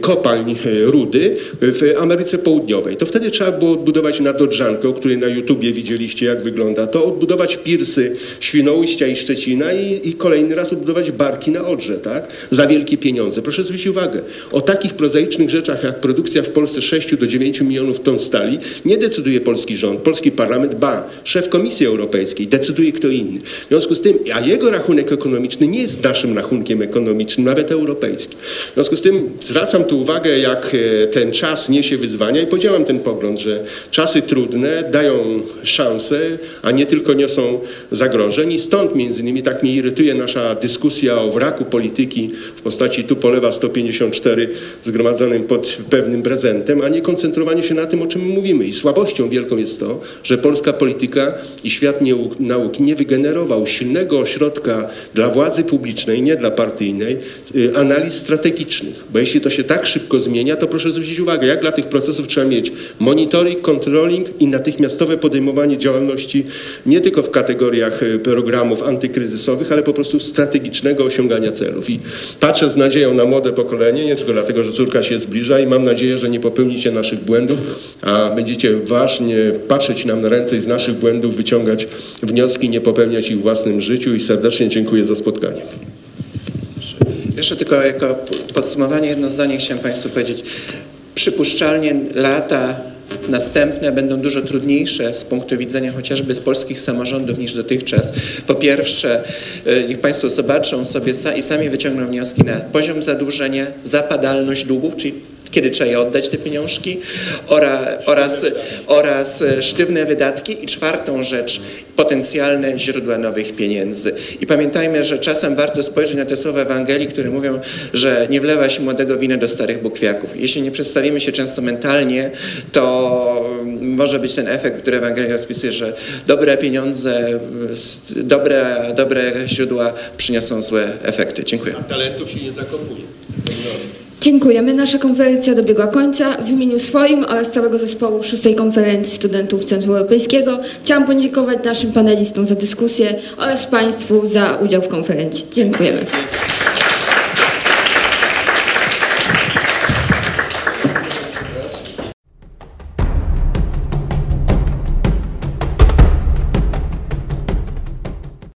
kopalń e, rudy w Ameryce Południowej. To wtedy trzeba było odbudować nadodrzankę, o której na YouTubie widzieliście, jak wygląda to, odbudować pirsy Świnoujścia i Szczecina i, i kolejny raz odbudować barki na Odrze, tak? Za wielkie pieniądze. Proszę zwrócić uwagę, o takich prozaicznych rzeczach, jak produkcja w Polsce 6 do 9 milionów ton stali, nie decyduje polski rząd, polski parlament, ba, szef Komisji Europejskiej, decyduje kto inny. W związku z tym, a jego rachunek ekonomiczny nie jest naszym rachunkiem ekonomicznym, nawet europejskim. W związku z tym zwracam tu uwagę, jak e, ten czas niesie wyzwania i podzielam ten pogląd, że czasy trudne dają szanse, a nie tylko niosą zagrożeń i stąd między innymi tak mnie irytuje nasza dyskusja o wraku polityki w postaci tu polewa 154 zgromadzonym pod pewnym prezentem, a nie koncentrowanie się na tym, o czym mówimy. I słabością wielką jest to, że polska polityka i świat nauki nie wygenerował silnego ośrodka dla władzy publicznej, nie dla partyjnej, y, analiz strategicznych. Bo jeśli to się tak szybko zmienia, to proszę zwrócić uwagę, jak dla tych procesów trzeba mieć monitoring, controlling i natychmiastowe podejmowanie działalności nie tylko w kategoriach y, programów antykryzysowych, ale po prostu strategicznego osiągania celów. I patrzę z nadzieją na młode pokolenie, nie tylko dlatego, że córka się zbliża i mam nadzieję, że nie popełnicie naszych błędów, a będziecie ważnie patrzeć nam na ręce i z naszych błędów wyciągać wnioski, nie popełniać ich w własnym życiu i serdecznie dziękuję za spotkanie. Jeszcze tylko jako podsumowanie jedno zdanie chciałem Państwu powiedzieć. Przypuszczalnie lata następne będą dużo trudniejsze z punktu widzenia chociażby z polskich samorządów niż dotychczas. Po pierwsze, y, niech Państwo zobaczą sobie i sami wyciągną wnioski na poziom zadłużenia, zapadalność długów, czyli kiedy trzeba je oddać te pieniążki oraz, oraz, oraz e, sztywne wydatki i czwartą rzecz, potencjalne źródła nowych pieniędzy. I pamiętajmy, że czasem warto spojrzeć na te słowa Ewangelii, które mówią, że nie wlewa się młodego wina do starych bukwiaków. Jeśli nie przedstawimy się często mentalnie, to może być ten efekt, który Ewangelia rozpisuje, że dobre pieniądze, dobre, dobre źródła przyniosą złe efekty. Dziękuję. Talentów się nie zakopuje. Dziękujemy. Nasza konferencja dobiegła końca. W imieniu swoim oraz całego zespołu szóstej konferencji studentów Centrum Europejskiego chciałam podziękować naszym panelistom za dyskusję oraz Państwu za udział w konferencji. Dziękujemy.